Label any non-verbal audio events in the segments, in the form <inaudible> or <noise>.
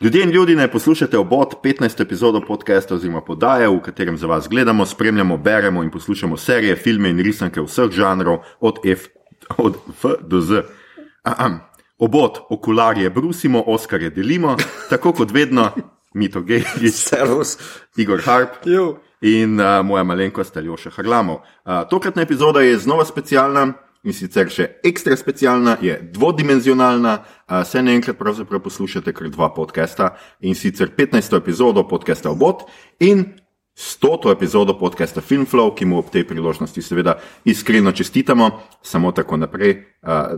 Ljudje in ljudi ne poslušate obot 15 epizodo podcasta oziroma podaje, v katerem za vas gledamo, spremljamo, beremo in poslušamo serije, filme in risanke vseh žanrov, od, F, od F do Z. Ahem. Obot, okularje brusimo, Oskarje delimo, tako kot vedno, Mito Gejs, Servus. Igor Harp Jo. in uh, moja malenkost Aljoša Harlamov. Uh, tokratna epizoda je znova specialna in sicer še ekstra specialna, je dvodimenzionalna. Se naenkrat pravzaprav poslušate kar dva podcasta in sicer 15. epizodo podcasta Obot in 100. epizodo podcasta Filmflow, ki mu ob tej priložnosti seveda iskreno čestitamo, samo tako naprej,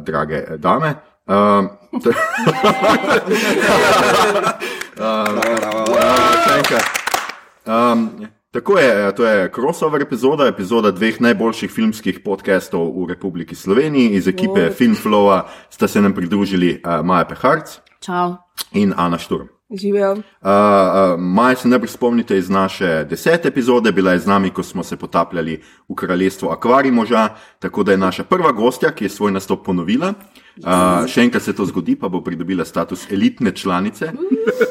drage dame. Uh, <laughs> Še enkrat. Um, tako je, to je crossover epizoda, epizoda dveh najboljših filmskih podcastov v Republiki Sloveniji. Iz ekipe Wow. Filmflowa sta se nam pridružili uh, Maja Peharc Čau. in Ana Šturm. Živijo. Uh, uh, Maj se najbolj spomnite iz naše desete epizode, bila je z nami, ko smo se potapljali v kraljestvu Akvarij moža, tako da je naša prva gostja, ki je svoj nastop ponovila. Uh, še enkrat se to zgodi, pa bo pridobila status elitne članice,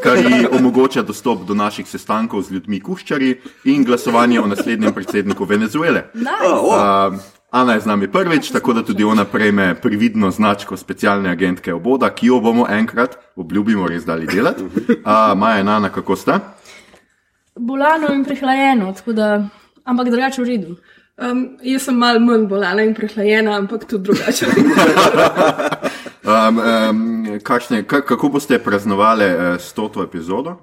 kar ji omogoča dostop do naših sestankov z ljudmi kuščari in glasovanje o naslednjem predsedniku Venezuele. Uh, Ana je z nami prvič, tako da tudi ona prejme prividno značko specialne agentke oboda, ki jo bomo enkrat, obljubimo, res dali delati. Uh, Maja in Ana, kako sta? Bolano in prehlajeno, tako da, ampak drugače v redu. Um, jaz sem malo manj bolana in prehlajena, ampak tudi drugače. <laughs> Um, um, kakšne, ka, kako boste praznovali uh, stoto epizodo?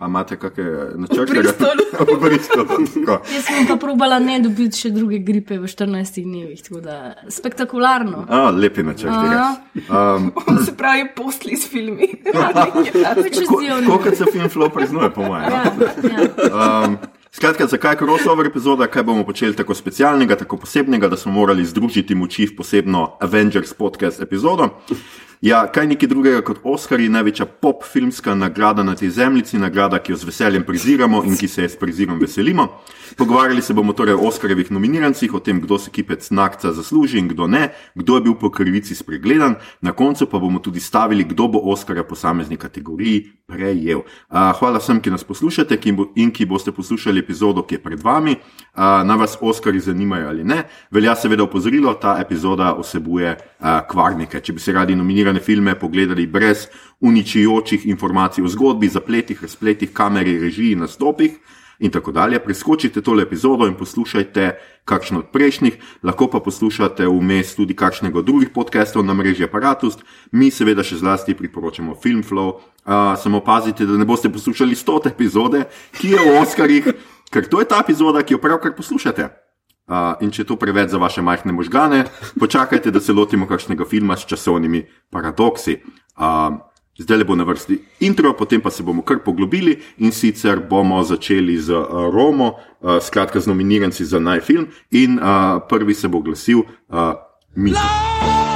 A imate kakšne načrte? Bristolu. v Bristolu. <laughs> tako. Jaz sem pa probala ne dobiti še druge gripe v 14 dnevih, tako da spektakularno. A, lepi načrti. Um, Se pravi, posli s filmi. <laughs> Tako kot se film flow praznuje, po mojem. Ja, ja. Um, skratka, zakaj crossover epizoda, kaj bomo počeli tako specialnega, tako posebnega, da smo morali združiti moči v posebno Avengers podcast epizodo. Ja, kaj neki drugega kot Oscari, največja pop filmska nagrada na tej zemljici, nagrada, ki jo z veseljem preziramo in ki se je s prezirom veselimo. Pogovarjali se bomo torej o Oscarjevih nominirancih, o tem, kdo se kipec nakca zasluži in kdo ne, kdo je bil po krivici spregledan, na koncu pa bomo tudi stavili, kdo bo Oscarja posamezni kategoriji prejel. Uh, hvala vsem, ki nas poslušate ki bo, in ki boste poslušali epizodo, ki je pred vami. Uh, naj vas Oscari zanimajo ali ne. Velja seveda opozorilo, ta epizoda vsebuje uh, kvarnike. Če bi se radi nominirane filme pogledali brez uničujočih informacij o zgodbi, zapletih, razpletih, kameri, režiji, nastopih in tako dalje. Preskočite tole epizodo in poslušajte kakšno od prejšnjih, lahko pa poslušate vmes tudi kakšnega od drugih podcastov na mreži Apparatus. Mi seveda še zlasti priporočamo Filmflow. Uh, samo pazite, da ne boste poslušali 100 epizode, ki je o Oscarjih, ker to je ta epizoda, ki jo pravkar poslušate. Uh, in če je to preveč za vaše majhne možgane, počakajte, da se lotimo kakšnega filma s časovnimi paradoksi. Uh, Zdaj le bo na vrsti intro, potem pa se bomo kar poglobili in sicer bomo začeli z uh, Romo, uh, skratka z nominiranci za najfilm in uh, prvi se bo glasil uh, Mito.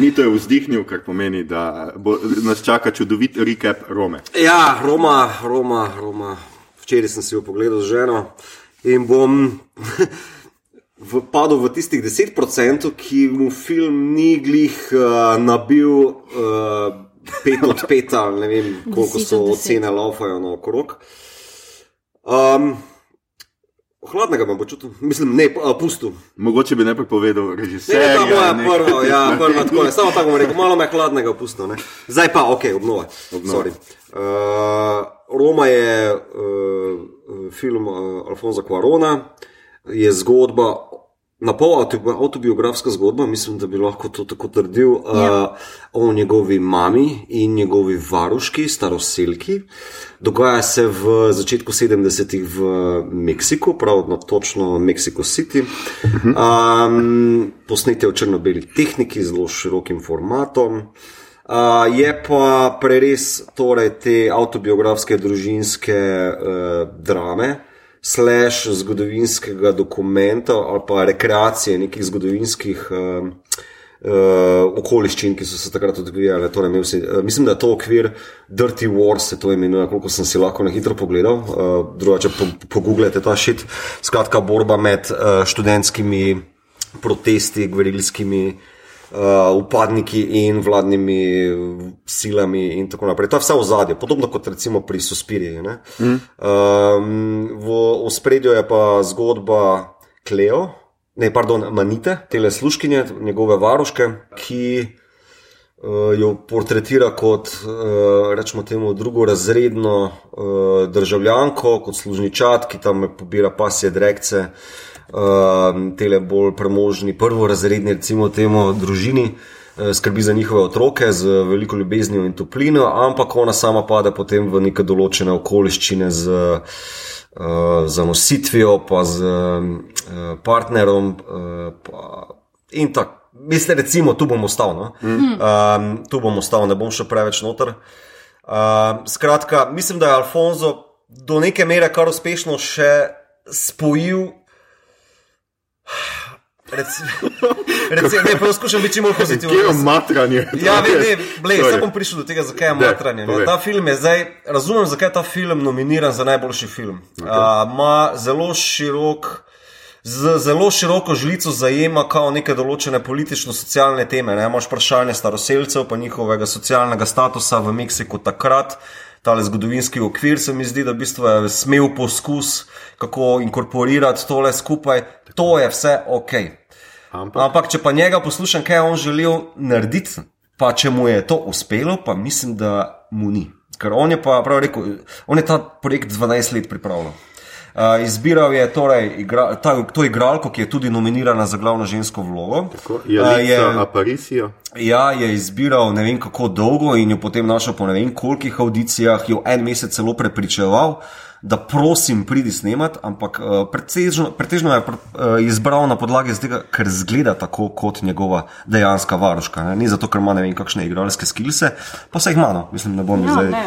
Mito je vzdihnil, kar pomeni, da bo, nas čaka čudovit recap Rome. Ja, Roma, Roma, Roma. Včeraj sem si jo pogledal z ženo in bom <laughs> v, padel v tistih 10%, ki mu film ni glih uh, nabil uh, 5 od 5, ali ne vem, koliko 10 so od 10. ocene laufajo na okrog. Um, hladnega me bo čutil, mislim, ne, uh, pustil. Mogoče bi najprej povedal Ne, režiser. ta moja prva, ja, <laughs> prva, tako je, samo tako bom rekel, malo me je hladnega pustno. Ne. Zdaj pa, ok, obnova. Obnova. Sorry. Uh, Roma je uh, film uh, Alfonza Cuarona, je zgodba, na pol autobiografska zgodba, mislim, da bi lahko to tako trdil, uh, Ja. o njegovi mami in njegovi varuški, staroselki. Dogaja se v začetku 70-ih v Meksiku, pravno točno Mexico City. Um, posnete v črno-beli tehniki, zelo širokim formatom. Uh, je pa preres torej, te autobiografske, družinske uh, drame, slash zgodovinskega dokumenta ali pa rekreacije nekih zgodovinskih uh, uh, okoliščin, ki so se takrat odvijale. Torej, imel si, uh, mislim, da je to okvir Dirty Wars, se to imenuje, koliko sem si lahko na hitro pogledal. Uh, drugače, po, pogooglete ta šit. Skratka, borba med uh, študentskimi protesti, gverilskimi uh, upadniki in vladnimi silami in tako naprej. To je vse v zadju, podobno kot recimo pri Suspiriji. Mm. Um, v ospredju je pa zgodba Kleo, ne, pardon, Manite, tele sluškinje, njegove varuške, ki uh, jo portretira kot, uh, rečemo temu, drugorazredno uh, državljanko, kot služničat, ki tam pobira pasje drekce. Uh, tele bolj premožni, prvorazredni, recimo, temu družini, uh, skrbi za njihove otroke z veliko ljubeznijo in toplino, ampak ona sama pade potem v neke določene okoliščine z uh, zanositvijo, pa z uh, partnerom. Uh, pa in tako, mislim, recimo, tu bom ostal. No? Mm. Um, tu bom ostal, ne bom še preveč noter. Uh, skratka, mislim, da je Alfonso do neke mere kar uspešno še spojil Recimo, ne, poskušam biti čim bolj pozitiven. Kje je matranje? Ja, ne, ne, blej, sam bom prišel do tega, zakaj je matranje. Ne. Ta film je zdaj, razumem, zakaj je ta film nominiran za najboljši film. Ima okay. uh, zelo širok. Z zelo široko žlico zajema kao neke določene politično-socialne teme. Ne? Imaš vprašanje staroseljcev, pa njihovega socialnega statusa v Meksiku takrat, tale zgodovinski okvir se mi zdi, da v bistvu je smel poskus, kako inkorporirati tole skupaj. To je vse ok. Ampak. Ampak, če pa njega poslušam, kaj je on želel narediti, pa če mu je to uspelo, pa mislim, da mu ni. Ker on je pa prav rekel, on je ta projekt 12 let pripravljal. Uh, izbiral je torej igra, ta, to igralko, ki je tudi nominirana za glavno žensko vlogo. Je uh, je Aparisijo. Ja, je izbiral ne vem kako dolgo in jo potem našel po ne vem kolikih audicijah, jo en mesec celo prepričeval. Da prosim, pridi snemat, ampak uh, pretežno, pretežno je uh, izbral na podlagi tega, ker zgleda tako kot njegova dejanska varuška. Ne? Ni zato, ker ima ne vem kakšne igralske skilse, pa se jih ima, no. mislim, ne bom ja, zdaj ne.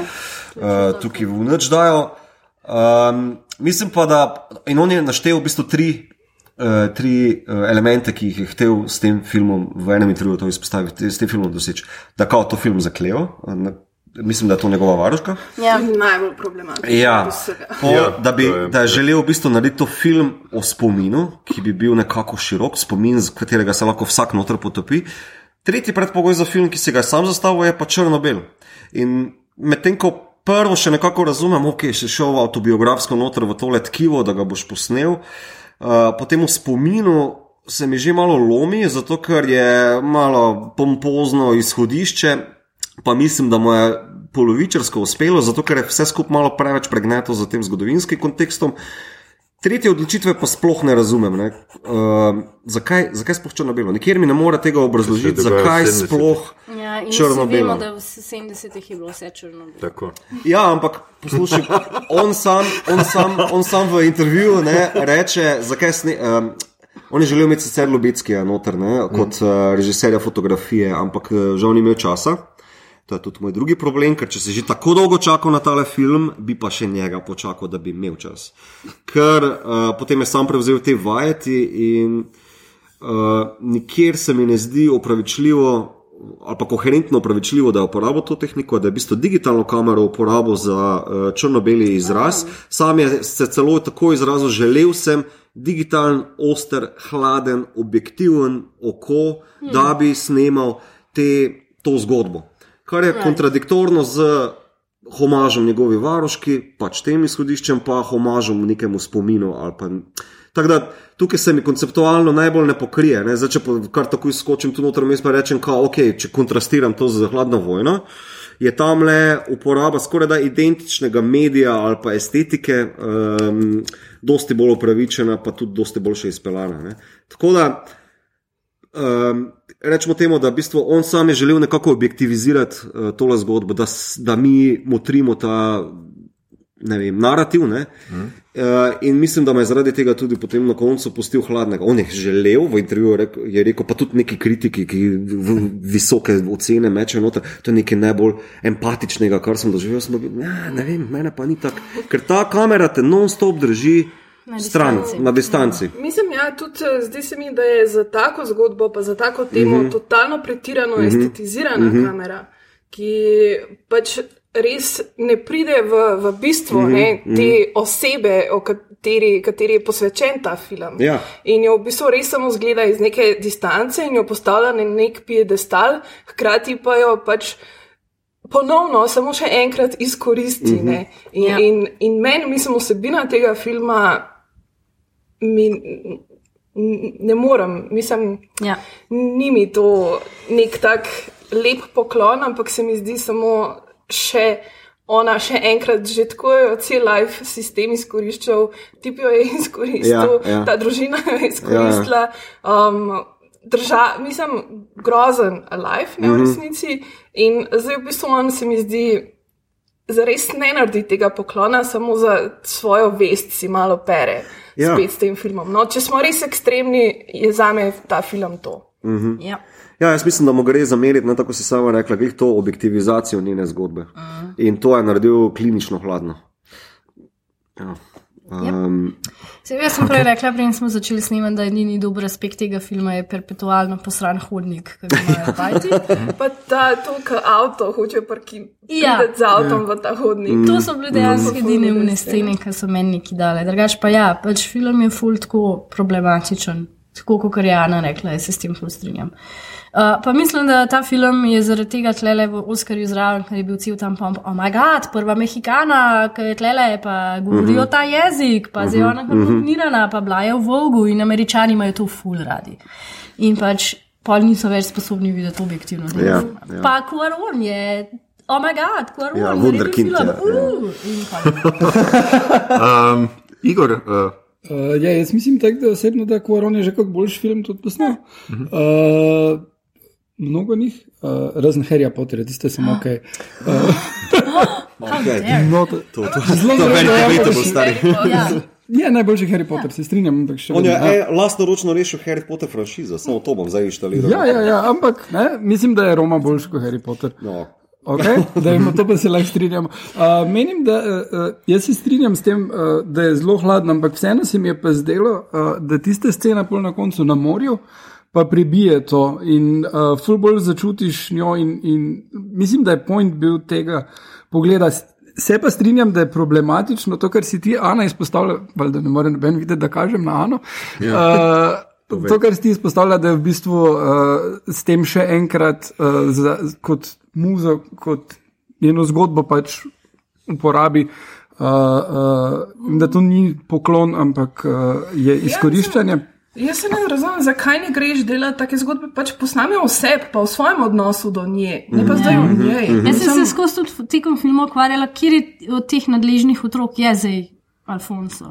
Uh, tukaj v noč dajo. Um, mislim pa, da in on je naštel v bistvu tri. Uh, tri uh, elemente, ki jih je hotel s tem filmom v enem intervjuju izpostaviti, s tem filmom doseči, da kao to film zaklejo, mislim, da je to njegova varuška. Ja. Najbolj problematično. Ja. Ja, da, bi, da je želel v bistvu narediti to film o spominu, ki bi bil nekako širok spomin, z katerega se lahko vsak noter potopi. Tretji predpogoj za film, ki se ga je sam zastavil, je pa črno-bel. In medtem ko prvo še nekako razumem, ok, še šel avtobiografsko noter v tole tkivo, da ga boš posnel, uh, potem v spominu. Se mi že malo lomi, zato ker je malo pompozno izhodišče, pa mislim, da mu je polovičarsko uspelo, zato ker je vse skupaj malo preveč pregneto za tem zgodovinskim kontekstom. Tretje odločitve pa sploh ne razumem. Ne? Uh, zakaj, zakaj sploh črno-belo? Nikjer mi ne more tega obrazložiti, zakaj sploh ja, črno-belo. Vemo, da v 70-ih je bilo vse črno-belo. Ja, ampak poslušaj, on sam, on sam, on sam v intervjuju ne, reče, zakaj sne. Um, On je želel imeti sicer Lubitskija noter, ne, kot uh, režiserja fotografije, ampak uh, žal ni imel časa. To je tudi moj drugi problem, ker če si že tako dolgo čakal na tale film, bi pa še njega počakal, da bi imel čas. Ker uh, potem je sam prevzel te vajeti in uh, nikjer se mi ne zdi opravičljivo. Ali pa koherentno upravičljivo, da je uporabil to tehniko, da je v bistvu digitalno kamero uporabil za uh, črno-beli izraz. Sam je se celo tako izrazil, želel sem digitalen, oster, hladen, objektiven oko, hmm. da bi snimal te, to zgodbo kar je right. kontradiktorno z homažom njegovi varoški, pač tem izhodiščem, pa homažom nekemu spominu. Tako da tukaj se mi konceptualno najbolj ne pokrije. Ne? Zdaj, če kar tako izskočim tu noter, mi pa rečem, da okay, če kontrastiram to z hladno vojno. Je tam le uporaba skoraj da identičnega medija ali pa estetike, um, dosti bolj upravičena, pa tudi dosti boljše izpeljana. Tako da, um, rečemo temu, da v bistvu on sam je želel nekako objektivizirati uh, tole zgodbo, da, da mi motrimo ta ne vem, narativ. Ne? Uh, in mislim, da me je zaradi tega tudi potem na koncu pustil hladnega. On je želel v intervjuju, rekel, je rekel, pa tudi neki kritiki, ki v visoke ocene mečejo noter, to je nekaj najbolj empatičnega, kar sem doživel. Sem bil, ja, ne vem, mene pa ni tako, ker ta kamera te non-stop drži Na stran, distanci. na distanci. Mislim, ja, tudi eh, zdi se mi, da je za tako zgodbo, pa za tako temo, mm -hmm. totalno pretirano mm -hmm. estetizirana mm -hmm. kamera, ki pač res ne pride v, v bistvo mm -hmm. ne, te osebe, o kateri, kateri je posvečen ta film. Ja. In jo v bistvu res samo zgleda iz neke distance in jo postavlja na nek piedestal, hkrati pa jo pač. Ponovno, samo še enkrat izkoristi. Mm -hmm. In, Ja. in, in meni, mislim, osebina tega filma mi ne morem, mislim, Ja. ni mi to nek tak lep poklon, ampak se mi zdi samo še. Ona še enkrat, že tako je cel life sistem izkoriščal, tip jo je izkoristil, Ja, ja. ta družina jo je izkoristila. Um, drža, mislim, grozen life, ne v resnici. In zdaj v bistvu on se mi zdi, zares ne naredi tega poklona, samo za svojo vest si malo pere Ja. spet s tem filmom. No, če smo res ekstremni, je za me ta film to. Ja. Ja, jaz mislim, da mu gre zameriti, ne, tako si sama rekla, glih to objektivizacijo njene zgodbe. Uh. In to je naredil klinično hladno. Ja. Um, Se, jaz sem prej rekla, preden smo začeli snemati, da je edini dober aspekt tega filma je perpetualno posran hodnik, ki ga imajo bajti. <laughs> Pa ta to, kar avto hoče parkirati Ja. z avtom v ta hodnik. To so bile dejansko edine umne scene, ki so meni neki dale. Drugač pa ja, pač film je ful tako problematičen, tako kot je Ana rekla, jaz se s tem ful strinjam. Uh, pa mislim, da ta film je zaradi tega tlele v Oscarju zraven, ker je bil cel tam pomp, oh moj bog, prva mehikana, ki je tlele, pa govorijo ta jezik, pa zdaj je ona kombinirana, pa bila je v Vogu in američani imajo to ful radi. In pač pol niso več sposobni videti objektivno. Ja, filma. ja. Pa Kuaron je. Oh, moj bog, Kuaron. Ja, wunderkind, ja, ja. Uh, pol. <laughs> Um, Igor, uh, Uh, ja, jaz mislim, tak, da osebno, da Quaron je že kot boljši film tudi posnel. Uh, mnogo njih, uh, razen Harryja Potterja, tiste samo ok. <laughs> How dare. No, to, to, to, zelo zelo bolj stari. Ja. Je najboljši Harry Potter, <laughs> se strinjam, On je vedno, ja. e, lastnoročno rešil Harry Potter franšizo, samo to bom zdaj inštaliral. Ja, ja, ja, ampak ne, mislim, da je Roma boljši kot Harry Potter. No. Okay? Da imamo to, pa se lahko strinjamo. Uh, menim, da uh, jaz se strinjam s tem, uh, da je zelo hladno, ampak vseeno se mi je pa zdelo, uh, da tiste scene pol na koncu na morju. Pa prebije to in uh, ful bolj začutiš njo, in, in mislim, da je point bil tega pogleda. Se pa strinjam, da je problematično to, kar si ti, Ana, izpostavlja, valjda ne morem noben videti, da kažem na Ano. Ja. Uh, to, kar si ti izpostavlja, da je v bistvu uh, s tem še enkrat uh, za, kot muzo, kot njeno zgodbo pač uporabi. Uh, uh, in da to ni poklon, ampak uh, je izkoriščanje. Jaz se ne razumem, zakaj ne greš delati take zgodbe, pač posnami oseb, pa v svojem odnosu do nje, ne pa zdaj v njej. Jaz sem se skozi tudi tekom filma ukvarjala, kjer je od teh nadležnih otrok je zdaj Alfonso.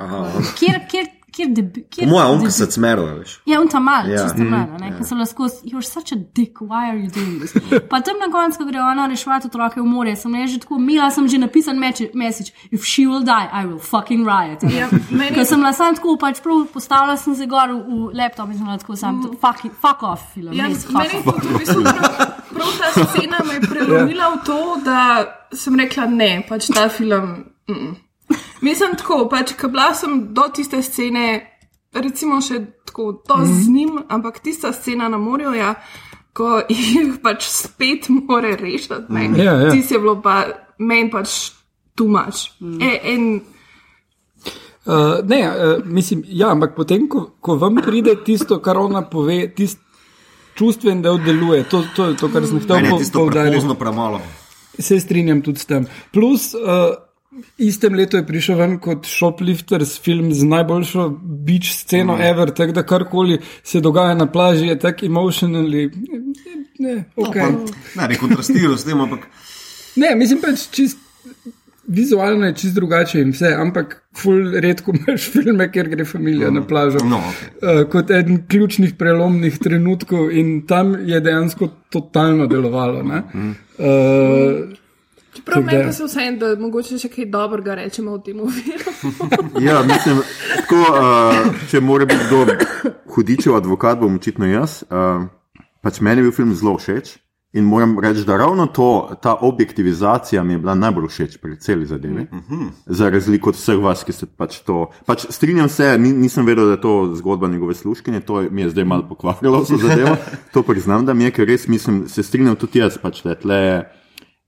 Kjer, kjer, kjer, debi, kjer Moja debi- se cmerila, veš. Ja, on tam mal, Ja. ja. čisto mal, ne, ker so lahko, you're such a dick, why are you doing this? <laughs> Pa tam na koncu, ko gre ona reševati otroke v morje, sem že tako, mila sem že napisan message, if she will die, I will fucking riot. Ja, meni- Ker sem bila sam tako, pač prav postavila sem se gor v, v laptop in sem bila tako sam, mm. fuck, it, fuck off film, Ja, res, meni je tudi v bistvu prav, prav ta scena me je prelomila v to, da sem rekla ne, pač ta film. Mm -mm. Mislim tako, pač, ko bila sem do tiste scene, recimo še tako, to mm -hmm. z njim, ampak tista scena na morju, ja, ko <laughs> jih pač spet more rešiti, ne. Ja, ja. Tisti je bilo pa meni pač tumač. Mm. E, en, Uh, ne, uh, mislim, ja, ampak potem, ko, ko vam pride tisto, kar ona pove, tisti čustven del deluje, to, to je to, kar sem hotel po- tisto poudariti. prepozno premalo. Se strinjam tudi s tem. Plus, uh, istem letu je prišel ven kot Shoplifters film z najboljšo beach sceno mm. ever, tako da karkoli se dogaja na plaži, je tako emotionally. Ne, okay. No, Pa, ne bi kontrastiral s tem, ampak ne, mislim pač čist. Vizualno je čist drugače in vse, ampak ful redko <laughs> imaš filme, kjer gre familija na plažo. no, okay. Uh, kot eden ključnih prelomnih trenutkov, in tam je dejansko totalno delovalo. ne. Uh, Prav Tako meni pa se vseeno, da mogoče še kaj dobrega rečemo o tem filmu. <laughs> Ja, mislim, tako, uh, če mora biti kdo hudičev advokat, bom očitno jaz. Uh, pač meni je bil film zelo všeč in moram reči, da ravno to, ta objektivizacija mi je bila najbolj všeč pri celi zadevi. Za razliko od vseh vas, ki ste pač to. Pač strinjam se, ni, nisem vedel, da je to zgodba njegove služkinje, to je- mi je zdaj malo pokvarilo vso zadevo. <laughs> To priznam, da mi je, ker res mislim, se strinjam tudi jaz, pač, da je tle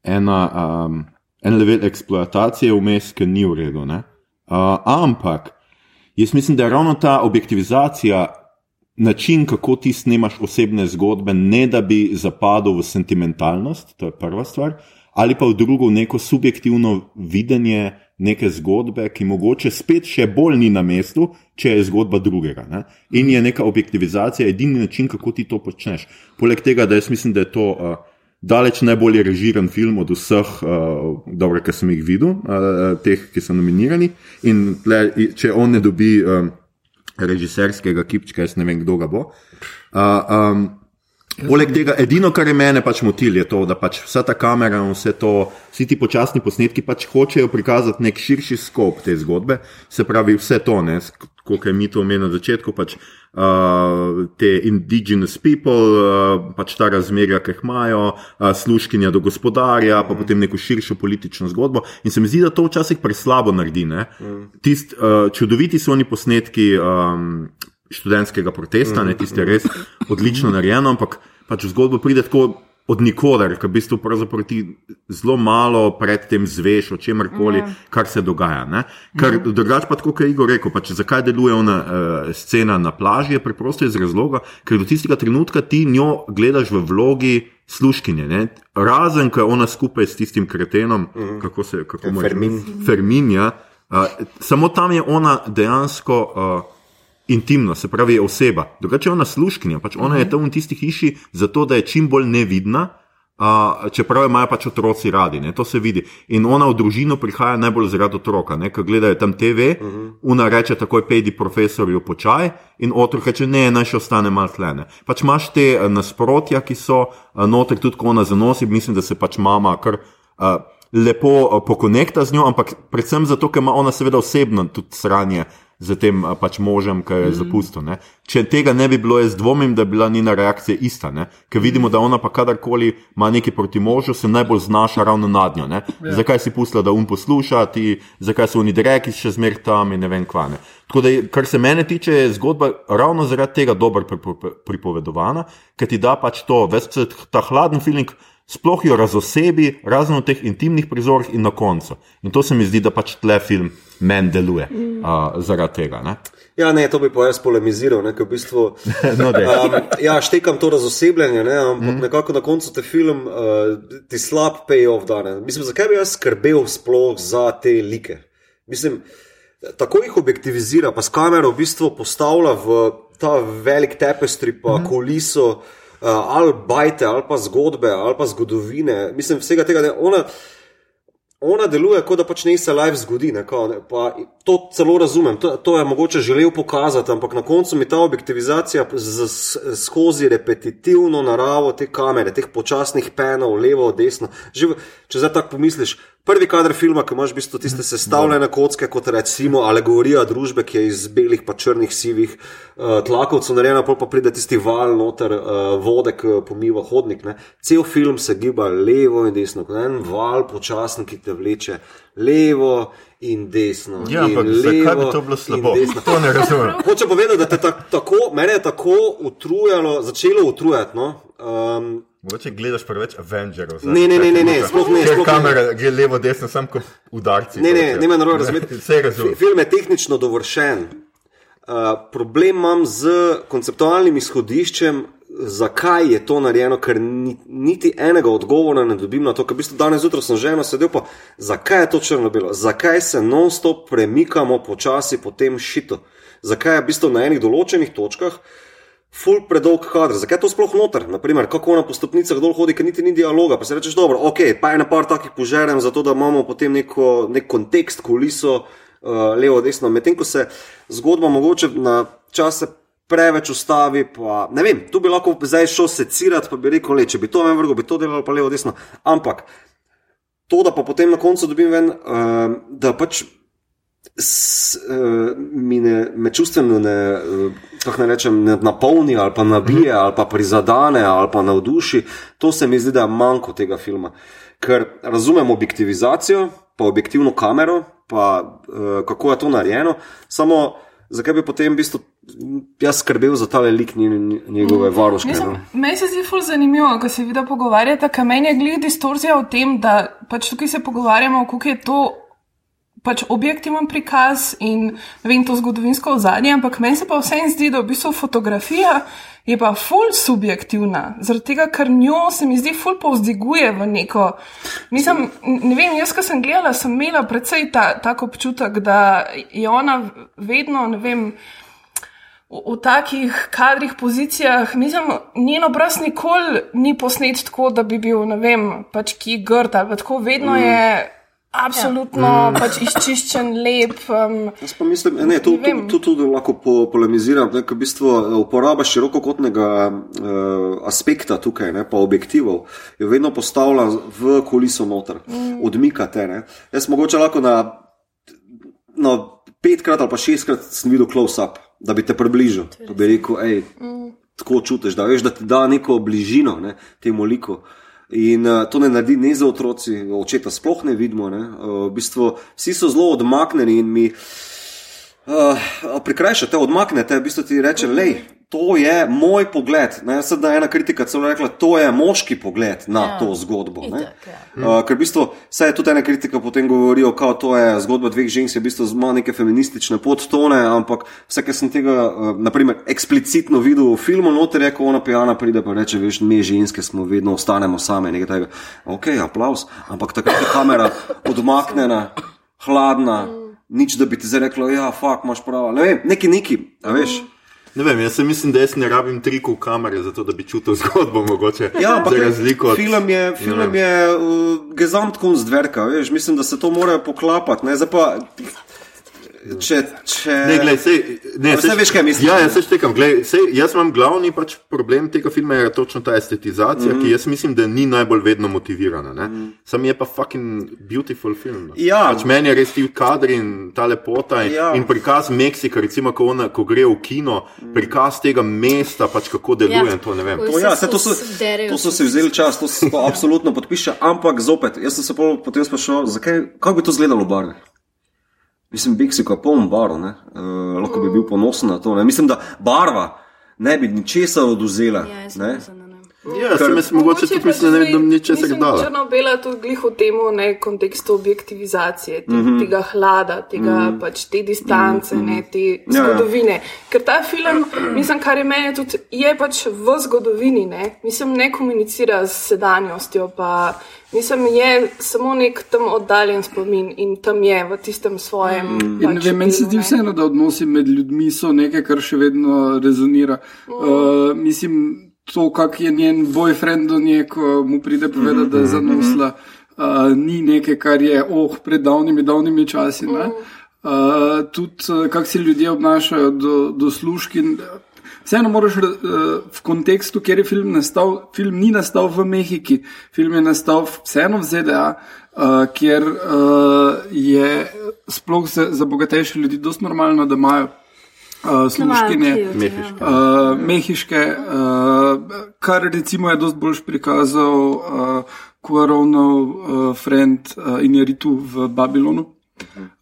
ena, um, en level eksploatacije vmes, ki ni v redu. ne. Uh, ampak jaz mislim, da je ravno ta objektivizacija način, kako ti snemaš osebne zgodbe, ne da bi zapadel v sentimentalnost, to je prva stvar, ali pa v drugo, neko subjektivno videnje neke zgodbe, ki mogoče spet še bolj ni na mestu, če je zgodba drugega. Ne? In je neka objektivizacija edini način, kako ti to počneš. Poleg tega, da jaz mislim, da je to. Uh, Daleč najbolje režiran film od vseh, uh, dobro, ki sem jih videl, uh, teh, ki so nominirani. In tle, če on ne dobi um, režiserskega kipčka, jaz ne vem, kdo ga bo. Uh, um, poleg tega, edino, kar je mene pač motilo, je to, da pač vsa ta kamera in vse to, vsi ti počasni posnetki pač hočejo prikazati nek širši skop te zgodbe, se pravi vse to, ne, kot je mi to omenil na začetku, pač uh, te indigenous people, uh, pač ta razmerja, ki jih imajo, uh, sluškinja do gospodarja, pa potem neko širšo politično zgodbo. In se mi zdi, da to včasih preslabo naredi. Tist, uh, čudoviti so oni posnetki um, študentskega protesta, ne, tiste res odlično narejeno, ampak pač v zgodbo pride tako. Od nikoder, ker v bistvu ti zelo malo predtem zveš o čemer koli, kar se dogaja. Ne? Ker drugače pa tako, kot je Igor rekel, pač zakaj deluje ona uh, scena na plaži, je preprosto iz razloga, ker do tistega trenutka ti njo gledaš v vlogi sluškinje. Ne? Razen, ko je ona skupaj s tistim kretenom, kako se kako mu je že- Fermin. Fermin, ja. Uh, samo tam je ona dejansko uh, intimna, se pravi, je oseba. Drugače je ona sluškinja, pač ona je tam v tisti hiši zato, da je čim bolj nevidna. Uh, čeprav jo imajo pač otroci radi, ne, to se vidi. In ona v družino prihaja najbolj zaradi otroka, ne, ker gledajo tam TV, uh -huh. una reče takoj pejdi profesorju počaj in otrok reče ne, naj še ostane malo tlene. Pač imaš te nasprotja, ki so uh, noter tudi, ko ona zanosi, mislim, da se pač mama kar. Uh, lepo uh, pokonekta z njo, ampak predvsem zato, ker ima ona seveda osebno tudi sranje z tem pač možem, ki je zapustil. Ne. Če tega ne bi bilo, jaz dvomim, da bi bila njena reakcija ista, ne. ker vidimo, da ona pa kadarkoli ima nekaj proti možu, se najbolj znaša ravno nad njo. Ja. Zakaj si pustila, da um posluša, ti, zakaj so oni dreki še zmer tam in ne vem kvane. Tako da, je- kar se mene tiče, je zgodba ravno zaradi tega dobro pripo- pripovedovana, ker ti da pač to, veš, ta hladen feeling. Sploh jo razosebi, razen v teh intimnih prizorih in na koncu. In to se mi zdi, da pač tle film meni deluje uh, zaradi tega. Ne? Ja, ne, to bi pa jaz polemiziral, ne, v bistvu. <laughs> No, um, ja, štekam to razosebljanje, ne, ampak mm. nekako na koncu te film uh, ti slab payoff da. Ne. Mislim, zakaj bi jaz skrbel sploh za te like? Mislim, tako jih objektivizira, pa s kamero v bistvu postavlja v ta velik tapestry, pa mm. kuliso, uh, ali bajte, ali pa zgodbe, ali pa zgodovine. Mislim, vsega tega. Ne, ona, ona deluje, kot da pač ne se live zgodi. Ne, kao, ne, pa to celo razumem, to, to je mogoče želel pokazati, ampak na koncu mi ta objektivizacija z, z, skozi repetitivno naravo te kamere, teh počasnih penov, levo, desno. Že, če zdaj tako pomisliš, prvi kader filma, ki imaš v bistvu tiste sestavljene kocke, kot recimo alegorija družbe, ki je iz belih pa črnih sivih uh, tlakovcev narejena, pol pa pride tisti val noter uh, vode, ki pomiva hodnik. Ne. Cel film se giba levo in desno, kot en val počasen, ki te vleče levo in desno. Ja, in ampak zakaj bi levo to bilo slabo? To ne razumem. Hoče povedati, da te ta, tako, mene je tako utrujalo, začelo utrujati. No? Um, Mogoče gledaš preveč Avengerov. Ne, ne, ne, ne, ne, sploh ne, sploh ne. kamera gre levo, desno, sam kot udarci. Ne, ne, ne razumeti. <laughs> Vse razumem. Fi- Film je tehnično dovršen. Uh, problem imam z konceptualnim izhodiščem, zakaj je to narejeno, ker ni, niti enega odgovora ne dobim na to. Ker v bistvu danes zjutraj sem ženo sedel, pa zakaj je to črno-belo, zakaj se non-stop premikamo počasi po tem šitu, zakaj je v bistvu na enih določenih točkah. Ful predolg kader, zakaj je to sploh noter? Naprimer, kako ona po stopnicah dol hodi, ker niti ni dialoga. Pa si rečeš, dobro, ok, pa je na par takih požerem, zato da imamo potem neko, nek kontekst, kuliso, uh, levo, desno. Medtem ko se zgodba mogoče na čase preveč ustavi, pa ne vem, tu bi lahko zdaj šel secirati, pa bi rekel, le, če bi to meni vrgel, bi to delal, pa levo, desno. Ampak to, da pa potem na koncu dobim ven, uh, da pač. S, uh, mi ne, me čustveno ne, uh, kako naj rečem, ne napolni ali pa nabije ali pa prizadene ali pa navduši, to se mi zdi, da je manjko tega filma. Ker razumem objektivizacijo, pa objektivno kamero, pa uh, kako je to narejeno, samo zakaj bi potem v bistvu jaz skrbel za tale lik nje- njegove varuške. Mislim, No? meni se zdi ful zanimivo, ko se vidi pogovarjata, ker meni je glih distorzija v tem, da pač tukaj se pogovarjamo, kako je to pač objektiven prikaz in vem, to zgodovinsko ozadje, ampak meni se pa vseeno zdi, da v bistvu fotografija je pa ful subjektivna, zaradi tega, ker njo se mi zdi ful povzdiguje v neko. Mislim, ne vem, jaz, ko sem gledala, sem imela predvsej ta, tak občutek, da je ona vedno, ne vem, v, v takih kadrih, pozicijah, mislim, njen obraz nikoli ni posnet tako, da bi bil, ne vem, pač ki grd ali pa tako, vedno mm. je absolutno ja. mm. pač izčiščen, lep. Um, Jaz pa mislim, ne, to, Ne to, vem. to tudi lahko po, polemiziram, da v bistvu eh, uporaba širokokotnega uh, aspekta tukaj, ne, pa objektivov, jo vedno postavlja v kuliso noter, mm. odmika te. Ne. Jaz mogoče lahko na, na petkrat ali pa šestkrat sem videl close-up, da bi te približal, da bi rekel, hej, mm. tako čutiš, da veš, da ti da neko bližino ne, temu liku. In uh, to ne naredi ne za otroci, očeta sploh ne vidimo. Ne. Uh, v bistvu vsi so zelo odmaknjeni in mi uh, prikrajšate, odmaknete, v bistvu ti reče, lej. To je moj pogled. Ne, sedaj ena kritika celo rekla, to je moški pogled na ja, to zgodbo. Itak, ja. Uh, ker v bistvu vse je tudi ena kritika potem govorijo, kao to je zgodba dveh žensk, je v bistvu ima neke feministične podtone, ampak vse, kar sem tega, uh, naprimer, eksplicitno videl v filmu, noter je, ko ona pijana pride pa reče, veš, mi ženske smo vedno ostanemo same, nekaj tega. Ok, aplaus, ampak takrat je kamera odmaknjena, hladna, nič da bi ti zdaj reklo, ja, fuk, imaš prav, ne vem, neki neki, a veš. Ne vem, jaz se mislim, da jaz ne rabim trikov kamere, zato da bi čutil <laughs> zgodbo. Mogoče, Ja, ampak razliko od film je, film je uh, gesamtkunst dverka, veš, mislim, da se to mora poklapati. Ne, zdaj pa, če, če... Ne, glej, sej, ne, A saj veš, kaj mislim, Ja, jaz se štekam. Glej, sej, jaz imam glavni pač problem tega filma, je točno ta estetizacija, mm -hmm. ki jaz mislim, da ni najbolj vedno motivirana. Mm -hmm. Sam je pa fucking beautiful film. no. Ja. Pač meni je res ti kadri in ta lepota in, Ja. in prikaz Meksika, recimo, ko, ona, ko gre v kino, prikaz tega mesta, pač kako deluje Ja. to To, ja, vse to so, to so si vzeli čas, to se absolutno podpiše, ampak zopet, jaz sem se potem sprašal, zakaj, kako bi to izgledalo v barvi. Mislim, Meksiko je poln barv, ne? uh, lahko bi bil ponosen na to. Ne? Mislim, da barva ne bi ničesar oduzela. Ja, sem vem. Ja, sem jaz mogoče tudi mislim, da ne bi do ničesar dala. Črno-bela tudi glih v tem kontekstu objektivizacije, te, mm. -hmm. tega hlada, tega, mm -hmm. pač, te distance, mm -hmm. ne, te Ja, ja. zgodovine. Ker ta film, mislim, kar je meni tudi, je pač v zgodovini, ne, mislim, ne komunicira s sedanjostjo, pa mislim, je samo nek tam oddaljen spomin in tam je v tistem svojem. Mm -hmm. In ne vem, meni se zdi vseeno, da odnosi med ljudmi so nekaj, kar še vedno rezonira. Uh, mislim, to, kak je njen boyfriend do nje, ko mu pride povedati, da je zanosla, uh, ni nekaj, kar je, oh, pred davnimi, davnimi časi. ne. Uh, tudi, uh, kako se ljudje obnašajo do, do služkin. Vseeno moraš uh, v kontekstu, ker je film nastal, film ni nastal v Mehiki, film je nastal vseeno v ZDA, uh, kjer uh, je sploh za, za bogatejše ljudi dosti normalno, da imajo uh, služkinje. Mehiške. Uh, mehiške, uh, kar recimo je dosti boljš prikazal uh, Kuaronov uh, friend uh, Injeritu v Babilonu.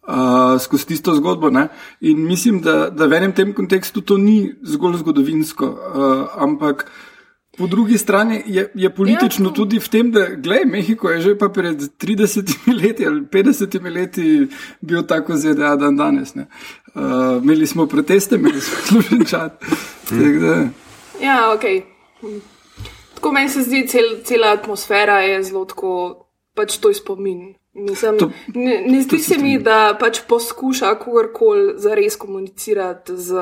Uh, skozi tisto zgodbo. Ne? In mislim, da, da v enem tem kontekstu to ni zgolj zgodovinsko, uh, ampak po drugi strani je, je politično ja, tudi v tem, da gledaj, Mehiko je že pa pred 30 leti ali 50 leti bil tako ZDA dan danes. ne. Uh, imeli smo proteste, imeli smo <laughs> služen čat. Ja, ok. Tako meni se zdi, cel, cela atmosfera je zelo tako, pač to je spomin. Mislim, To- ne, ne zdi se mi, da pač poskuša kogarkoli zares komunicirati z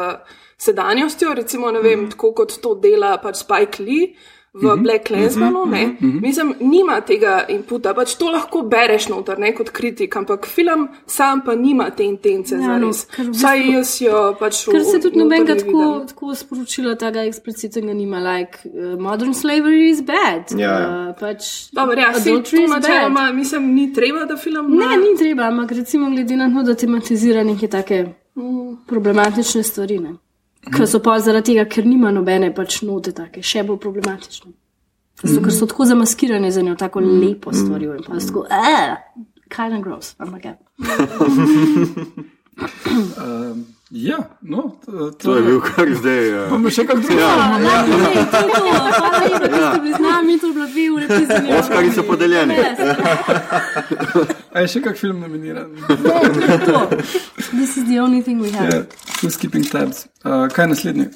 sedanjostjo, recimo, ne vem, tako kot to dela pač Spike Lee. v mm -hmm. Black Clansmanu, mm -hmm. mislim, nima tega inputa, pač to lahko bereš noter, ne kot kritik, ampak film sam pa nima te intence ja, za no, res. v Vsaj bistvu- jaz jo pač v- Ker se tudi nobenega ne tako, tako sporočila tega eksplicitnega nima, like uh, modern slavery is bad. Ja, ja. Uh, pač Dobro, ja, is bad. načeloma, mislim, ni treba, da film Ne, ni treba, ampak recimo glede na to, da tematizira neke take mm, problematične stvari. Ne? Ker so pa zaradi tega, ker nima nobene pač note take, še bolj problematične. Zato, ker so tako zamaskirane za njo tako lepo stvarjo in pa tako, eh, kind of gross, ampak ja. <laughs> <clears throat> Um, ja, no, to, To je bil kar zdaj. Uh, <laughs> Bomo še kako drugo. Ja, ne, ne, to je to. Hvala lepa, da ste bili z nami, to je bilo dve ure, ki ste mi Oskarji so podeljeni. A je še kak film nominiran? Ne, to je to. This is the only thing we have. Ja, who's keeping tabs? Uh, kaj je naslednji?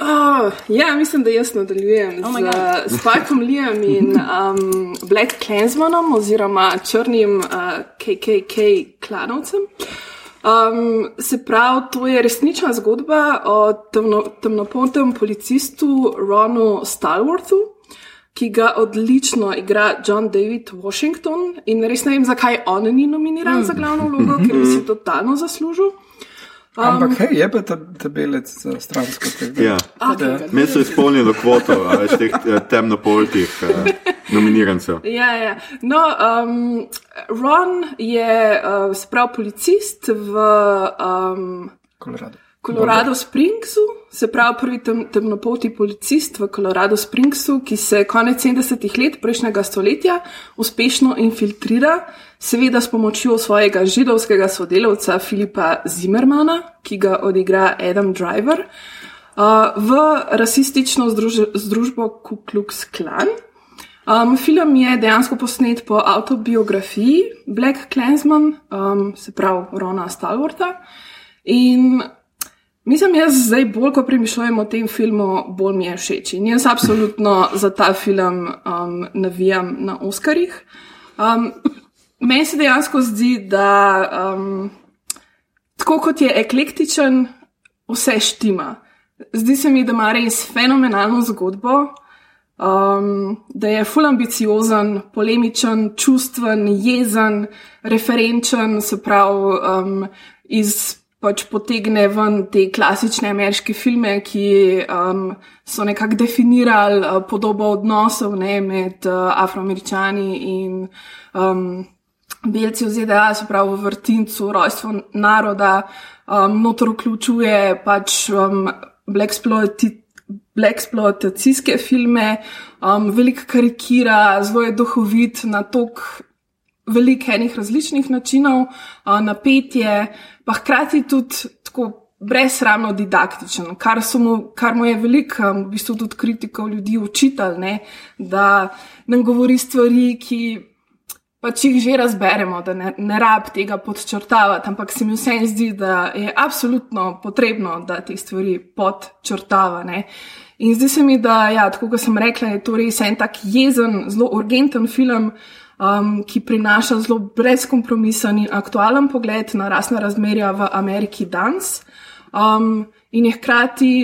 Oh, ja, mislim, da jaz nadaljujem Oh z Spajkom Liam in um, Black Clansmanom oziroma črnim uh, KKK klanovcem. Um, se pravi, to je resnična zgodba o temno, temnopoltem policistu Ronu Stalworthu, ki ga odlično igra John David Washington. In res ne vem, zakaj on ni nominiran mm. za glavno vlogo, ker bi si <laughs> totalno zaslužil. Ampak hej, je pa ta tabelec za stransko. tako da- Ja. Okay. Mi so izpolnili kvoto a več teh eh, temnopoltih uh, nominirancev. Ja, ja. No, um, Ron je uh, sprav policist v um, Colorado. Colorado Springsu, se pravi prvi tem, temnopolti policist v Colorado Springsu, ki se konec 70-ih let prejšnjega stoletja uspešno infiltrira, seveda s pomočjo svojega židovskega sodelavca Filipa Zimmermana, ki ga odigra Adam Driver, uh, v rasistično združ združbo Ku Klux Klan. Um, film je dejansko posnet po autobiografiji Black Clansman, um, se pravi Rona Stalwarta. In mislim, jaz zdaj bolj, ko premišljujem o tem filmu, bolj mi je všeč. In jaz absolutno za ta film um, navijam na Oskarjih. Um, meni se dejansko zdi, da um, tako kot je eklektičen, vse štima. Zdi se mi, da ima res fenomenalno zgodbo, um, da je ful ambiciozen, polemičen, čustven, jezen, referenčen, se pravi, um, iz pač potegne ven te klasične ameriške filme, ki um, so nekako definirali uh, podobo odnosov ne, med uh, afroameričani in um, belci v ZDA, se pravi v vrtincu, rojstvo naroda, um, notor vključuje pač um, blaxploitacijske filme, um, veliko karikira, zelo je duhovit na tok veliko enih različnih načinov, uh, napetje, pa hkrati tudi tako brezsramno didaktičen, kar, so mu, kar mu je veliko, um, v bistvu tudi kritikov ljudi učitelj, da nam govori stvari, ki pač jih že razberemo, da ne, ne rab tega podčrtavati, ampak se mi vseeno zdi, da je absolutno potrebno, da te stvari podčrtava. Ne. In zdi se mi, da, ja, tako kot sem rekla, je to res en tak jezen, zelo urgenten film, um, ki prinaša zelo brezkompromisen in aktualen pogled na rasne razmerja v Ameriki danes. Um, in je hkrati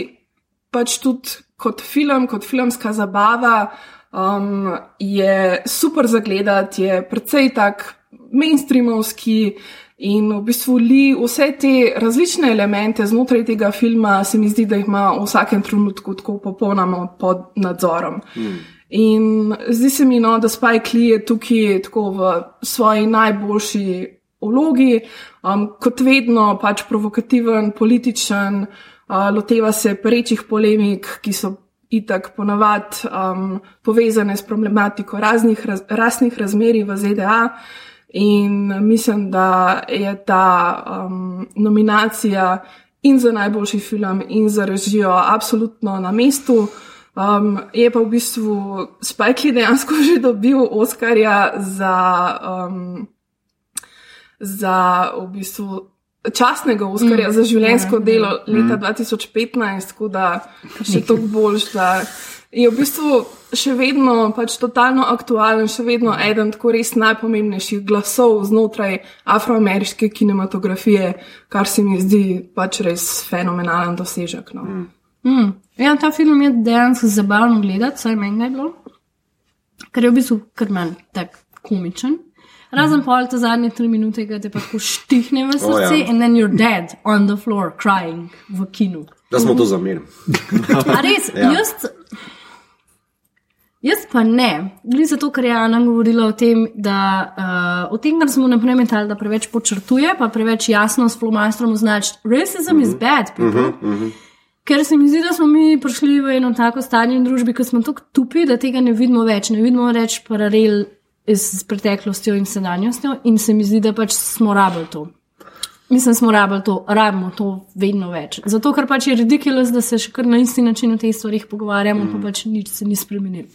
pač tudi kot film, kot filmska zabava, um, je super za gledati, je precej tak mainstreamovski in v bistvu li vse te različne elemente znotraj tega filma, se mi zdi, da jih ima v vsakem trenutku tako popolnoma pod nadzorom. Mm. In zdi se mi, no, da Spike Lee je tukaj tako v svoji najboljši vlogi, um, kot vedno pač provokativen, političen, uh, loteva se perečih polemik, ki so itak ponavadi um, povezane s problematiko raznih raz, rasnih razmerij v ZDA. In mislim, da je ta um, nominacija in za najboljši film, in za režijo absolutno na mestu. Um, je pa v bistvu Spike Lee dejansko <laughs> že dobil Oscarja za, um, za v bistvu častnega Oscarja mm, za življenjsko ja, delo leta 2015, tako da še toliko boljš, da je v bistvu še vedno pač totalno aktualen, še vedno eden tako res najpomembnejših glasov znotraj afroameriške kinematografije, kar se mi zdi pač res fenomenalen dosežek. No. Mm. Mm. Ja, ta film je dejansko zabavno gledati, saj meni je bilo, ker je v bistvu kar manj tak komičen. Razen pol te zadnje tri minute, ki te pa tako štihne v srce, O, ja. in then you're dead on the floor, crying v kinu. Da smo to zamerili. <laughs> A res, Ja. jaz, jaz pa ne. Glede zato, ker je Ana govorila o tem, da uh, o tem, kar smo naprej metali, da preveč počrtuje, pa preveč jasno s flomastrom označi, racism is bad, people. Ker se mi zdi, da smo mi prišli v eno tako stanje v družbi, ko smo tako tupi, da tega ne vidimo več. Ne vidimo več paralel z preteklostjo in sedanjostjo, in se mi zdi, da pač smo rabili to. Mislim, smo rabili to, rabimo to vedno več. Zato, ker pač je ridiculous, da se še kar na isti način o teh stvarih pogovarjamo, mm. pa pač nič se ni spremenilo.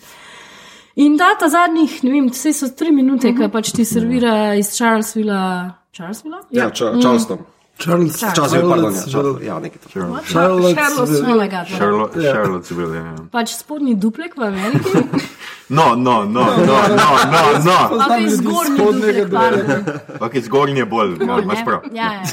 In da ta zadnjih, ne vem, vse so tri minute, mm -hmm. ki pač ti servira iz Charlesvilla. Charlesvilla? Ja, ča, Charleston. Charles, Čas je, pardon, ja, Charles, ja, nekaj takega. Oh my god, whatever. Charlotte, Charlottesville. Ja. pač spodnji duplek v Ameriki. <laughs> No, no, no, no, no, no, no. Ok, ljudi zgornji spodnjega duplek, pardon. Ok, zgornji je bolj, ja, Bolj, imaš ne? prav. Ja, ja.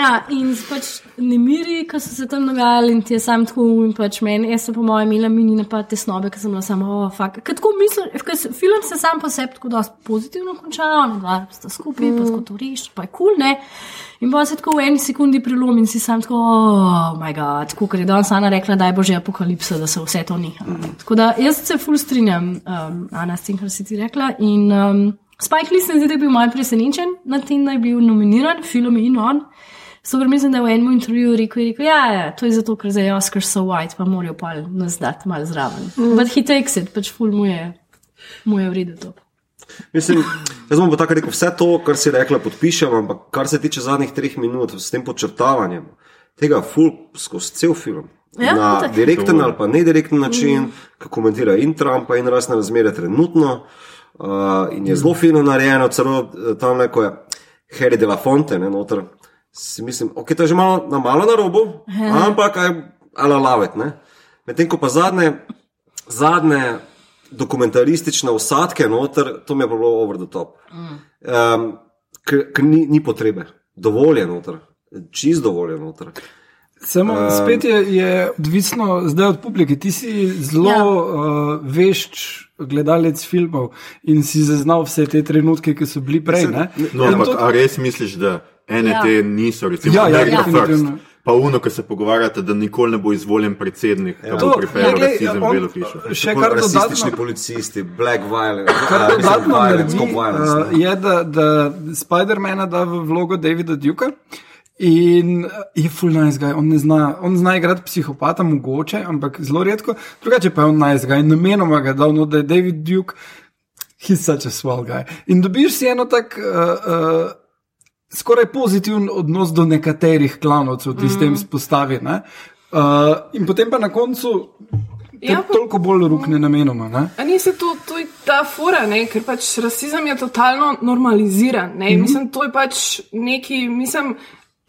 ja, in pač nemiri, ki so se tam dogajali, in ti je sam tako, in pač meni, jaz sem po mojem imela mini napad te snobe, ker sem bila samo, oh, fuck. Ker tako mislim, ker film se sam po sebi tako dosti pozitivno konča, ne dva sta skupaj, mm. pa tako to reši, pa je kul, cool, ne. In pa se tako v eni sekundi prelom in si sam tako, oh, moj bog, tako ker je danes Ana rekla, da je božja apokalipsa, da se vse to neha. Mm. Tako da jaz se ful strinjam, um, Ana, s tem, kar si ti rekla. In, um, Spike Lee se mi zdi, da je bil malce presenečen nad tem, da je bil nominiran, film in on. Super, mislim, da je v enem intervjuju rekel, rekel ja, ja, to je zato, ker zdaj Oscar so white, pa morajo pa nas dati malo zraven. Mm. But he takes it, pač ful mu je, mu je v redu to. Mislim, jaz bom pa tako rekel, vse to, kar si rekla, podpišem, ampak kar se tiče zadnjih treh minut s tem podčrtavanjem, tega ful skozi cel film. Ja, na tak. direkten ali pa nedirekten način, mm. ki komentira in Trumpa, in razne razmere trenutno. Uh, in je zelo fino narejeno, celo eh, tam neko je Harry de la Fonte, ne noter. Si mislim, ok, to je že malo na malo na robu, ampak aj ala lavet, ne. Medtem ko pa zadnje, zadnje dokumentaristične usadke noter, to mi je bilo over the top. Um, ker ni, ni potrebe, dovolj je noter, čist dovolj je noter. Samo spet je, je odvisno zdaj od publike. Ti si zelo Ja. ja. uh, vešč gledalec filmov in si zaznal vse te trenutke, ki so bili prej. Ne? No, ampak to- a res misliš, da ene Ja. ja. te niso, recimo, Ja, ja, America definitivno. First, pa uno, ki se pogovarjate, da nikoli ne bo izvoljen predsednik, da To- bo pripeljal ja, rasizem v Belo hišo. Še kar rasistični policisti, black violence, kar uh, dodatno naredi, uh, ne. je, da, da Spider-Mana da v vlogo Davida Duka. In uh, je full nice guy, on, ne zna, on zna igrati psihopata, mogoče, ampak zelo redko. Drugače pa je on nice guy, namenoma ga dal, no, da je David Duke, he's such a swell guy. In dobiš si eno tak. Uh, uh, Skoraj pozitiven odnos do nekaterih klanovcev, ki s tem spostavi. ne. Uh, in potem pa na koncu Ja, pa- toliko bolj rukne namenoma. Ne? A ni se to, to je ta fora, ne? ker pač rasizem je totalno normaliziran. Ne? Mm -hmm. Mislim, to je pač nekaj, mislim,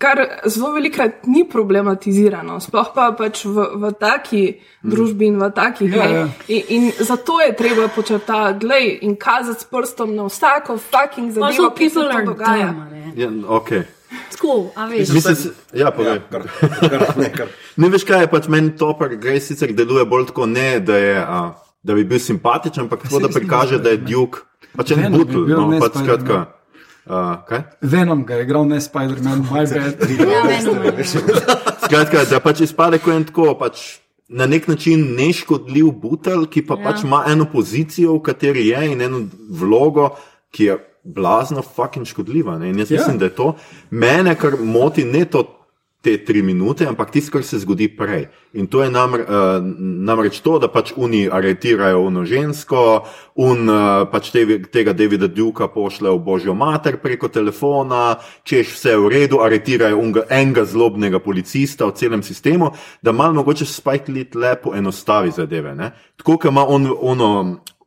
kar zelo velikrat ni problematizirano, sploh pa pač v, v taki družbi in v takih. Ja, ne. ja. In, in zato je treba počrtati, glej, in kazati s prstom na vsako fucking zadevo, ki se are dogaja. ne. Ja, okay. Tako, a veš. Mislim, se- ja, povej. Ja, kar, kar, ne, kar. <laughs> Ne veš, kaj je pač meni to, kar gre sicer deluje bolj tako, ne, da, je, a, da bi bil simpatičen, ampak tako, da prikaže, da je Duke, pač en Venom je butl, bil no, ne pač Spider-Man. skratka. Uh, kaj? Venom ga je igral, ne Spider-Man, my bad. <laughs> Ja, je. Skratka, da pač izpade kot en tako, pač na nek način neškodljiv butel, ki pa ja. pač ima eno pozicijo, v kateri je in eno vlogo, ki je blazno fucking škodljiva. Ne? In jaz Ja. ja. mislim, da je to mene, kar moti ne to. Te tri minute, ampak tisto, kar se zgodi prej. In to je namr, uh, namreč to, da pač oni aretirajo uno žensko, un uh, pač te, tega Davida Duka pošlje v božjo mater preko telefona, češ vse v redu, aretirajo unga, enega zlobnega policista v celem sistemu, da malo mogoče Spike Lee lepo enostavi zadeve. Ne? Tako, kot ima on ono,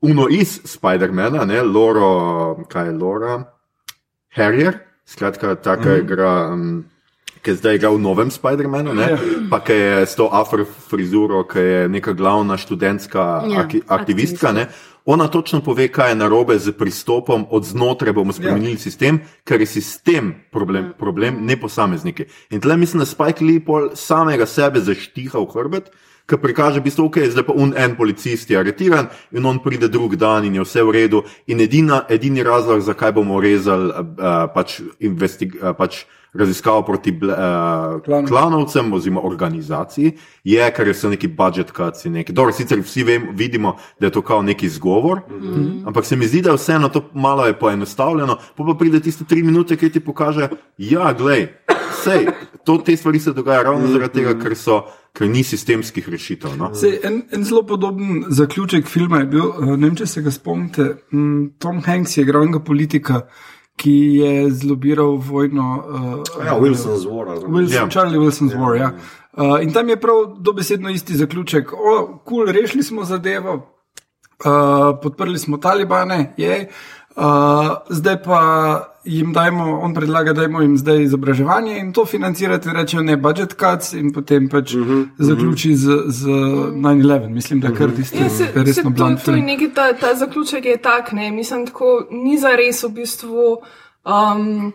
uno iz Spider-mana, ne, Loro, kaj je Lora? Harrier, skratka, taka mm -hmm. igra. Um, ki je zdaj igral v novem Spider-Manu, ne? pa ki je s to afro frizuro, ki je neka glavna študentska Ja, ja, aktivistka. Ne? Ona točno pove, kaj je narobe z pristopom, od znotraj bomo spremenili ja. sistem, ker je sistem problem, problem ne posamezniki. In tle mislim, da Spike Lee pol samega sebe zaštiha v hrbet, ki prikaže, da okay, je zdaj pa un en policist je aretiran in on pride drug dan in je vse v redu. In edina, edini razlog, zakaj bomo rezali uh, pač, uh, pač raziskavo proti uh, Klan. klanovcem oziroma organizaciji, je, ker so neki budžet cuts in neki. Dobro, sicer vsi vem, vidimo, da je to kao neki izgovor, mm -hmm. ampak se mi zdi, da je vseeno to malo je poenostavljeno, pa pa pride tiste tri minute, ki ti pokaže, ja, glej, sej, to, te stvari se dogajajo ravno zaradi tega, ker so. Ker ni sistemskih rešitev. No? Sej, en, en zelo podoben zaključek filma je bil, eh, ne vem, če se ga spomnite. Tom Hanks je igral enega politika, ki je zlobiral vojno. Uh, ja, Wilson's War. Wilson, yeah. Ja. Charlie Wilson's yeah, War. Ja. Uh, in tam je prav dobesedno isti zaključek. O, kul, cool, rešili smo zadevo, uh, podprli smo talibane, je. Uh, zdaj pa jim dajmo, on predlaga, da jim zdaj izobraževanje in to financirate, rečejo ne, budget cuts in potem pač uh mhm, -huh, mhm. zaključi z, z 9-11. Mislim, da kar mhm. tisti, ki ste resno bili. To je neki ta, ta zaključek je tak, ne, mislim, tako ni za res v bistvu um,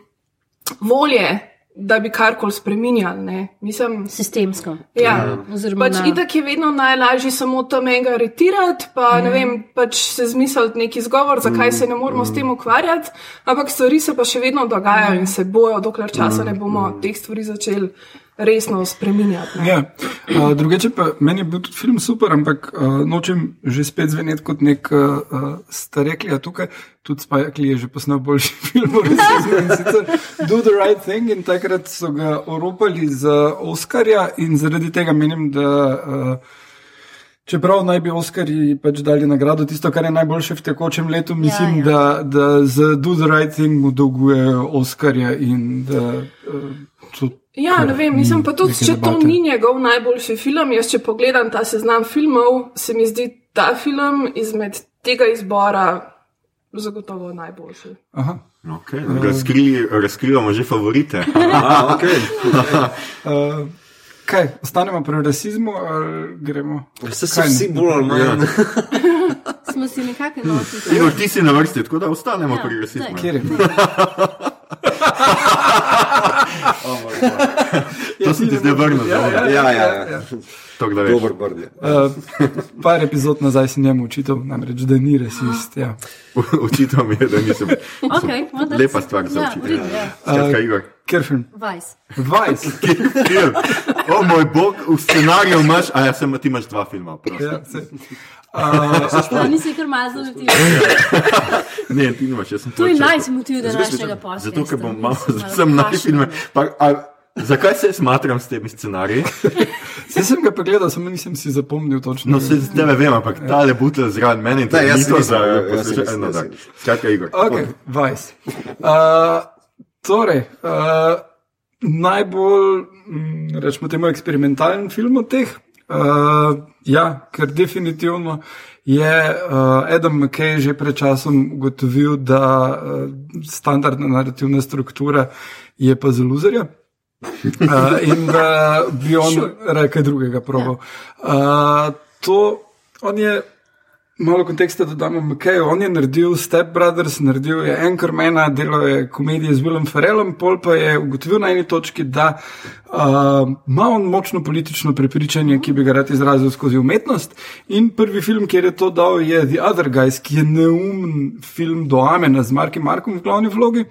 volje da bi karkoli spremenjali. Mislim, Sistemsko. Ja, pač itak je vedno najlažje samo tam enega retirati, pa mm. ne vem, pač se zmisliti neki izgovor, zakaj mm. se ne moramo mm. s tem ukvarjati, ampak stvari se pa še vedno dogajajo mm. in se bojo, dokler časa mm. ne bomo mm. teh stvari začeli resno spremenjati. Ja. Uh, drugače pa meni je bil tudi film super, ampak uh, nočem že spet zveneti kot nek uh, starekli, a tukaj tudi Spajkli je že posnel boljši <laughs> film, sicer Do the Right Thing in takrat so ga oropali za Oscarja in zaradi tega menim, da uh, Čeprav naj bi Oskarji pač dali nagrado, tisto, kar je najboljše v tekočem letu, mislim, ja, ja. Da, da z Do the Right Thing mu dolgujejo Oskarja in da uh, to Ja, ne vem, mislim pa tudi, če to ni njegov najboljši film. Jaz, če pogledam ta seznam filmov, se mi zdi ta film izmed tega izbora zagotovo najboljši. Aha. Okay. Razkrili, razkrivamo že favorite. <laughs> Aha, okay. <laughs> uh, kaj, ostanemo pri rasizmu ali gremo? Se se vsi bolj ali manj. Ja. Smo si nekako enotni. No, ti si na vrsti, tako da ostanemo ja, pri rasizmu. Kjer je? <laughs> <laughs> to si ti zdaj vrnil. Ja, ja, ja. ja, ja. ja. Dober brdi. Uh, par epizod nazaj si njemu učitelj, namreč, da ni rasist. Ja. <laughs> Učitelj mi je, da nisem. Okay, well, lepa stvar za ja, učitelja. Ja. Uh, Ker film? Vice. Vice. <laughs> o moj bog, v scenariju imaš, a ja, sem, ti imaš dva filma. Ja, Uh, nisi kar mazal, ti je. ne, ti nimaš, jaz sem to. To je najsi motiv današnjega posla. Zato, ker bom malo, sem na filme. Pa, a, zakaj se smatram s temi scenariji? <laughs> Jaz sem ga pogledal, samo nisem si zapomnil točno. No, se z tebe vem, ampak ta le butel zraven mene in to je za eno dan. Skratka, Igor. Ok, Vice. Uh, torej, uh, najbolj, mm, rečemo temu, eksperimentalen film od teh. Uh, ja, ker definitivno je uh, Adam McKay že pred časom ugotovil, da uh, standardna narativna struktura je pa za luzerja. Uh, in da bi on <laughs> sure. rekel drugega probo. Uh, to on je malo konteksta, da damo McKay. On je naredil Step Brothers, naredil je Anchormana, delal je komedije z Willem Ferrellom, pol pa je ugotovil na eni točki, da uh, ima on močno politično prepričanje, ki bi ga rad izrazil skozi umetnost. In prvi film, kjer je to dal, je The Other Guys, ki je neumen film do Amena z Markom Markom v glavni vlogi.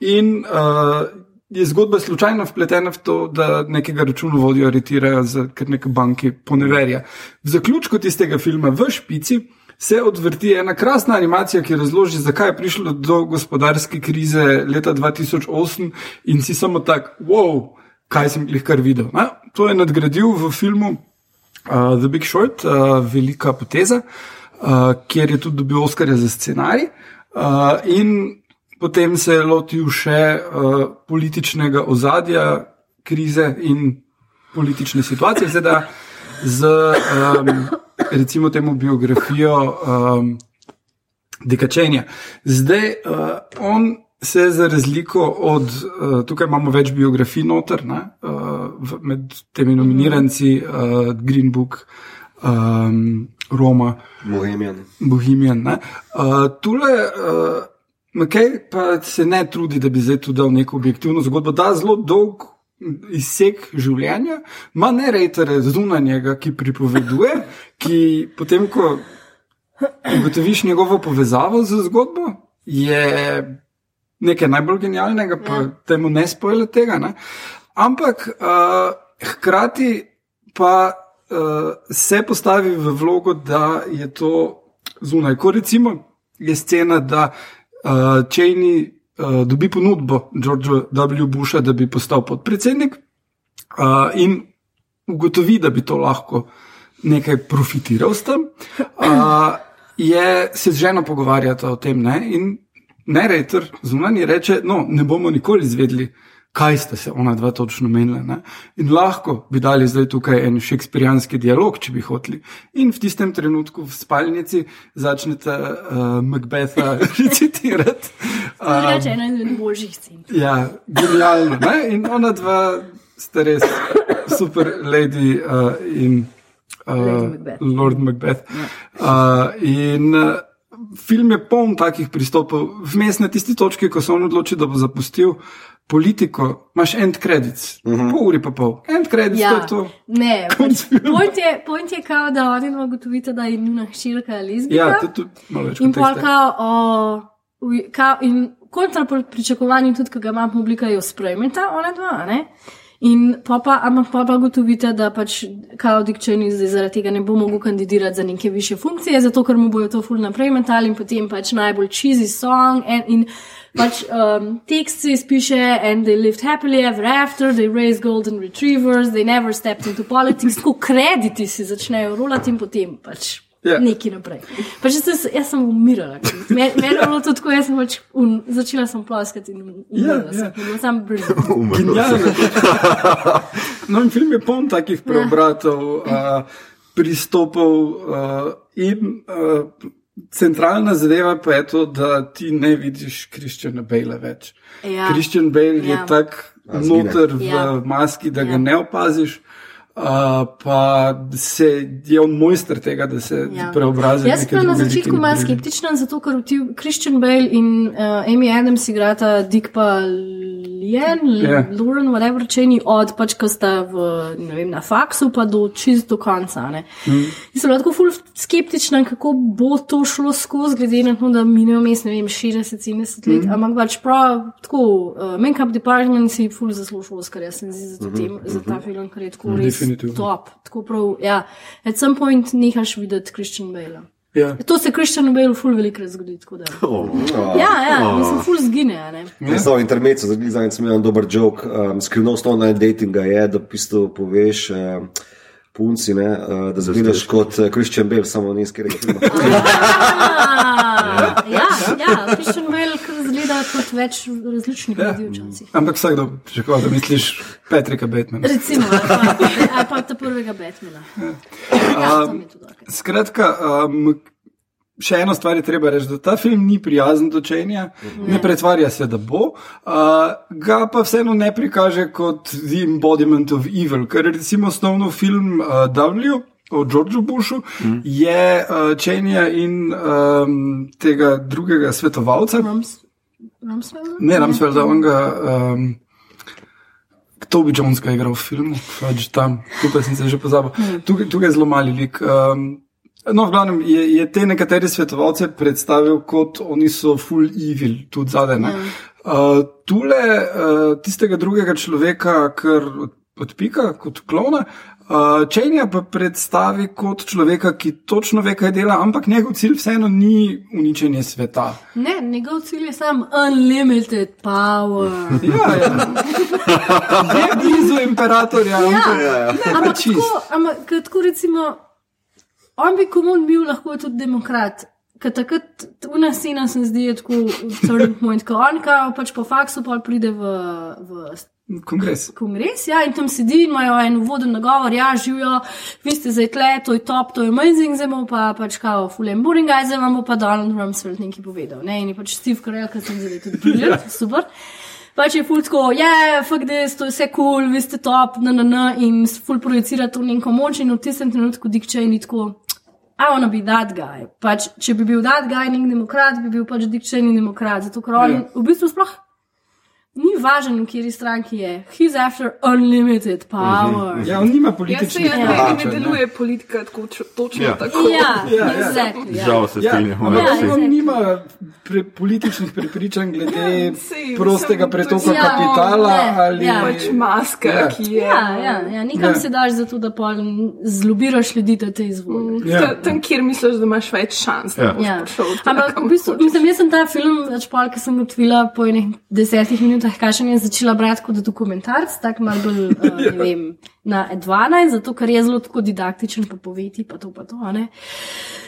In uh, je zgodba slučajno vpletena v to, da nekega računovodja aretirajo za kar nekaj banki poneverja. V zaključku tistega filma v špici se odvrti ena krasna animacija, ki razloži, zakaj je prišlo do gospodarske krize leta 2008 in si samo tak, wow, kaj sem jih kar videl. Na, to je nadgradil v filmu uh, The Big Short, uh, velika poteza, uh, kjer je tudi dobil Oscarja za scenarij. Uh, in potem se je lotil še uh, političnega ozadja, krize in politične situacije, zdaj da z um, recimo temu biografijo um, dekačenja. Zdaj, uh, on se za razliko od, uh, tukaj imamo več biografij noter, ne, uh, v, med temi nominiranci, uh, Green Book, um, Roma, Bohemian. Bohemian. ne. Uh, tule, uh, McKay pa se ne trudi, da bi zdaj tu dal neko objektivno zgodbo, da zelo dolg izsek življenja, ima ne rejtere zunanjega, ki pripoveduje, ki potem, ko ugotoviš njegovo povezavo z zgodbo, je nekaj najbolj genialnega, pa ja. temu ne spojle tega. Ne? Ampak uh, hkrati pa uh, se postavi v vlogo, da je to zunaj. Ko recimo je scena, da uh, Cheney uh, dobi ponudbo Georgea W. Busha, da bi postal podpredsednik uh, in ugotovi, da bi to lahko nekaj profitiral s tem. Uh, je se z ženo pogovarjata o tem, ne? in ne rejter zunanji reče: No, ne bomo nikoli izvedeli, kaj sta se ona dva točno menila. Ne? In lahko bi dali zdaj tukaj en šekspirijanski dialog, če bi hoteli. In v tistem trenutku v spalnici začnete uh, Macbetha <laughs> recitirati. To je ena izmed božjih scen. Ja, genialno. Ne? In ona dva sta res super lady uh, in Lady uh, Macbeth. Lord Macbeth. Uh, in uh, film je poln takih pristopov. Vmes na tisti točki, ko se on odloči, da bo zapustil politiko, imaš end credits, uh -huh. pol uri pa pol. End credits, ja. to je to. Ne, <laughs> pač, point, je, point je kao, da oni ugotovite, da je njuna hčerka lezbika. Ja, to je tudi malo več In pol kao, o, kao, in kontra pri pričakovanju, tudi, ki ga ima publika, jo sprejmeta, ona dva, ne? In pa pa, ampak pa pa gotovite, da pač Dick Cheney zdaj zaradi tega ne bo mogel kandidirati za neke više funkcije, zato ker mu bojo to ful naprej metali in potem pač najbolj cheesy song in, in pač um, tekst se izpiše and they lived happily ever after, they raised golden retrievers, they never stepped into politics, tako krediti si začnejo rolati in potem pač Ja. neki naprej. Pač jaz, sem- jaz sem umirala. Meni je bilo to tako, jaz sem pač un, začela sem ploskati in umirala Ja, sem. ja. Bilo sem brilliant. <laughs> Genialno. <laughs> No, in film je poln takih preobratov, uh, pristopov uh, in uh, centralna zadeva pa je to, da ti ne vidiš Kristjana Bale več. Ja. Kristjan Bale je Ja. tak A, zgine. noter v Ja. maski, da ga Ja. ne opaziš. Uh, pa se je on mojster tega, da se Ja. preobrazi. Jaz sem na začetku malo in skeptična, zato ker ti Christian Bale in uh, Amy Adams igrata Dick pa Lien, Ja. Lauren, whatever, če ni od, pač ko sta v, ne vem, na faksu pa do čist do konca. Ne. Mm. Sem bila tako ful skeptična, kako bo to šlo skozi, glede na to, da minejo mes, ne vem, 60-70 let, mm. ampak pač prav tako, uh, make-up department si ful zaslužil, Oscar, jaz se mi zdi za, to tem, za ta film, ker je tako res Definitivno. top. Tako prav, ja, at some point nehaš videti Christian Bale. Ja. To se Kristjanu Bale ful velikrat zgodi. tako Da. Oh. Ja, ja, mislim, ful zgine. a Ne? Jaz sem intermezzo, zdaj zadnjič sem imel en dober jok. Um, skrivnost online datinga je, da bistvu poveš um, punci, ne, uh, da zgledeš kot uh, Christian Bale, samo ni skerega filma. Ah, Ja, ja, Kristjan Bale kar zgleda kot več različnih ljudi včasih. Ampak vsakdo pričakuje, da misliš Petrika Batmana. Recimo, ali pa, ali pa ta prvega Batmana. Ja, je okej. Skratka, um, še eno stvar je treba reči, da ta film ni prijazen do čenja, ne pretvarja se, da bo, uh, ga pa vseeno ne prikaže kot The Embodiment of Evil, ker recimo osnovno film uh, W. O Georgeu Bushu mm. je uh, Čenja in um, tega drugega svetovalca, Rams, Ramsfeld? ne Ramsfelda, on ga, um, Toby Jones ga je igral v filmu, pač tam, tukaj sem se že pozabil. Tukaj, tukaj je zelo mali lik. Um, no, v glavnem je, je te nekatere svetovalce predstavil kot oni so full evil, tudi zadaj. ne. Uh, tule uh, tistega drugega človeka, kar od- odpika kot klona. Uh, Čenja pa predstavi kot človeka, ki točno ve, kaj dela, ampak njegov cilj vseeno ni uničenje sveta. Ne, njegov cilj je sam unlimited power. Ja, ja. Je blizu imperatorja, ampak Ja, ampak čist. tako, ampak tako recimo, on bi komun bil lahko tudi demokrat. Ker takrat, una scena se mi zdi je tako, point, ko on kao pač po faksu pa pride v, v kongres. kongres, ja, in tam sedi in imajo en uvoden nagovor, ja, živijo, vi ste zdaj tle, to je top, to je amazing, zdaj bomo pa pač kao fulem boring, zdaj vam bo pa Donald Rumsfeld nekaj povedal. Ne? In je pač Steve Carell, ki sem zdaj tudi brilliant, <laughs> super. Pač je ful tako, ja, yeah, fuck this, to je vse kul, cool, vi ste top, na na na in ful projicira to neko moč in v tistem trenutku Dick Cheney tako. I wanna be that guy. Pač, če bi bil that guy, nek demokrat, bi bil pač Dick Cheney demokrat. Zato, ker on Ja. v bistvu sploh ni važen, v kateri stranki je. He's after unlimited power. Ja, on nima se političnih jaz ne, deluje politika tako, točno Ja. tako. Ja, Ja, ja. exactly, ja. Žal se Ja, strinjamo. ampak Ja, on exactly. nima pre, političnih prepričanj glede sej, prostega mislim, pretoka Ja, kapitala ne, ali ja. Pač maska, Ja. ki je. Ja, ja, ja, nikam Ja. ja. se daš zato, da pol zlobiraš ljudi, da te izvolijo. Ja. Ta- Tam, kjer misliš, da imaš več šans, Ja. Ja. Ampak v bistvu, mislim, jaz sem ta film, več pol, ki sem ga odvila po enih desetih minutah kašanja, začela brati kot dokumentarc, tako malo bolj, uh, <laughs> ne vem, na 12, zato ker je zelo tako didaktičen, pa poveti, pa to, pa to, ne.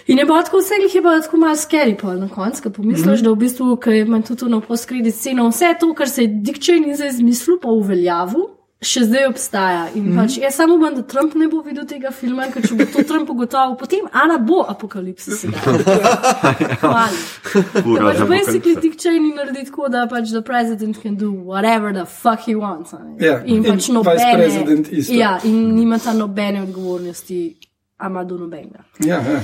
In je bilo tako vse, jih je bilo tako malo scary, pa na koncu, ko pomisliš, mm -hmm. da v bistvu, ker ima tudi to na poskredi sceno, vse to, kar se je Cheney zdaj izmislil, pa uveljavil. Še zdaj obstaja. In mm -hmm. pač jaz samo upam, da Trump ne bo videl tega filma, ker če bo to Trump ugotovil, potem Ana bo apokalipsis. <laughs> Hvala. Pač basically Dick Cheney naredi tako, da pač the president can do whatever the fuck he wants. ne. Ja, In in pač nobene. Ja, in nima ta nobene odgovornosti, ama do nobenega. Ja, ja.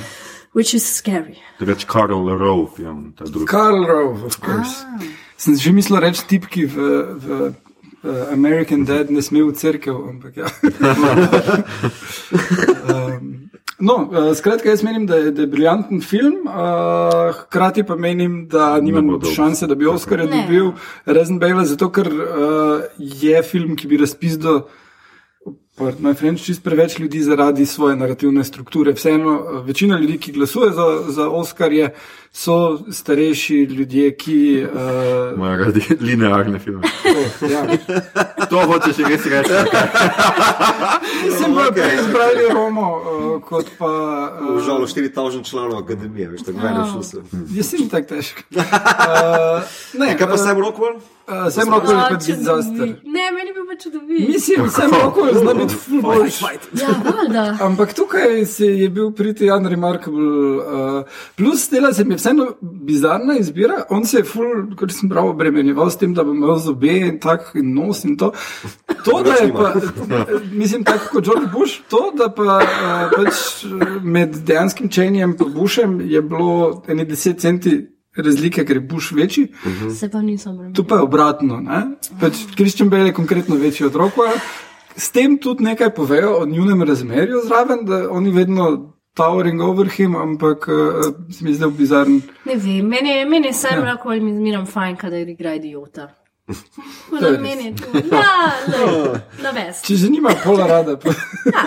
Which is scary. Reč Karl Rove, ja, ta drugi. Karl Rove, of course. Ah. Sem že mislil reči tip, ki v, v uh, American Dad ne sme v cerkev, ampak ja. <laughs> um, no, uh, skratka, jaz menim, da je, da je briljanten film, uh, hkrati pa menim, da nimam šanse, da bi Oscarja dobil razen Bela, zato ker uh, je film, ki bi razpisal. Pardon, my friends, čist preveč ljudi zaradi svoje narativne strukture. Vseeno, eh, večina ljudi, ki glasuje za, za Oscarje, so starejši ljudje, ki. Uh, Moja radi <laughs> linearne filme. oh, ja. <laughs> To hočeš res reči. <laughs> Sem pa prej izbrali Romo, uh, kot pa. Uh, Žal 4000 članov akademije, veš, tako meni šlo se. jaz sem tako težek. Uh, ne, Kaj pa Simon Rockwell? Uh, sem lahko A, rekel, disaster. Ne, meni bi pa čudovit. Mislim, sem lahko zna biti full boljši. Ja, valjda. Ampak tukaj se je bil priti unremarkable. Uh, plus, dela se mi je vseeno bizarna izbira. On se je full, kot sem prav obremenjeval s tem, da bo imel zobe in tak in nos in to. To, da je pa, mislim, tako kot George Bush, to, da pa uh, pač med dejanskim čenjem in Bushem je bilo eni 10 centi razlike, ker je Bush večji. Se pa nisem Tu razumel. pa je obratno. Pač Christian Bale je konkretno večji od Rockwella. S tem tudi nekaj povejo o njunem razmerju zraven, da oni vedno towering over him, ampak uh, se mi zdel bizaren. Ne vem, meni meni je Sam Ja. Rockwell mi zmeram fajn, kadar igra idiota. <laughs> Da, meni je to. Ja, le, na vest. Če že nima pola rada, pa <laughs> Ja,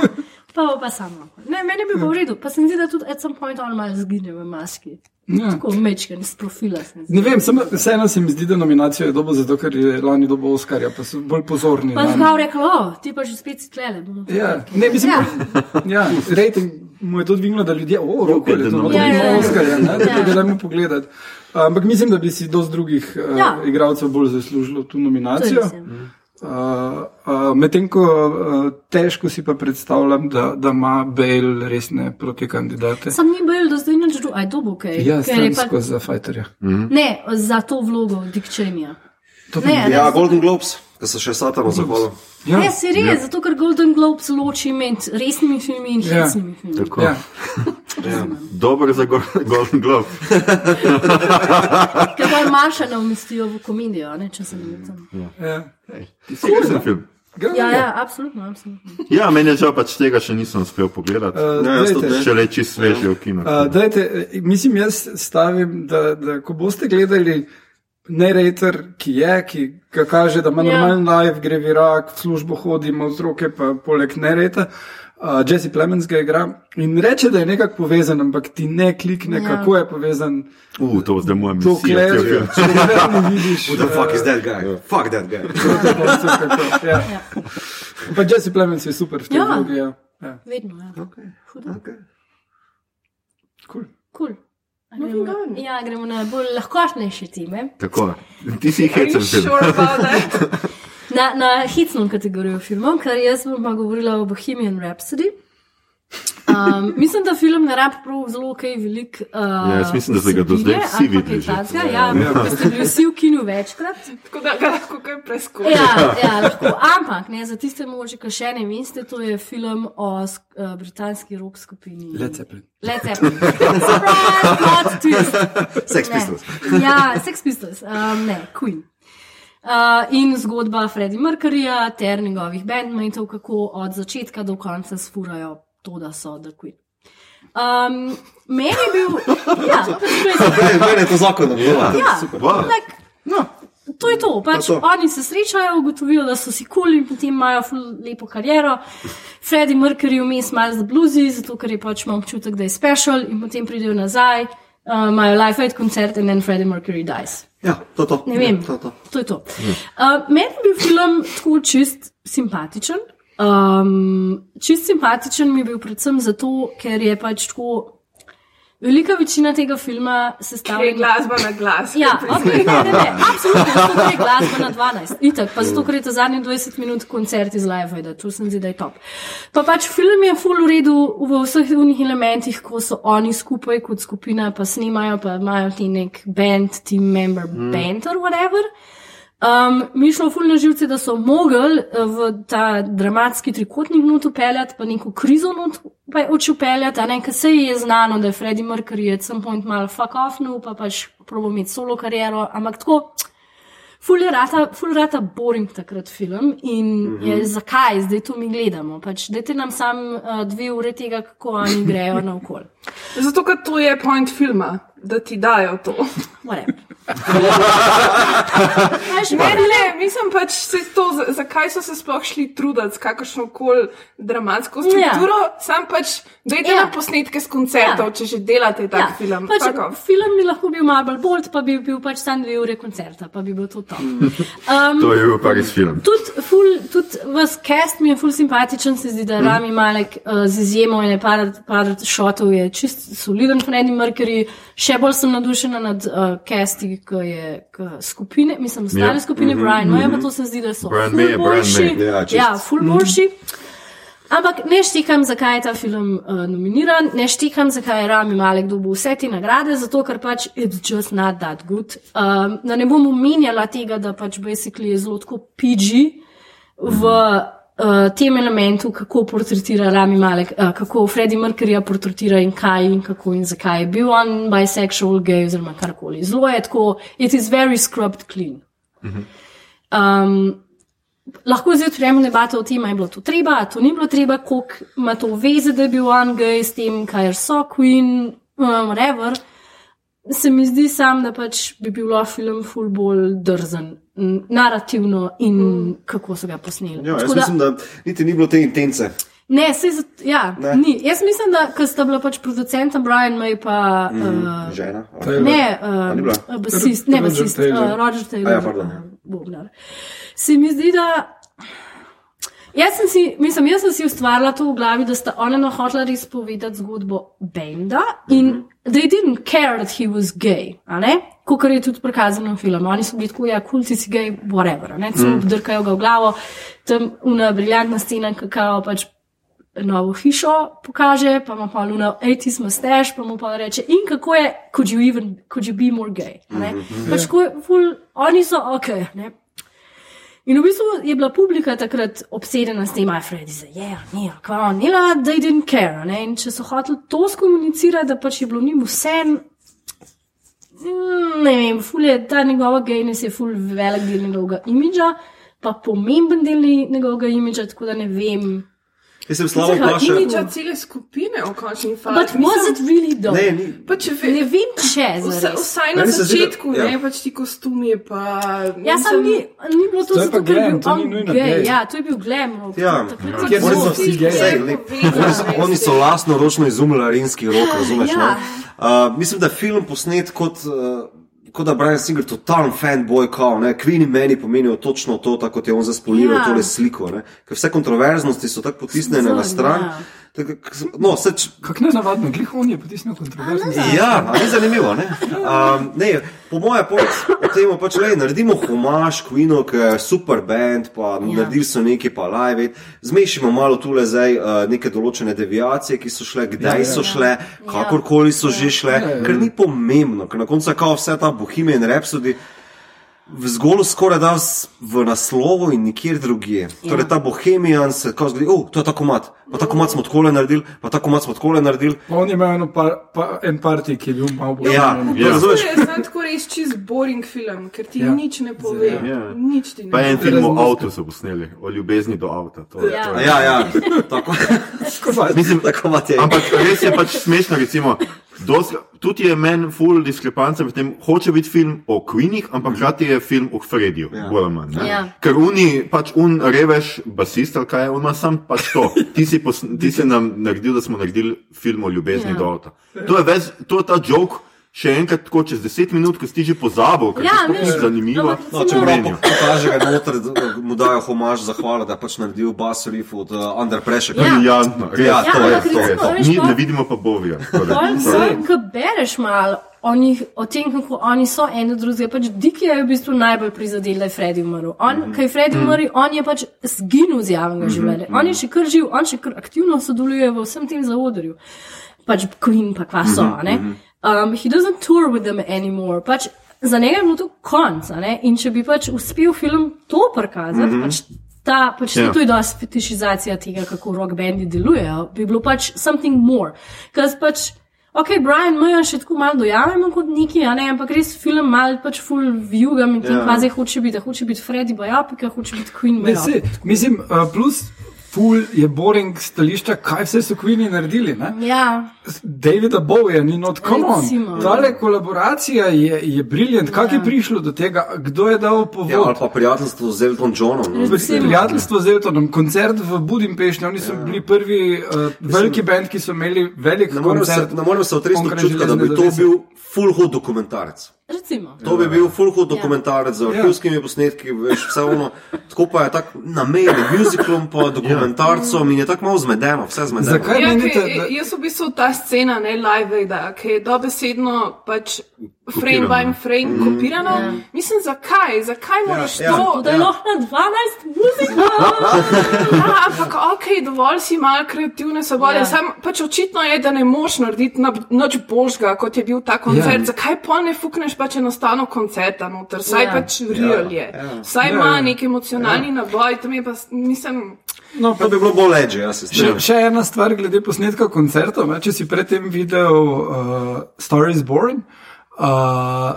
pa bo pa samo. Ne, meni bi bilo v redu, pa se mi zdi, da tudi at some point on malo zgine v maski. Ja. Tako mečken, iz profila se mi zdi. Ne vem, samo vseeno se mi zdi, da nominacijo je dobo zato, ker je lani dobo Oscarja, pa so bolj pozorni. Pa zgav rekel, o, ti pa že spet si tlele. bomo to Ja, rekli." ne, mislim, Ja. <laughs> ja, rejting mu je to dvignilo, da ljudje, o, roko je to, Ja, da ja, ima ja. Oscarja, ne, da ga dajmo pogledati. Ampak mislim, da bi si dosti drugih uh, Ja. igralcev bolj zaslužilo tu To nominacijo. ja. Uh, uh, Medtem ko uh, težko si pa predstavljam, da, da ima Bale resne protikandidate. Sam ni bil do zdaj nič drugega, aj to bo kaj. Ja, ker je sem pa- za fajterja. Ne, za to vlogo Dick Cheneyja. Ja, Golden Globes, ki so še satano zahvalili. Ja, Ne, se res, zato ker Golden Globes loči med resnimi filmi in Ja. hecnimi filmi. Tako. ja. <laughs> Dobro za Go- Golden Globe. <laughs> Ker pa Marša ne umestijo v komedijo, a ne, če se ne motim. Ja. Ti si resen film. Ja, naprej. ja, absolutno, absolutno. Ja, meni je žal pač tega še nisem uspel pogledati. Uh, Ne, jaz tudi dajte. ne. Še le čist svež je v kinu. Uh, dajte, eh, mislim, jaz stavim, da, da ko boste gledali narrator, ki je, ki ga kaže, da ima Ja. normalen life, gre v Irak, v službo hodi, ima otroke, pa poleg narrata. Uh, Jesse Plemens ga igra in reče, da je nekako povezan, ampak ti ne klikne, Ja. ja. kako je povezan. Uh, to zdaj moja Dokler misija. če dokler <laughs> ne vidiš. Who the fuck is that guy? Fuck that guy. kako, ja. Pa Jesse Plemens je super v tej Ja. vlogi. Ja. Ja. Vedno, ja. Okay. Hudo. Okay. Cool. Cool. Moving Gremo, on. ja, gremo na bolj lahkotnejše teme. Tako. Ti si hecen film. sure? <laughs> Na, na hitno kategorijo filmov, ker jaz bom pa govorila o Bohemian Rhapsody. Um, mislim, da film ne rabi prav zelo kaj velik. Uh, Ja, jaz mislim, da ste ga do zdaj vsi videli takega. Ja, ja. ste bili vsi v kinu večkrat. Tako da ga lahko kaj preskočim. Ja, ja, lahko. Ampak ne, za tiste mogoče, ki še ne veste, to je film o uh, britanski rock skupini. Led Zeppelin. Led Zeppelin. Surprise, plot twist. Sex Ne. Pistols. Ja, Sex Pistols, um, ne, Queen. Uh, in zgodba Freddie Mercuryja ter njegovih bandmateov, kako od začetka do konca sfurajo to, da so The Queen. Um, meni je bil, ja, <laughs> pač to je Ne, Mene je to zakon, da Ja, Wow. like, no, to je to. Pač To je to. Oni se srečajo, ugotovijo, da so si kul cool in potem imajo ful lepo kariero. Freddie Mercury vmes malo za bluzi, zato ker je pač imel občutek, da je special in potem pridejo nazaj, uh, imajo live aid koncert in then Freddie Mercury dies. Ja, to je to. Ne vem, To je to. to je to. Uh, meni je bil film tako čist simpatičen. Um, čist simpatičen mi je bil predvsem zato, ker je pač tako. Velika večina tega filma Ker je sestavljena glasba na glas. Ja, okay, ne, ne, ne, absolutno, ker je glasba na 12. Itak, pa zato, ker je ta zadnji 20 minut koncert iz live, da to se mi zdi, da je top. Pa pač film je full v redu v vseh unih elementih, ko so oni skupaj kot skupina, pa snimajo, pa imajo ti nek band, team member, mm. band or whatever. Um, mi šlo ful na živce, da so mogli eh, v ta dramatski trikotnik not upeljati, pa neko krizo not pa oči upeljati, a ne, ker se je znano, da je Freddie Mercury at some point mal fuck off, no, pa pač probo imeti solo kariero, ampak tako, ful je rata, ful rata boring takrat film in mm -hmm. je zakaj, zdaj to mi gledamo, pač dajte nam sam uh, dve ure tega, kako oni grejo naokol. Zato, ker to je point filma, da ti dajo to. <laughs> Ne, ne, mislim pač, se to, za- zakaj so se sploh šli truditi s kakršno koli dramatsko strukturo, ja. sam pač dajte Ja. ja. na posnetke z koncertov, Ja. ja. če že delate tak ja. film. Pač, off. film bi lahko bil malo bolj bold, pa bi bil pač sam dve ure koncerta, pa bi bil to to. Um, <laughs> To je bil pa res film. Tudi, ful, tudi vas cast mi je ful simpatičen, se zdi, da je Rami Malek uh, z izjemo in par, par šotov je čist soliden Freddie Mercury. Še bolj sem nadušena nad uh, casti, ki je k skupine, mislim, ostale Ja. yeah. skupine, mm -hmm, Brian May, pa to se zdi, da so Brian May je Brian boljši. May. Ja, čist. ja, ful boljši. Ampak ne štekam, zakaj je ta film uh, nominiran, ne štekam, zakaj je Rami Malek dobil vse te nagrade, zato ker pač it's just not that good. Um, da ne bom omenjala tega, da pač basically je zelo tako PG v uh, tem elementu, kako portretira Rami Malek, uh, kako Freddie Mercuryja portretira in kaj in kako in zakaj je bil on bisexual, gay oziroma karkoli. Zelo je tako, it is very scrubbed clean. Um, lahko zdaj odpremo debato o tem, ali je bilo to treba, ali to ni bilo treba, koliko ima to veze, da je bil on gay s tem, kaj so Queen, um, whatever. Se mi zdi sam, da pač bi bil lahko film ful bolj drzen, narativno in mm. kako so ga posneli. Ja, jaz Tako mislim, da niti ni bilo te intence. Ne, sej, ja, Ne. ni. Jaz mislim, da ker sta bila pač producenta Brian May pa. Mm. Uh, Žena. Taylor. Ne, uh, basist, ne Roger basist, Taylor. uh, Roger Taylor. A ja, pardon, uh, Bobnar. Se mi zdi, da. Jaz sem, si, mislim, jaz sem si ustvarila to v glavi, da sta ona hotela res povedati zgodbo Benda in mm -hmm. they didn't care that he was gay, kot je tudi prikazano v filmu. Oni so bili tako, ja, kulci si gay, whatever, ne, celo mm. drkajo ga v glavo, tam una briljantna scena, kakao pač novo hišo pokaže, pa ima pa Luna 80s mustache, pa mu pa reče, in kako je, could you even, could you be more gay? Mm -hmm. Pač ko je, ful, oni so ok. Ne? In v bistvu je bila publika takrat obsedena s tem, aj Freddy, za je, ne, kva, nila, they didn't care. Ne? In če so hoteli to skomunicirati, da pač je bilo njim vse, mm, ne vem, je ta njegova gejnes je ful velik del njegovega imidža, pa pomemben del njegovega imidža, tako da ne vem. Jaz sem slabo vprašal. Imidža cele skupine v končni fazi. But was it really though? Ne, ni. Pa če ve, Ne vem, če vsa, zares. vsaj na zdi, da- začetku, ja. ne pač ti kostumi. Pa, Ja, sam ni, ni bilo to To je zato, ker je glam, bil to ni on gay. gay. Ja, to je bil glam. Ja, ja. je bilo so vsi lep. Oni so- lastno ročno izumili arenski rok, razumeš? Ja. ne? Uh, mislim, da je film posnet kot. Uh, Kot da Brian Singer, totalen fanboy, kao, ne, Queen in meni pomenijo točno to, tako kot je on zaspoliral Ja. tole sliko. Ne. Ker vse kontroverznosti so tako potisnjene na stran, ja. No, se, č- Kako ne navadno, glih on je potisnil kontroverzen. Ja, a ni zanimivo. Ne? Um, ne, po mojem, po tem pač le naredimo homaž Queenu, ki je super band, pa ja. naredili so nekaj, pa live. Zmešimo malo tule zdaj uh, neke določene deviacije, ki so šle, kdaj ja, so šle, kakorkoli so že šle, ja. ker ni pomembno, ker na koncu je kao vse ta Bohemian Rhapsody. V zgolj skoraj da v- naslovu in nikjer drugje. Ja. Torej, ta bohemijan se tako zgodi, oh, to je tako mat, pa tako mat smo tako naredili, pa tako mat smo tako naredili. Pa On je imel eno par, pa, en partij, ki je bil malo bolj. Ja, Ja. ja. razumeš? To je zdaj tako res čist boring film, ker ti Ja. ja. nič ne pove. Ja. Nič ti ne Pa en film o avtu so posneli, o ljubezni do avta. To, je- Ja. to je- Ja, ja, tako, <laughs> Mislim, tako imate. Ampak res je pač smešno, recimo. Dost, tudi je meni full diskrepanca med tem, hoče biti film o Queenih, ampak hkrati je film o Frediju, ja. bolj ali manj. ne. Ja. Ker oni, pač un reveš, basist ali kaj je, on ima sam pač to. <laughs> Ti si, pos, ti si nam naredil, da smo naredili film o ljubezni Ja. ja. do avta. To je, vez, to je ta joke. Še enkrat, tako čez deset minut, ko si ti že pozabil, ker Ja, ja, je to zanimivo. ampak No, če prav pokaže, noter, da mu dajo homaž za hvalo, da je pač naredil bass riff od uh, Under Pressure. Ja. Briljantno, res, Ja, to ja, je, to je. recimo, veš pa- ne vidimo pa Bovija. Pol se, ko bereš malo o, njih, o tem, kako oni so eno drugega, pač Diki je v bistvu najbolj prizadel, da je Freddy umrl. On, mm -hmm. Kaj je Freddy umrl, on je pač zginil z javnega življenja. On je še kar živ, on še kar aktivno sodeluje v vsem tem zaodrju. Pač Queen, pa kva so. a ne. Um, he doesn't tour with them anymore. Pač za njega je bilo to konc. In če bi pač uspel film to prikazati, mm -hmm. pač ta, pač Ja. yeah. to je dosti fetišizacija tega, kako rock bandi delujejo, bi bilo pač something more. Ker pač, ok, Brian Mayer še tako malo dojamemo kot neki, ne, ampak res film mal pač full viewgam in tem, Ja. yeah. kvazi hoče biti, hoče biti Freddy Bajopika, hoče biti Queen Bajopika. mislim, uh, plus ful je boring stališča, kaj vse so Queeni naredili. Ne? Ja, Davida Bowieja ni not, come Recimo. on. Tale kolaboracija je, je briljant. Kako je prišlo do tega? Kdo je dal Ja, ali povod? pa prijateljstvo z Elton Johnom. No. Prijateljstvo z Eltonom, koncert v Budimpešti, oni so bili prvi uh, veliki band, ki so imeli velik Ne morem se, koncert. ne morem se otresti občutka, da bi to zavese. bil full hud dokumentarec. recimo. To bi bil full hud dokumentarec z arhivskimi posnetki, veš, vse ono. Tako pa je tako na meji med musicalom pa dokumentarcem in je tako malo zmedeno, vse zmedeno. Zakaj Ja, menite, da jaz v bistvu ta scena, ne live, da je dobesedno pač frame by frame Mhm. kopirano. Mislim, zakaj? Zakaj moraš ja. to? Da je lahko na 12 muzika. <laughs> Ja, ampak ok, dovolj si malo kreativne svobode. Ja. Ja. Sam pač očitno je, da ne moš narediti na- nič božga, kot je bil ta koncert. Ja. Ja. Zakaj pa ne fukneš pač enostavno koncerta noter? Saj Ja. ja. pač real je. Ja. Saj Ja, ima ja. ja. nek emocionalni ja. naboj, tam je pa, mislim. No, To bi bilo bolj leže, jaz se Še, strinjam. še ena stvar glede posnetka koncertov. ne, Če si predtem videl uh, Star is Born, uh,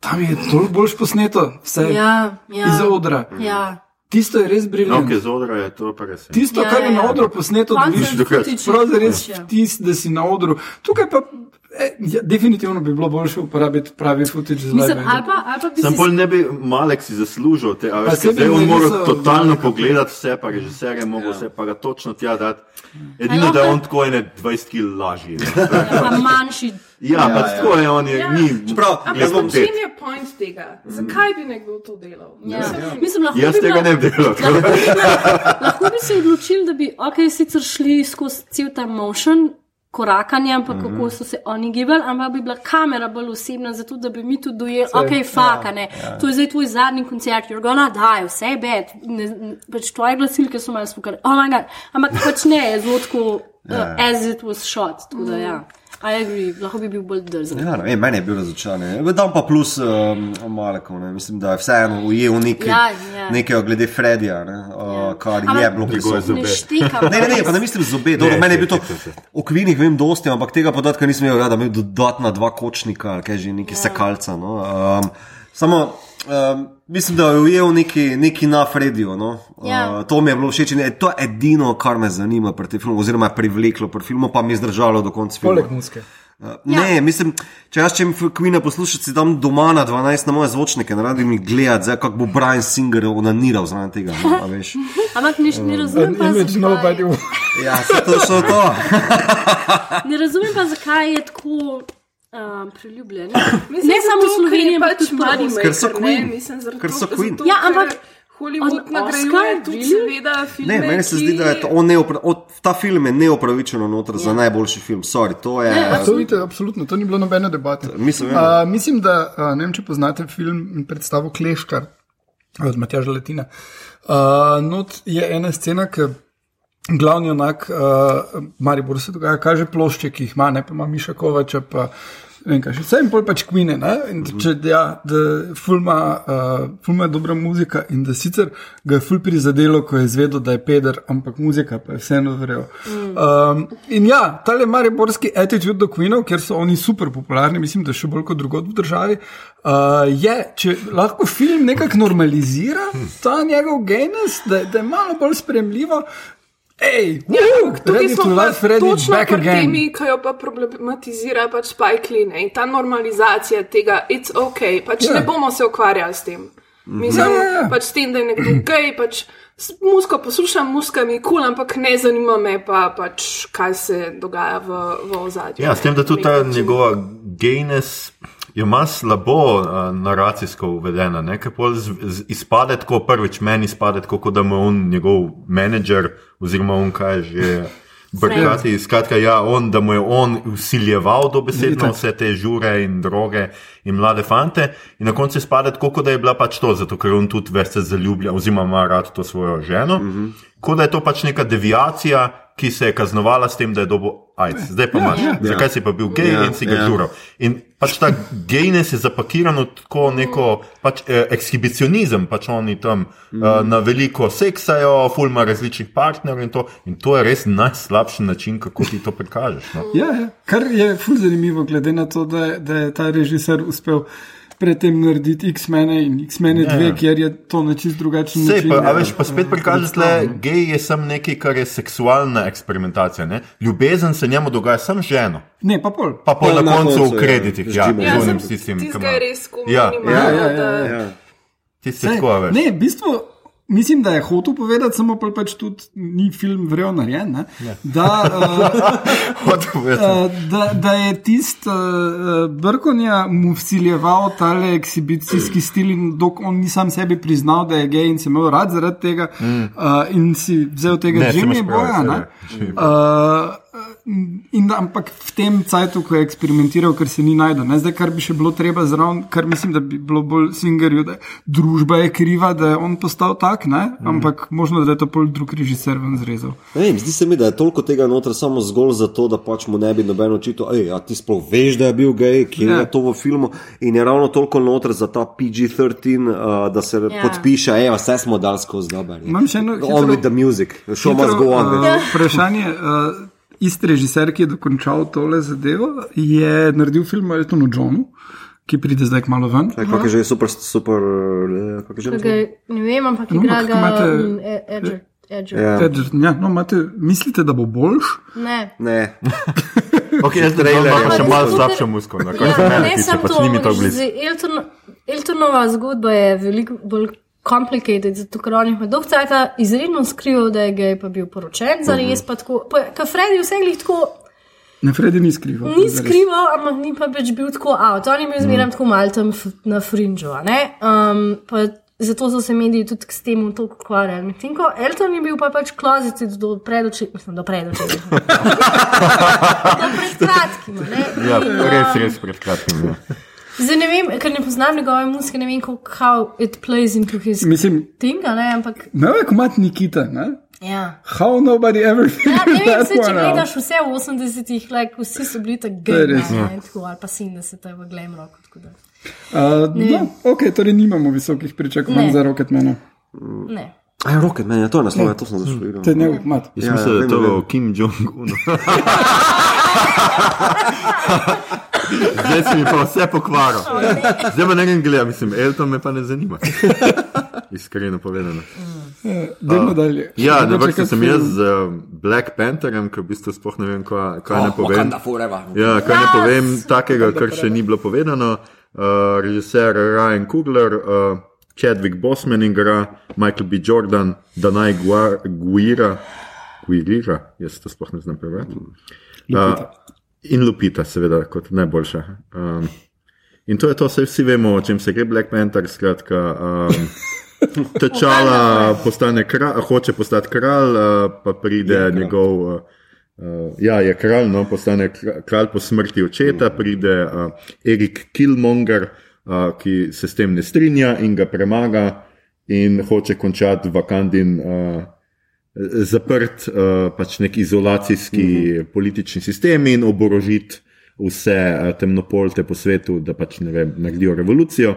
tam je toliko boljš posneto, vse Ja, ja. iz odra. Ja. Tisto je res No, briljantno. ki je zodra, je to pa res. Tisto, Ja, kar je ja. na odru posneto, dobiš prav res je- vtis, da si na odru. Tukaj pa ja, definitivno bi bilo boljše uporabiti pravi footage za live. bi Sam pol ne bi Malek si zaslužil te, veš, zdaj bi on mora totalno pogledati vse, pa režiser je mogel vse, pa ga točno tja dati. Edino, da je lahko- on tako ene 20 kg lažji. ne. <laughs> pa manjši. Ja, Ja, pač ja. tako je, on je, Ja. ni. Ampak jaz bom v čem je point tega? Zakaj bi nekdo to delal? Ja. Mislim, Mislim, lahko Jaz bi tega bila- ne bi delal. tako da- Lahko bi se odločili, da bi ok, sicer šli skozi cel ta motion. Korakanje, ampak mm -hmm. kako so se oni gibali, ampak bi bila kamera bolj osebna, zato da bi mi tudi dojeli, ok, fuck, ja. Ja. To je zdaj tvoj zadnji koncert, you're gonna die, vse je bed. Pač tvoje glasilke so malo spukali. Oh my god. Ampak pač ne, je zelo tako, uh, as it was shot. Tako da ja, I agree, lahko bi bil bolj drzen. Ja, ne, meni je bil razočaran. Dam pa plus um, Malekov, ne. mislim, da je vseeno ujel nekaj, Ja, ja. nekaj glede Fredija, ne, uh, kar je bilo prisotno. Ne zobe. štekam. Ne, ne, ne, pa ne mislim zobe. Dobro, meni je bil to se, se, se. o kvinih vem dosti, ampak tega podatka nisem imel, ja, da bi imel dodatna dva kočnika kaj že neki ja. sekalca. No. Um, samo um, mislim, da je ujel neki, neki na Frediju. No. Ja. Uh, to mi je bilo všeč in je to edino, kar me zanima pri tem filmu, oziroma je privleklo pri filmu, pa mi je zdržalo do konca filma. Poleg muske. Uh, ne, mislim, če jaz čem Queen poslušati, si tam doma na 12 na moje zvočnike, ne radi mi gledati, zdaj, kako bo Brian Singer onaniral zraven tega. No, a veš. <laughs> Ampak ne, ne razumem pa, Image nobody ja, se to šlo to. ne razumem pa, zakaj je tako um, priljubljen. <coughs> Mislim, ne samo v Sloveniji, ampak pač tudi Buddy Madridu. Ker so Queen. mislim, Ker so Queen. zato, Ja, ampak- Hollywood On nagrajuje tudi, seveda, filme. Ne, meni se ki... zdi, da je to, on neopra, od, ta film je neopravičeno noter za najboljši film. Sorry, to je. Ne, To vidite, absolutno, to ni bilo nobene debate. Mislim, ja. Uh, mislim, da uh, ne vem, če poznate film in predstavo Kleškar od Matjaža Letina. Uh, not je ena scena, ki glavni onak, uh, Maribor se dogaja, kaže plošče, ki jih ima, ne pa ima Miša Kovača. Pa, vem, kaj še vse in pol pač kvine. Ne? In Če ja, da fulma, uh, fulma je dobra muzika in da sicer ga je ful prizadelo, ko je izvedel, da je peder, ampak muzika pa je vseeno verjel. Um, in ja, ta je mariborski attitude do Queenov, ker so oni super popularni, mislim, da še bolj kot drugod v državi. Uh, je, če lahko film nekako normalizira ta njegov genus, da, da je malo bolj spremljivo. Ja, tukaj smo to pa life, ready točno pri again. temi, ki jo pa problematizira pač Spike Lee ne, in ta normalizacija tega, it's ok, pač Ja. ne bomo se ukvarjali s tem. Mislim, Ja, ja, ja. pač s tem, da je nekdo gej, pač musko poslušam, muska mi je kul, cool, ampak ne zanima me pa pač, kaj se dogaja v, v ozadju. Ja, s tem, da tudi ta njegova gejnes je ima slabo uh, naracijsko uvedena, ne? ker pol z, z, izpade tako prvič, meni izpade tako, kot da mu je on njegov menedžer oziroma on kaj že. Brkati, skratka, ja, on, da mu je on usiljeval dobesedno vse te žure in droge in mlade fante, in na koncu izpade tako, kot da je bila pač to, zato ker on tudi več se zaljublja, oziroma ima rad to svojo ženo. Mm -hmm. Kot da je to pač neka deviacija, ki se je kaznovala s tem, da je dobil AIDS. Zdaj pa imaš. ja. Zakaj si pa bil gej Ja, in si ga ja. žural? In pač ta gejnes je zapakiran tako neko pač, eh, ekshibicionizem, pač oni tam mm. eh, na veliko seksajo, fulma različnih partnerjev in to. In to je res najslabši način, kako ti to prikažeš. No? Ja, ja. Kar je ful zanimivo, glede na to, da, je- da je ta režiser uspel predtem narediti X-mene in X-mene Ja, 2, ja. kjer je to na čist drugačen Sej, način. pa, a eh, veš, pa spet prikažeš, da gej je samo nekaj, kar je seksualna eksperimentacija. Ne? Ljubezen se njemu dogaja samo ženo. Ne, pa pol. Pa pol Pol na na koncu koncu, v ja, kreditih, ja, z Ja, onim sem tistim, ki tistega ima. je res Ja. minimalno. Ja, ja, ja, ja. Ja. Tisti Saj, tako, veš. Ne, v bistvu mislim, da je hotel povedati, samo pol pač tudi ni film vrel narejen. Ne? Da, uh, <laughs> Hotel povedati. Uh, da, da je tisti uh, Brkonja mu vsiljeval tale ekshibicijski stil, in dok on ni sam sebi priznal, da je gej in se imel rad zaradi tega, mm. uh, in si vzel tega Ne, imaš prav, Boja. ne. Uh, In, ampak v tem cajtu, ko je eksperimentiral, ker se ni najdel, ne? zdaj, kar bi še bilo treba zraven, kar mislim, da bi bilo bolj singerju, da družba je kriva, da je on postal tak, ne? ampak možno, da je to pol drug režiser ven zrezal. Vem, zdi se mi, da je toliko tega noter samo zgolj zato, da pač mu ne bi noben očital, a ti sploh veš, da je bil gej, kje Ja. je to v filmu. In je ravno toliko noter za ta PG-13, uh, da se Ja. podpiše, evo, vse smo dal skozi dober. Imam še eno On hitro- with the music, show must go on. uh. Vprašanje. Uh, Isti režiser, ki je dokončal tole zadevo, je naredil film o Eltonu Johnu, ki pride zdaj malo ven. Kaj kak je že super, super, eh, kak je že Kaj naslov? ga- Ne vem, ampak No, igra ampak ga imate- mm, E- Edger. Edger. Ja. Edward, Ja, no, imate, mislite, da bo boljš? Ne. Ne, <laughs> Okay, jaz <laughs> Trailer trailer, je še malo tudi- slabša muskulna, kar Ja, se mene ne tiče, samo pač to, ni mi to veš, blizu. zdaj Elton, Eltonova zgodba je veliko bolj complicated, zato ker on jih ima dolg cajt izredno skrival, da je gej, pa bil poročen, zares pa tako. Ker Freddy vse glih tako Ne, Freddy ni skrival. ni skrival, ampak ni pa več bil tako out. On je bil zmeraj tako mal tam f- na frinžu. a ne. Um, pa zato so se mediji tudi s tem toliko ukvarjali. Medtem ko Elton je bil pa pač klozici do predoči, mislim, do predoči. <laughs> do pred kratkim. Ja, In, res, um, res pred kratkim. Ja. Zdaj ne vem, ker ne poznam njegove muzike, ne vem, kako how it plays into his Mislim, thing, a ne, ampak ne vem, kako imaš Nikita, ne? ja. How nobody ever Ja, figured ne vem, se, če gledaš vse v 80-ih, like, vsi so bili tako To je gej, ja. ne, tako, ali pa 70 v glam roku. tako da. Uh, no, ok, torej nimamo visokih pričakovanj Ne. za Rocketmana. Ne. Aj, Rocket Man, ja, to je naslov, ja, to sem zašel. Te ne, mat. Jaz Ja, mislim, da je to Kim Jong-unu. <laughs> <laughs> Zdaj si mi pa vse pokvaril. Zdaj pa ne grem gledati, mislim, Elton me pa ne zanima. <laughs> Iskreno povedano. Dajmo dalje. Ja, na kak sem jaz z uh, Black Pantherjem, ki v bistvu sploh ne vem, kaj, kaj ne povem. Wakanda forever. Ja, kaj ne povem takega, kar še ni bilo povedano. Uh, režiser Ryan Kugler, uh, Chadwick Bosman igra, Michael B. Jordan, Danai Gua- Guira, Guirira, jaz to sploh ne znam prebrati. Uh, in Lupita, seveda, kot najboljša. Um, in to je to, vse vsi vemo, o čem se gre Black Panther, skratka. Um, <laughs> Tečala postane kralj, hoče postati kralj, uh, pa pride je njegov. Uh, Uh, ja, je kralj, no, postane kralj po smrti očeta, pride uh, Erik Killmonger, uh, ki se s tem ne strinja in ga premaga, in hoče končati vakandin uh, zaprt, uh, pač nek izolacijski uh -huh. politični sistem in oborožiti vse uh, temnopolte po svetu, da pač ne vem, naredijo revolucijo.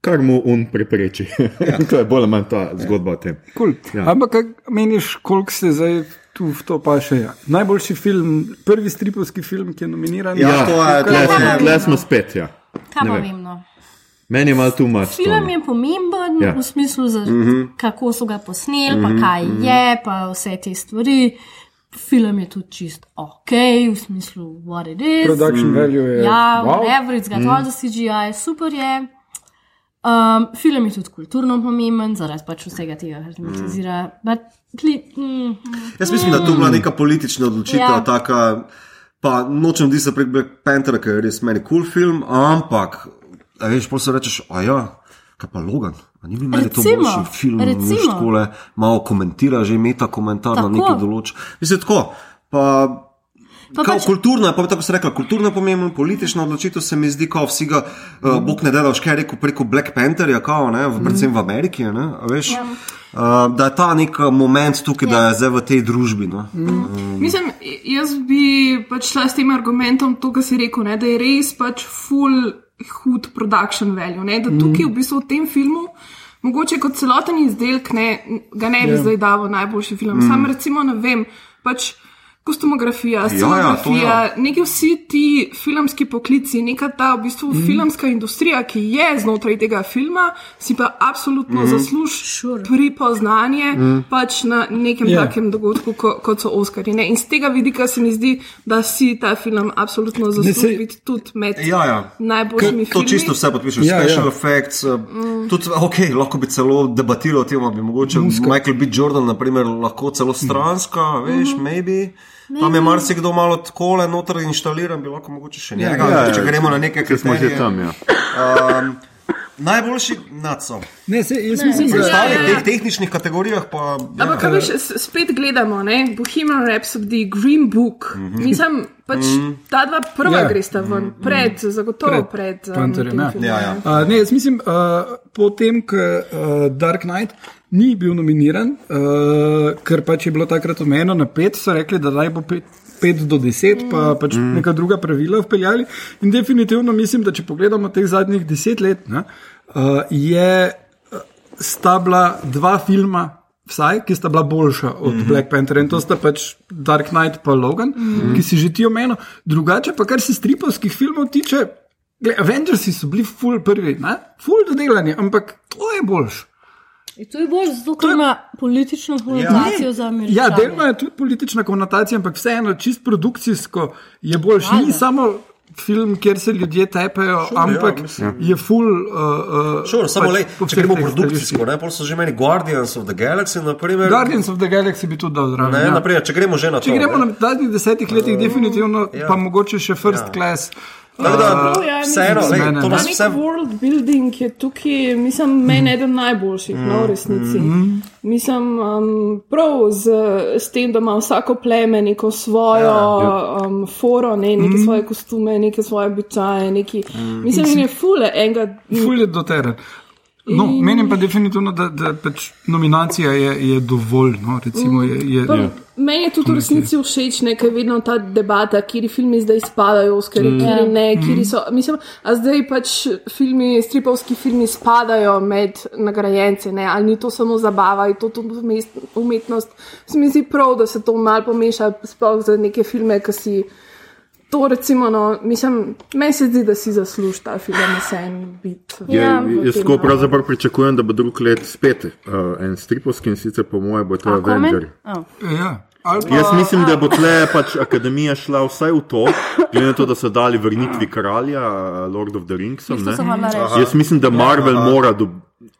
Kar mu on prepreči. <laughs> Ja. to je bolj ali manj ta zgodba ja. o tem. Cool. Ja. Ampak, kaj meniš, koliko se zdaj tu v to pa še je? Najboljši film, prvi stripovski film, ki je nominiran. Ja, ja to je, tle smo spet. Ja. Kaj pa vem? No? Meni je malo tu mač. Film je pomemben ja. v smislu, za, mm -hmm. kako so ga posneli, mm -hmm. pa kaj mhm. je, pa vse te stvari. Film je tudi čist ok, v smislu, what it is. Production mm. value je. Ja, wow. average, ga mm. za CGI, super je. Um, film je tudi kulturno pomemben, zaradi pač vsega tega, kar tematizira. Mm. Mm, Jaz mislim, da to bila neka politična odločitev, ja. taka, pa nočem di se prek Black Panthera, ker je res meni kul cool film, ampak A veš, pa se rečeš, a ja, kaj pa Logan. A ni bil meni to boljši film, veš, takole malo komentira, že meta komentar tako. na neki določ. Mislim, tako, pa. Pa pač... Kulturna, pa tako se rekla, kulturna pomembna, politična odločitev se mi zdi, kot vsi ga, mm. uh, Bog ne dela, škaj rekel preko Black Pantherja, kao, ne, v, predvsem v Ameriki, ne, veš, ja. uh, da je ta nek moment tukaj, ja. da je zdaj v tej družbi. No. Mm. Um. Mislim, jaz bi pač šla s tem argumentom, to, kar si rekel, ne, da je res pač full hud production value. Ne? Da tukaj v bistvu v tem filmu, mogoče kot celoten izdelek, ne, ga ne bi yeah. Ja. zdaj dal najboljši film. Mm. Sam recimo ne vem. Pač, kostumografija, scenografija, ja, ja, neki vsi ti filmski poklici, neka ta v bistvu mm. filmska industrija, ki je znotraj tega filma, si pa absolutno mm. zasluži sure. pripoznanje mm. pač na nekem yeah. Ja. takem dogodku, ko, kot so Oscari. Ne? In z tega vidika se mi zdi, da si ta film absolutno zasluži biti tudi med ja, ja. najboljšimi filmi. To čisto vse podpišem, ja, special ja. effects. Uh, mm. tudi, okay, lahko bi celo debatiral o tem, bi mogoče Muska. Michael B. Jordan, naprimer, lahko celo stranska, mm. veš, mm -hmm. maybe. Tam je marsikdo malo tako le noter inštaliran, bi lahko mogoče še nekaj. Ja, ja, ja, če gremo na nekaj, kar smo že tam. Ja. Um, Najboljši nadzor. Ne, se, jaz mislim, da ja, ja. v teh tehničnih kategorijah pa. Ja. Ampak, kaj veš, spet gledamo, ne? Bohemian Rhapsody, Green Book. Mm -hmm. Mislim, pač mm -hmm. ta dva prva yeah. gresta ven, mm -hmm. pred, zagotovo pred. pred um, Panterjem, ja. Ja, ja. Uh, ne, jaz mislim, uh, potem, ko uh, Dark Knight ni bil nominiran, uh, ker pač je bilo takrat omejeno na pet, so rekli, da naj bo pet. 5 do 10, pa pač mm. neka druga pravila vpeljali. In definitivno mislim, da če pogledamo teh zadnjih 10 let, ne, uh, je sta bila dva filma, vsaj, ki sta bila boljša od mm -hmm. Black Panther in to sta pač Dark Knight in Logan, mm -hmm. ki si že ti omenil. Drugače pa, kar se stripovskih filmov tiče, Avengersi so bili full prvi, ne? full dodelani, ampak to je boljše. In to je bolj zato, ker ima politično konotacijo ja, za Ameriko. Ja, delno je tudi politična konotacija, ampak vseeno, čist produkcijsko je boljši. Ni samo film, kjer se ljudje tepejo, sure, ja, ampak ja, je full. Uh, uh, sure, samo pač, le, če gremo produkcijsko, ne, pol so že meni Guardians of the Galaxy. Naprimer, Guardians of the Galaxy bi tudi dal zraven. Ja. Naprimer, če gremo že na to. Če gremo ne? na zadnjih desetih letih, uh, definitivno, ja. pa mogoče še first ja. class. Vseeno, to je vse. World building je tukaj, mislim, meni eden najboljših, no, v resnici. Mm. Mislim, um, prav z, z tem, da ima vsako pleme neko svojo ja, ja. Um, foro, ne, neke mm. svoje kostume, neke svoje običaje, neki. Mm. Mislim, da je fule enega. Fule do teren. No, in... Menim pa definitivno, da, da pač nominacija je, je dovolj. No, recimo, je, je, pa, je, meni je tudi v resnici všeč, ker je vedno ta debata, kje filmi zdaj spadajo, Oscar, mm. kje ne, kje mm. so. Mislim, a zdaj pač filmi, stripovski filmi spadajo med nagrajence, ne, ali ni to samo zabava, je to tudi umetnost. Se mi zdi prav, da se to malo pomeša, sploh za neke filme, ki si. To, recimo, no, mislim, meni se zdi, da si zasluži ta film, da se en bit. Ja, ja jaz tako pravzaprav pričakujem, da bo drug let spet uh, en stripovski in sicer po moje bo to Avenger. Oh. Ja. Pa, jaz mislim, da bo tle pač akademija šla vsaj v to, glede na to, da so dali vrnitvi kralja, Lord of the Rings. Jaz mislim, da Marvel ja, mora do,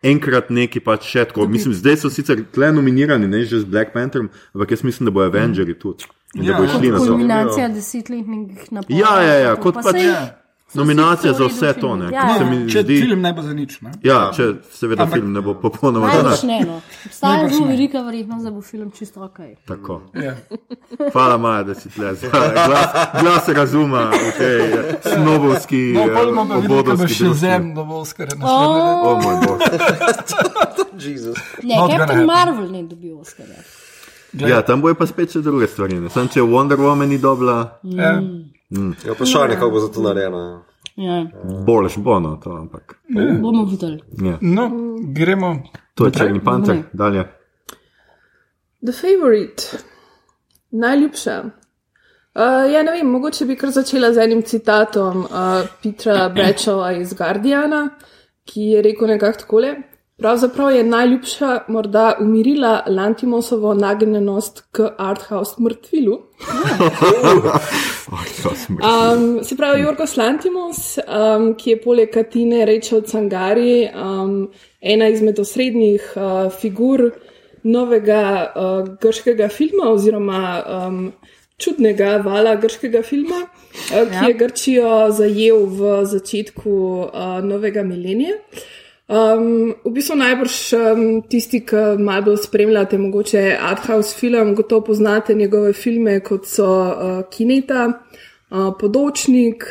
enkrat neki pač še tako. Mislim, zdaj so sicer tle nominirani, ne že z Black Pantherom, ampak jaz mislim, da bo Avengers tudi. In ja, da bo šli na to. Kulminacija desetletnih naporov. Ja, ja, ja, kot pač. Sej... nominacija za vse to. Ne, Ja, se ja. Če zdi, film ne bo za nič. Ne? ja, če seveda Ampak- film ne bo popolnoma za ne, no. Obstaja zelo velika verjetnost, da bo film čisto ok. Tako. Ja. Hvala, Maja, da si tle. Glas, glas razuma v tej eh, snobovski, No, pol bomo pa videli, kaj bo še družbi. zem, da bo Oscar leto. O moj bog. <laughs> Ne, Captain. Marvel ne dobi Oscarja. Ja, tam bojo pa spet še druge stvari. ne. Sam če Wonder Woman ni dobila, Ja. Ja, vprašanje, kako bo za to narejeno. Ja, boljš bo no to, ampak. bomo videli. Ja. No, gremo. To je črni panter, dalje. The Favorite, najljubša. Uh, ja, ne vem, mogoče bi kar začela z enim citatom uh, Petra Brečova iz Guardiana, ki je rekel nekako takole. Pravzaprav je najljubša morda umirila Lantimosovo nagnjenost k arthouse mrtvilu. <laughs> Um, se pravi, Jorgos Lantimos, um, ki je poleg Katine Rachel Cangari um, ena izmed osrednjih uh, figur novega uh, grškega filma oziroma um, čudnega vala grškega filma, uh, ki Ja. je Grčijo zajel v začetku uh, novega milenija. Um, v bistvu najbrž um, tisti, ki malo bolj spremljate, mogoče Arthouse film, gotovo poznate njegove filme, kot so uh, Kineta, uh, Podočnik,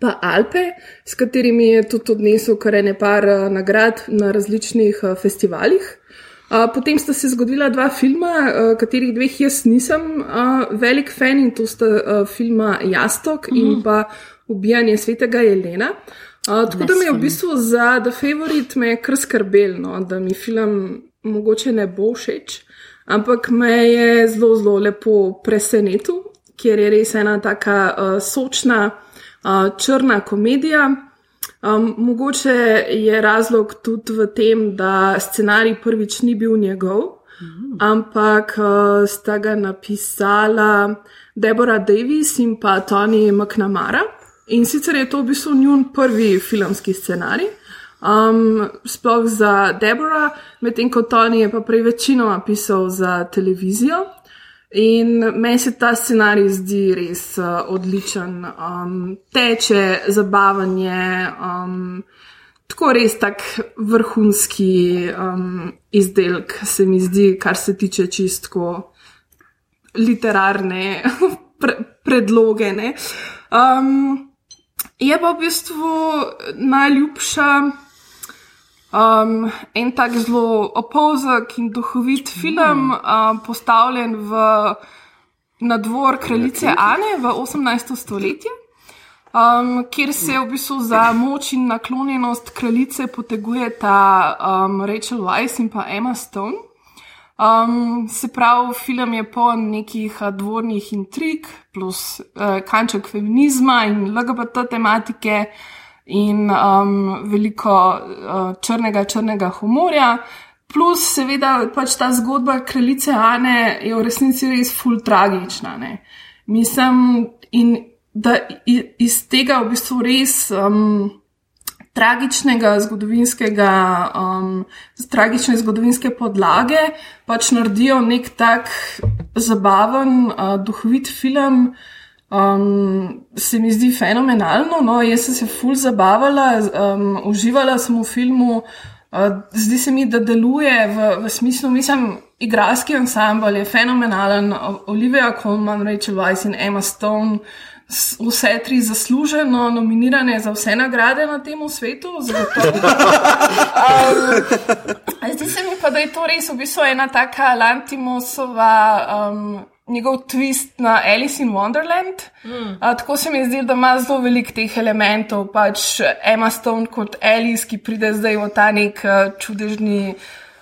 pa Alpe, s katerimi je tudi odnesel kar ene par uh, nagrad na različnih uh, festivalih. Uh, potem sta se zgodila dva filma, uh, katerih dveh jaz nisem uh, velik fan in to sta uh, filma Jastok mm. in pa Ubijanje svetega Jelena. Uh, tako da mi je v bistvu za The Favorite me je kar skrbel, no, da mi film mogoče ne bo všeč, ampak me je zelo, zelo lepo presenetil, ker je res ena taka uh, sočna, uh, črna komedija. Um, mogoče je razlog tudi v tem, da scenarij prvič ni bil njegov, ampak uh, sta ga napisala Deborah Davis in pa Tony McNamara. In sicer je to v bistvu njun prvi filmski scenarij. Um, sploh za Deborah, medtem ko Tony je pa prej večinoma pisal za televizijo. In meni se ta scenarij zdi res uh, odličen, um, teče, zabavanje, um, tako res tak vrhunski um, izdelek, se mi zdi, kar se tiče čistko literarne <laughs> pre predloge. ne. Um, je pa v bistvu najljubša um, en tak zelo opozek in duhovit film, um, postavljen v, na dvor kraljice Ane v 18. stoletje. Um, kjer se v bistvu za moč in naklonjenost kraljice potegujeta um, Rachel Weisz in pa Emma Stone. Um, se pravi, film je poln nekih a, dvornih intrig, plus uh, kanček feminizma in LGBT tematike, in um, veliko uh, črnega, črnega humorja. Plus, seveda, pač ta zgodba kraljice Ane je v resnici res full tragična. Ne? Mislim, in da iz tega v bistvu res. Um, tragičnega zgodovinskega, um, tragične zgodovinske podlage, pač naredijo nek tak zabaven, uh, duhovit film. Um, se mi zdi fenomenalno, no, jaz sem se ful zabavala, um, uživala sem v filmu. Uh, zdi se mi, da deluje v, v smislu, mislim, igralski ansambl je fenomenalen, Olivia Colman, Rachel Weisz in Emma Stone, s- vse tri zasluženo nominirane za vse nagrade na tem svetu. Um, <laughs> zdi se mi pa, da je to res v bistvu ena taka Lantimosova. Um, Njegov twist na Alice in Wonderland. Mm. Uh, tako se mi zdi, da ima zelo veliko teh elementov, pač Emma Stone kot Alice, ki pride zdaj v ta nek uh, čudežni,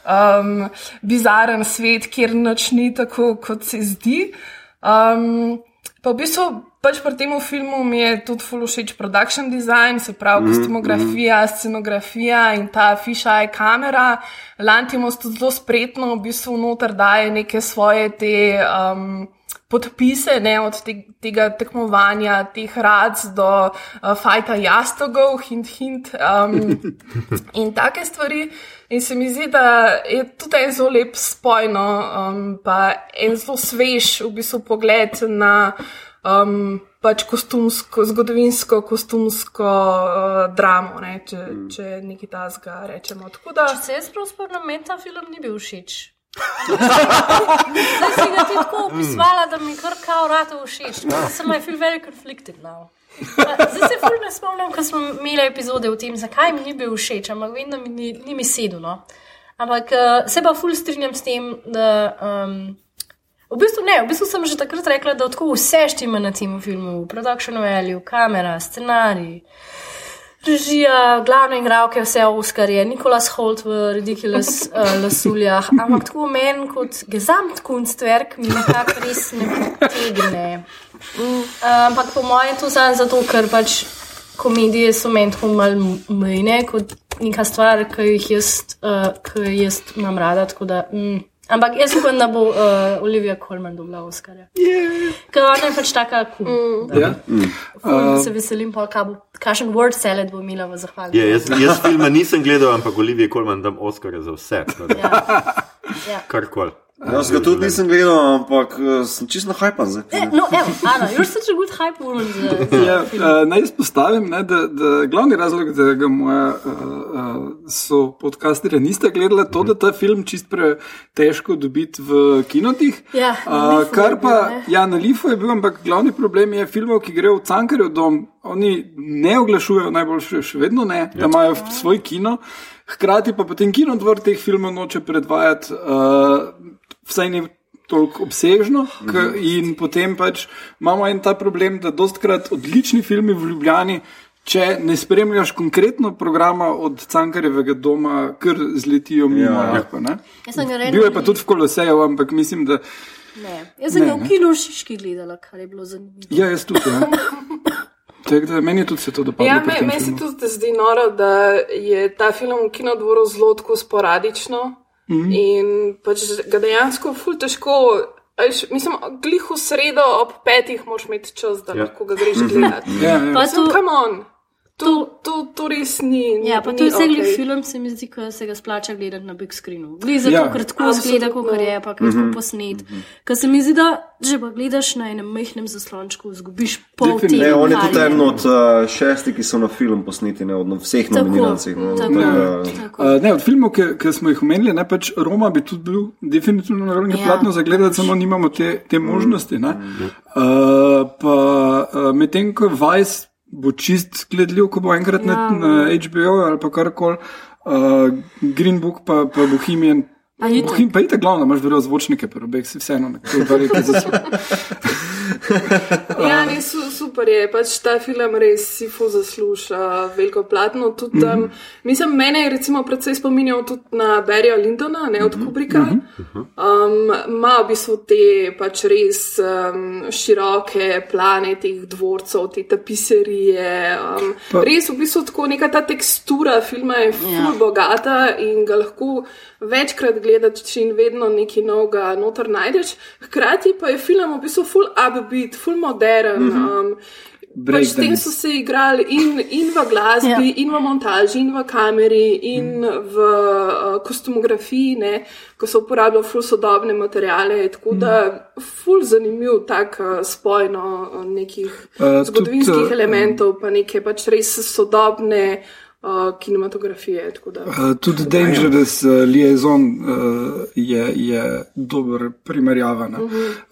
um, bizaren svet, kjer noč ni tako, kot se zdi. Um, pa v bistvu pač pri tem filmu mi je tudi full všeč production design, se pravi kostumografija, scenografija in ta fisheye kamera. Lantimos tudi zelo spretno v bistvu noter daje neke svoje te. Um, Podpise ne, od te, tega tekmovanja, teh rac do uh, fajta jastogov, hint, hint um, <laughs> in take stvari. In se mi zdi, da je tudi en zelo lep spoj, no, um, pa en zelo svež v bistvu pogled na um, pač kostumsko, zgodovinsko, kostumsko uh, dramo, ne, če, mm. če nekaj tasga rečemo. Tako da Če se jaz prav spomnim, meni ta film ni bil všeč. Zdaj si ga ti tako opisvala, da mi kar kao rado všeč. Sem I feel very conflicted now. Zdaj se ful ne spomnim, ko smo imeli epizode o tem, zakaj mi ni bil všeč, ampak vem, da mi ni, ni mi sedel. No. Ampak uh, se pa ful strinjam s tem, da. Um, V bistvu ne, v bistvu sem že takrat rekla, da tako vse štima na tem filmu, production value, kamera, scenarij, režija, glavne igralke, vse Oscarje, Nikolas Holt v Ridiculous uh, <laughs> Lasuljah, ampak tako meni kot Gesamtkunstwerk mi nekako res ne potegne. Mm, ampak po mojem to samo zato, ker pač komedije so meni tako malo mejne kot neka stvar, ki jih jaz, uh, ki jaz imam rada. tako Da, mm, ampak jaz upam, da bo uh, Olivia Colman dobila Oscarja. Yeah. Ker ona je pač taka kul. Cool, Ja. Uh, se veselim, pa kakšen word salad bo imela v zahvali. Je, jaz, jaz filma nisem gledal, ampak Olivije Kolman dam Oscarja za vse. da Ja. Ja. Karkoli. Jaz ga tudi nisem gledal, ampak eh, sem čisto hajpan zdaj. Eh, No, evo, Ana, you're such a good hype woman. za- za Ja, uh, naj izpostavim, ne, da, da glavni razlog, da ga moja uh, uh, so podcasterja nista gledala, to, da ta film čist pre težko dobiti v kinotih. Ja, uh, kar pa, bil, ne. ja, na Lifu je bil, ampak glavni problem je filmov, ki grejo v Cankarjev dom, oni ne oglašujejo, najboljše še vedno ne, da imajo svoj kino. Hkrati pa potem kinodvor teh filmov noče predvajati, uh, vsaj ne toliko obsežno. K, in potem pač imamo en ta problem, da dostkrat odlični filmi v Ljubljani. Če ne spremljaš konkretno programa od Cankarjevega doma, kar zletijo mimo. Ja. lahko, Bil je pa tudi v Koloseju, ampak mislim, da Ne, jaz sem Ne, ga v ne. kinu Šiški gledala, kar je bilo zanimivo. ja, jaz tudi. Ja. <laughs> Tako da meni je tudi se to dopadlo. Ja, pri me, meni se tudi zdi noro, da je ta film v kinodvoru zelo tako sporadično mm Mhm. -hmm. in pač ga dejansko ful težko. a veš, Mislim, glih v sredo ob petih moraš imeti čas, da Ja. lahko ga greš gledati. Ja, ja. Pa Mislim, to- come on. To, to, to res ni. Ja, pa to je cel okej. okay. film, se mi zdi, ko se ga splača gledati na big screenu. Glede zato, Ja. ja. ker tako zgleda, kot je, pa ker je tako posnet. Ker se mi zdi, da že pa gledaš na enem majhnem zaslončku, zgubiš pol tega. Ne, on je kar tudi en od uh, šestih, ki so na film posneti, ne od vseh nominacij. no. tako, Tako da- tako. Uh, ne, od filmov, ki, ki smo jih omenili, ne, pač Roma bi tudi bil definitivno na ravni Ja. platno za gledati, samo nimamo te, te možnosti. ne. Uh, pa uh, medtem ko Vice bo čist gledljiv, ko bo enkrat ja. na, na HBO ali pa karkoli, uh, Green Book pa, pa Bohemian. Bohem, pa je glavno, imaš verjetno zvočnike, pa obeh si vseeno nekako velike zaslone. <laughs> Ja, ne, su, super je, pač ta film res si fu zasluža veliko platno. Tudi, um, mislim, mene je recimo predvsej spominjal tudi na Barryja Lindona, ne od Kubrika. Um, ima v bistvu te pač res um, široke plane teh dvorcev, te tapiserije. Um, Pa- res v bistvu tako neka ta tekstura filma je ful Ja. bogata in ga lahko večkrat gledaš in vedno nekaj novega noter najdeš. Hkrati pa je film v bistvu full upbeat, full modern. Mm -hmm. um, Pač s tem so se igrali in, in v glasbi, Ja. ja. in v montaži, in v kameri, in v uh, kostumografiji, ne, ko so uporabljali ful sodobne materiale. Tako da, ful zanimiv tak uh, spoj no, nekih Uh, uh, tudi, zgodovinskih uh, elementov, pa neke pač res sodobne uh, kinematografije. tako da. Uh, tudi Dangerous uh, Liaison uh, je, je dober primerjava. ne.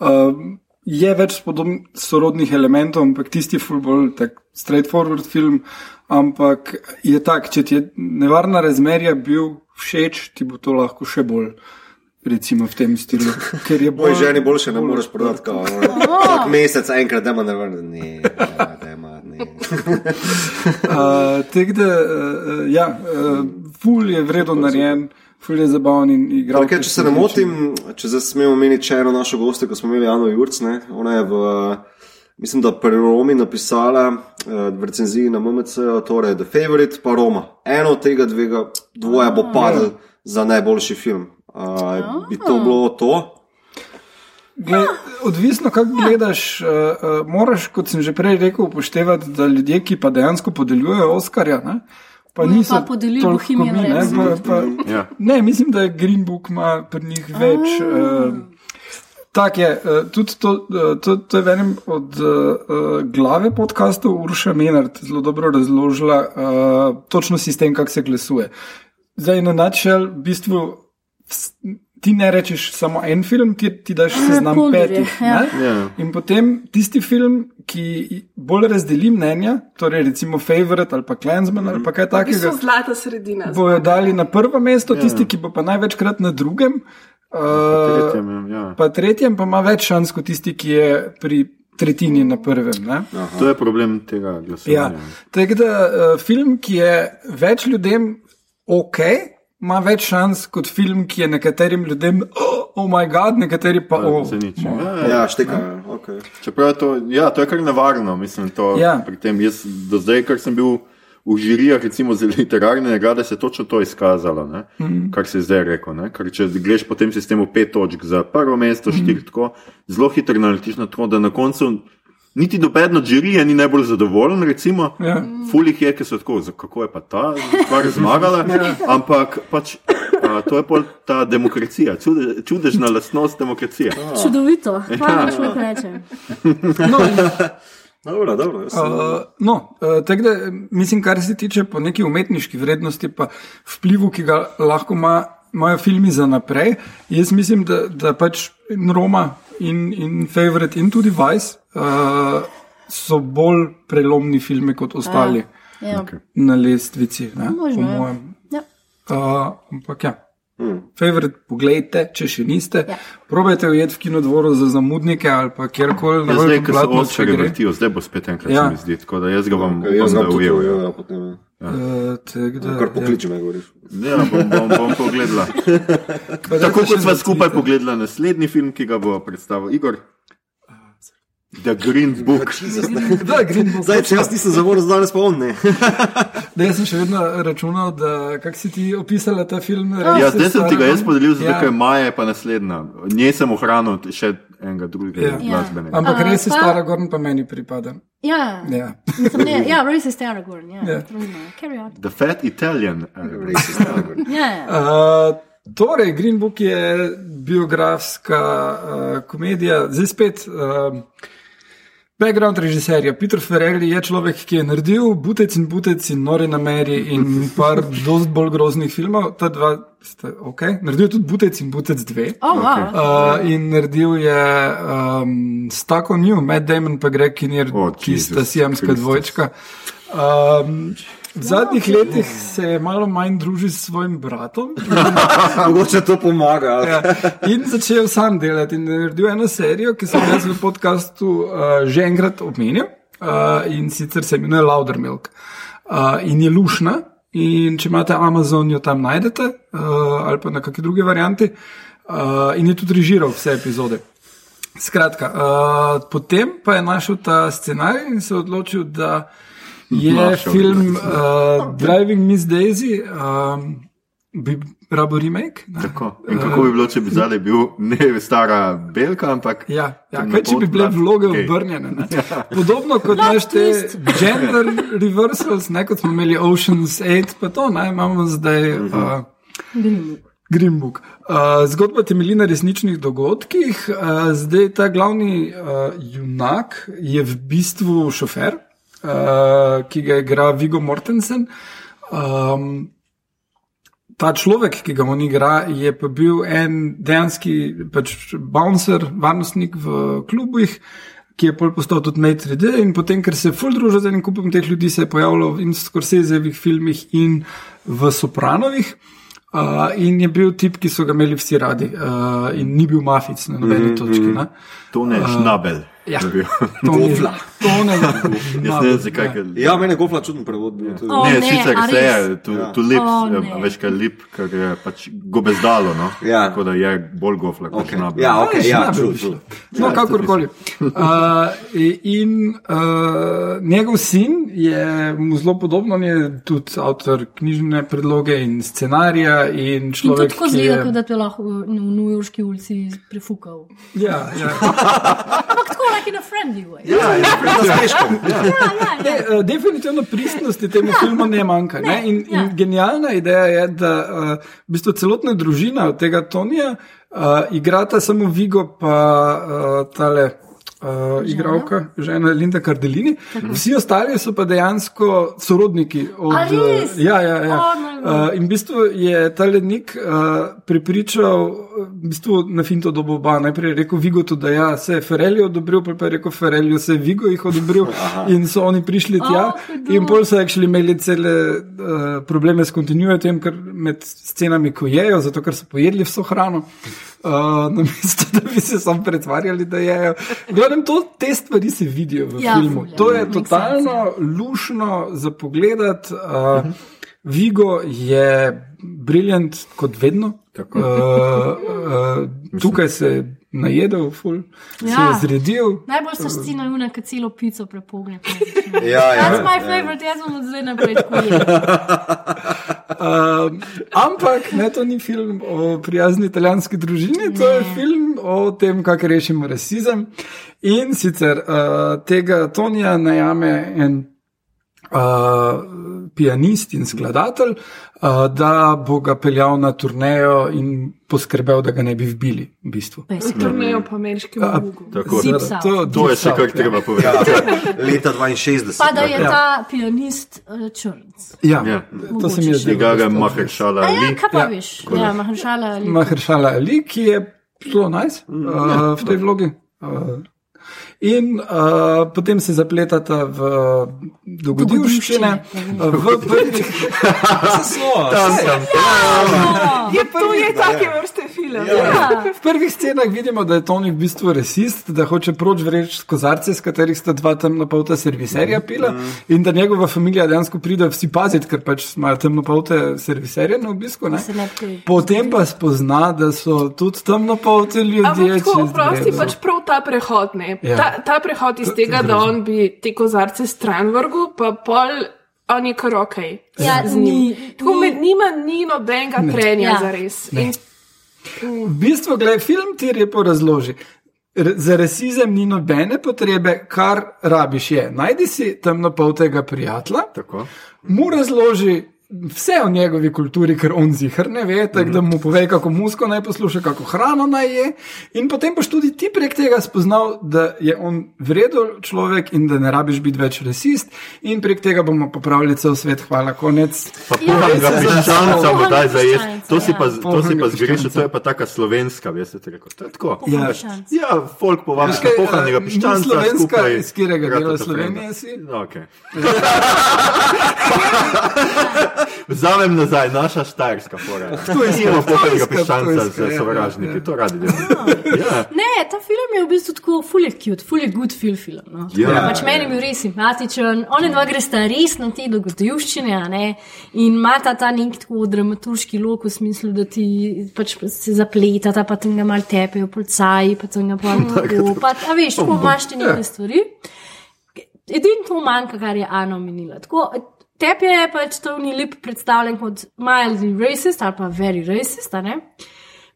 Uh, je več podobnih sorodnih elementov, ampak tisti je ful bolj tak straightforward film. Ampak je tak, če ti je nevarna razmerja bil všeč, ti bo to lahko še bolj. Recimo v tem stilu. Ker je <laughs> Moj bolj- ženi boljše ne moreš prodati, kot <laughs> vsak mesec, enkrat, da ima ne vrne. Uh, <laughs> Tako da, uh, ja, uh, ful je vredno narejen, ful je zabaven in igral. Okay, če se ne motim, če zdaj smemo omeniti še eno našo gosto, ko smo imeli Ano Jurc, ne? ona je v, mislim, da pri Romi napisala uh, v recenziji na MMC, torej The Favorite pa Roma. Eno od tega dvega, dvoje bo padlo za najboljši film. Uh, bi to bilo to? Gled, odvisno, kako gledaš, uh, uh, moraš, kot sem že prej rekel, upoštevati, da ljudje, ki pa dejansko podeljujejo Oscarja, ne, pa niso pa podelili Bohemian Rhapsody. <laughs> Ja. ne, mislim, da je Green Book ima pri njih več. Uh, Tak je, eh, tudi to, eh, to, to je v enem od uh, glave podkastov Urša Menard zelo dobro razložila uh, točno sistem, kako se glasuje. Zdaj, na načel, v bistvu, ti ne rečeš samo en film, ti, ti daš seznam folderje, petih. ja. ne? Ja. In potem tisti film, ki bolj razdeli mnenja, torej recimo Favorite ali pa Clansman ali pa kaj V bistvu takega, zlata sredina. bojo dali na prvo mesto, tisti, ki bo pa največkrat na drugem. Uh, Tretjem, ja. pa tretjem pa ima več šans kot tisti, ki je pri tretjini na prvem. Ne? To je problem tega Ja. glasovanja. Tako da uh, film, ki je več ljudem ok, ima več šans kot film, ki je nekaterim ljudem, oh, oh moj bog, nekateri pa oh. Se nič. mo- Ja, ja. Ja, šteka. Okay. Čeprav je to, ja, to je kar nevarno, mislim, to Ja. pri tem. Jaz do zdaj, ker sem bil v žirijah, recimo za literarne nagrade, se je točno to izkazalo, ne? Mhm. kar se je zdaj rekel. Ne? Ker če greš po tem sistemu pet točk za prvo mesto, Mhm. štiri tako, zelo hitro naletiš na to, da na koncu. Niti noben od žirije ni najbolj zadovoljen, recimo, Ja. fulih je, ki so tako, "Za- kako je pa ta stvar zmagala, <laughs> Ja. ampak pač, a, to je pol ta demokracija, čude, čudežna lastnost demokracije. <laughs> Čudovito, Ja. kaj lahko rečem. <laughs> No, Dobro, dobro. sem- Uh, no, uh, tako da mislim, kar se tiče po neki umetniški vrednosti, pa vplivu, ki ga lahko ima, imajo filmi za naprej. Jaz mislim, da, da pač Roma in, in Favorite in tudi Vice uh, so bolj prelomni filmi kot ostali Ja. Okay. na lestvici. Ne, Možno, po ja. mojem. Ja. Uh, ampak ja. Hmm. Favorite, poglejte, če še niste. Ja. Probajte ujeti v kinodvoru za zamudnike ali pa kjerkoli na Ja, zdaj, ko se Oscar gre. vrtijo, zdaj bo spet enkrat, Ja. ja. se mi zdi, tako da jaz ga bom, Okay, jaz bom ujel. Ja. ja, potem. Uh, tako da, Kar ja. pokliči me, govoriš. Ja, bom, bom, bom pogledala. <laughs> Pa Tako še kot sva skupaj pogledala naslednji film, ki ga bo predstavil Igor. The Green <laughs> Book. <laughs> Da, Green Book. Zdaj, če jaz nisem zavoril, zdaj ne spomnim. <laughs> Da, jaz sem še vedno računal, da kako si ti opisala ta film. Ja, zdaj sem ti ga jaz podelil, zato Ja. ker Maja je pa naslednja. Njej sem ohranil še enega drugega Ja. glasbenega. Ampak A, res je pa- stara gorn, pa meni pripada. Ja, Ja. Mislim, ne, ja, res je stara gorn. Ja, Ja. on. The Fat Italian. Ja, ja. Uh, torej, Green Book je biografska uh, komedija, zdaj spet. Uh, Background režiserja Peter Ferrelli je človek, ki je naredil Butec in Butec in Nori na meri in par <laughs> dosti bolj groznih filmov. Ta dva sta ok. Naredil je tudi Butec in Butec 2. Oh, wow. Uh, in naredil je um, Stako New, Matt Damon pa Greg Kinnear, oh, ki sta Jesus sijamska Christus. dvojčka. Um, v zadnjih letih se malo manj družil s svojim bratom <laughs> Mogoče to pomaga. ja, in začel sam delati. In naredil eno serijo, ki sem jaz v podkastu uh, že enkrat omenil uh, in sicer se imenuje Louder Milk. Uh, in je lušna, in če imate Amazon, jo tam najdete uh, ali pa na kakšni drugi varianti. Uh, in je tudi režiral vse epizode. Skratka, uh, potem pa je našel ta scenarij in se odločil, da je film uh, Driving Miss Daisy, um, bi rabo remake. ne? Tako. In kako bi bilo, če bi zdaj bil ne stara belka, ampak. Ja, ja kaj če bi bile vloge Okej. obrnjene? Ne? <laughs> Podobno kot imaš te gender reversals, ne kot smo imeli Ocean's 8, pa to ne, imamo zdaj uh, Green Book. Uh, zgodba temelji na resničnih dogodkih, uh, zdaj ta glavni uh, junak je v bistvu šofer, uh, ki ga igra Vigo Mortensen. Um, ta človek, ki ga on igra, je pa bil en dejanski pač bouncer, varnostnik v klubih, ki je pol postal tudi Mate 3D in potem, ker se je full družil z enim kupom teh ljudi, se je pojavljal in v Scorsesevih filmih in v Sopranovih. Uh, in je bil tip, ki so ga imeli vsi radi, uh, in ni bil mafic na nobeni mm -hmm. točki. Ne? To ne je šnabel. ja. To je bil. <laughs> To ne <laughs> Jaz ne vem, zakaj. ker- Ja, meni je gofla čuden prevod. bil, to je- O, Ne, ne, sicer a se je, tu, Ja. tu lips, O, oh, ne. veš kaj lip, ker je pač gobezdalo, no? Ja. Tako da je bolj gofla kot Okej. šnabel. Ja, ok, ja, bi šlo. true. No, Ja, kakorkoli. Uh, <laughs> in uh, njegov sin je mu zelo podoben, on je tudi avtor knjižne predloge in scenarija. In In človek, tako ki zgleda, je. kot da te lahko v, New Yorški ulici prefukal. Ja, ja. <laughs> Ampak tako, like in a friendly way. Ja, ja. Ja. ja, ja, ja. Ne, eh, definitivno pristnosti temu ja. filmu ne manjka. Ne? Ne, In, in ja. genialna ideja je, da uh, v bistvu celotna družina tega Tonija uh, igrata samo Vigo, pa uh, tale. Uh, igralka, žena Linda Cardellini, vsi ostali so pa dejansko sorodniki. Od, A res? ja, ja, ja. Uh, in v bistvu je ta lednik uh, pripričal, v bistvu na finto dobo oba. Najprej je rekel Vigo, da ja, se je Ferelio odobril, potem pa je rekel Ferelio, se je Vigo jih odobril <laughs> in so oni prišli tja. O, hudo. in pol so actually imeli cele uh, probleme s kontinuitetem, ker med scenami, ko jejo, zato ker so pojedli vso hrano. Uh, namesto da bi se sam pretvarjali, da jejo. Gledam, to, te stvari se vidijo v Ja, filmu. ja. To je totalno lušno za pogled. Uh, Vigo je briljant kot vedno. Tako. Uh, uh, tukaj se je najedel, ful, ja. se Ja. je zredil. Najbolj so scena juna, ki celo pico prepogne. Ja, ja. That's my favorite, jaz bom od zdaj naprej tako jedel. <laughs> Uh, ampak ne, to ni film o prijazni italijanski družini, to je film o tem, kako rešimo rasizem. In sicer uh, tega Tonija najame en uh, pianist in skladatelj, uh, da bo ga peljal na turnejo in poskrbel, da ga ne bi vbili. V bistvu. Turnejo po ameriškem Zip to, to je še kar treba povedati. <laughs> Leta 62. Pa da je Ja. ta pianist uh, črnc. Ja, Ja. to se mi je zdelo. Njegove dosta Maheršala A ja, Ali. kaj pa Ja. veš? Ja, Mahršala ali. Mahershala Ali, ki je zelo nice uh, v tej vlogi. Uh, in uh, potem se zapletata v dogodivščine. V prvih, Tam sem. Je to je take vrste film. Ja. v prvih scenah vidimo, da je Tony v bistvu rasist, da hoče proč vreči kozarce, iz katerih sta dva temnopolta serviserja pila in da njegova familija dejansko pride vsi paziti, ker pač imajo temnopolte serviserje na obisku. ne. Potem pa spozna, da so tudi temnopolti ljudje. Ampak tako, prosti pač prav ta prehod. ne. Ja. Ta, ta prehod iz tega, da on bi te kozarce stran vrgel, pa pol on je kar ok. Ja, z njim. ni- Tako ni- med njima ni nobenega trenja Ja. za res. In V bistvu, gledaj, film ti lepo razloži. R za rasizem ni nobene potrebe, kar rabiš je. Najdi si temnopoltega prijatelja, Tako. mu razloži vse o njegovi kulturi, ker on zihar ne ve, tako da mu pove, kako musko naj posluša, kako hrano naj je. In potem boš tudi ti prek tega spoznal, da je on vreden človek in da ne rabiš biti več rasist. In prek tega bomo popravili cel svet. Hvala, konec. Pa Ja, pohanega se piščanca mu zavedam. daj za jesti. To si pa, ja. to si Pohanega pa zgrešil, piščanca. to je pa taka slovenska, veste, te rekel. To je tako. Ja. Ja, folk povabi Kaj, pohanega eh, ni piščanca. slovenska, skupaj iz katerega dela. Slovenije si? Okay. <laughs> <laughs> Vzamem nazaj, naša štajerska fora. To je zelo pohanega Ptujska, piščanca Ptujska, z ja, sovražniki, ja. to radi delamo. Ja. Ne, ta film je v bistvu tako fully cute, fully good feel film. No. Ja. pač meni je bil res simpatičen, oni dva gresta res na te dogodivščine a ne? in imata ta nek tako dramaturški lok v smislu, da ti pač se zapletata, pa tam ga mal tepejo policaji, pa tam ga pa <laughs> tako, pa a veš, tako imaš ti neke stvari. Edino to manjka, kar je Ana omenila. Tako, Tepe je pač to ni lep predstavljen kot mildly racist ali pa very racist?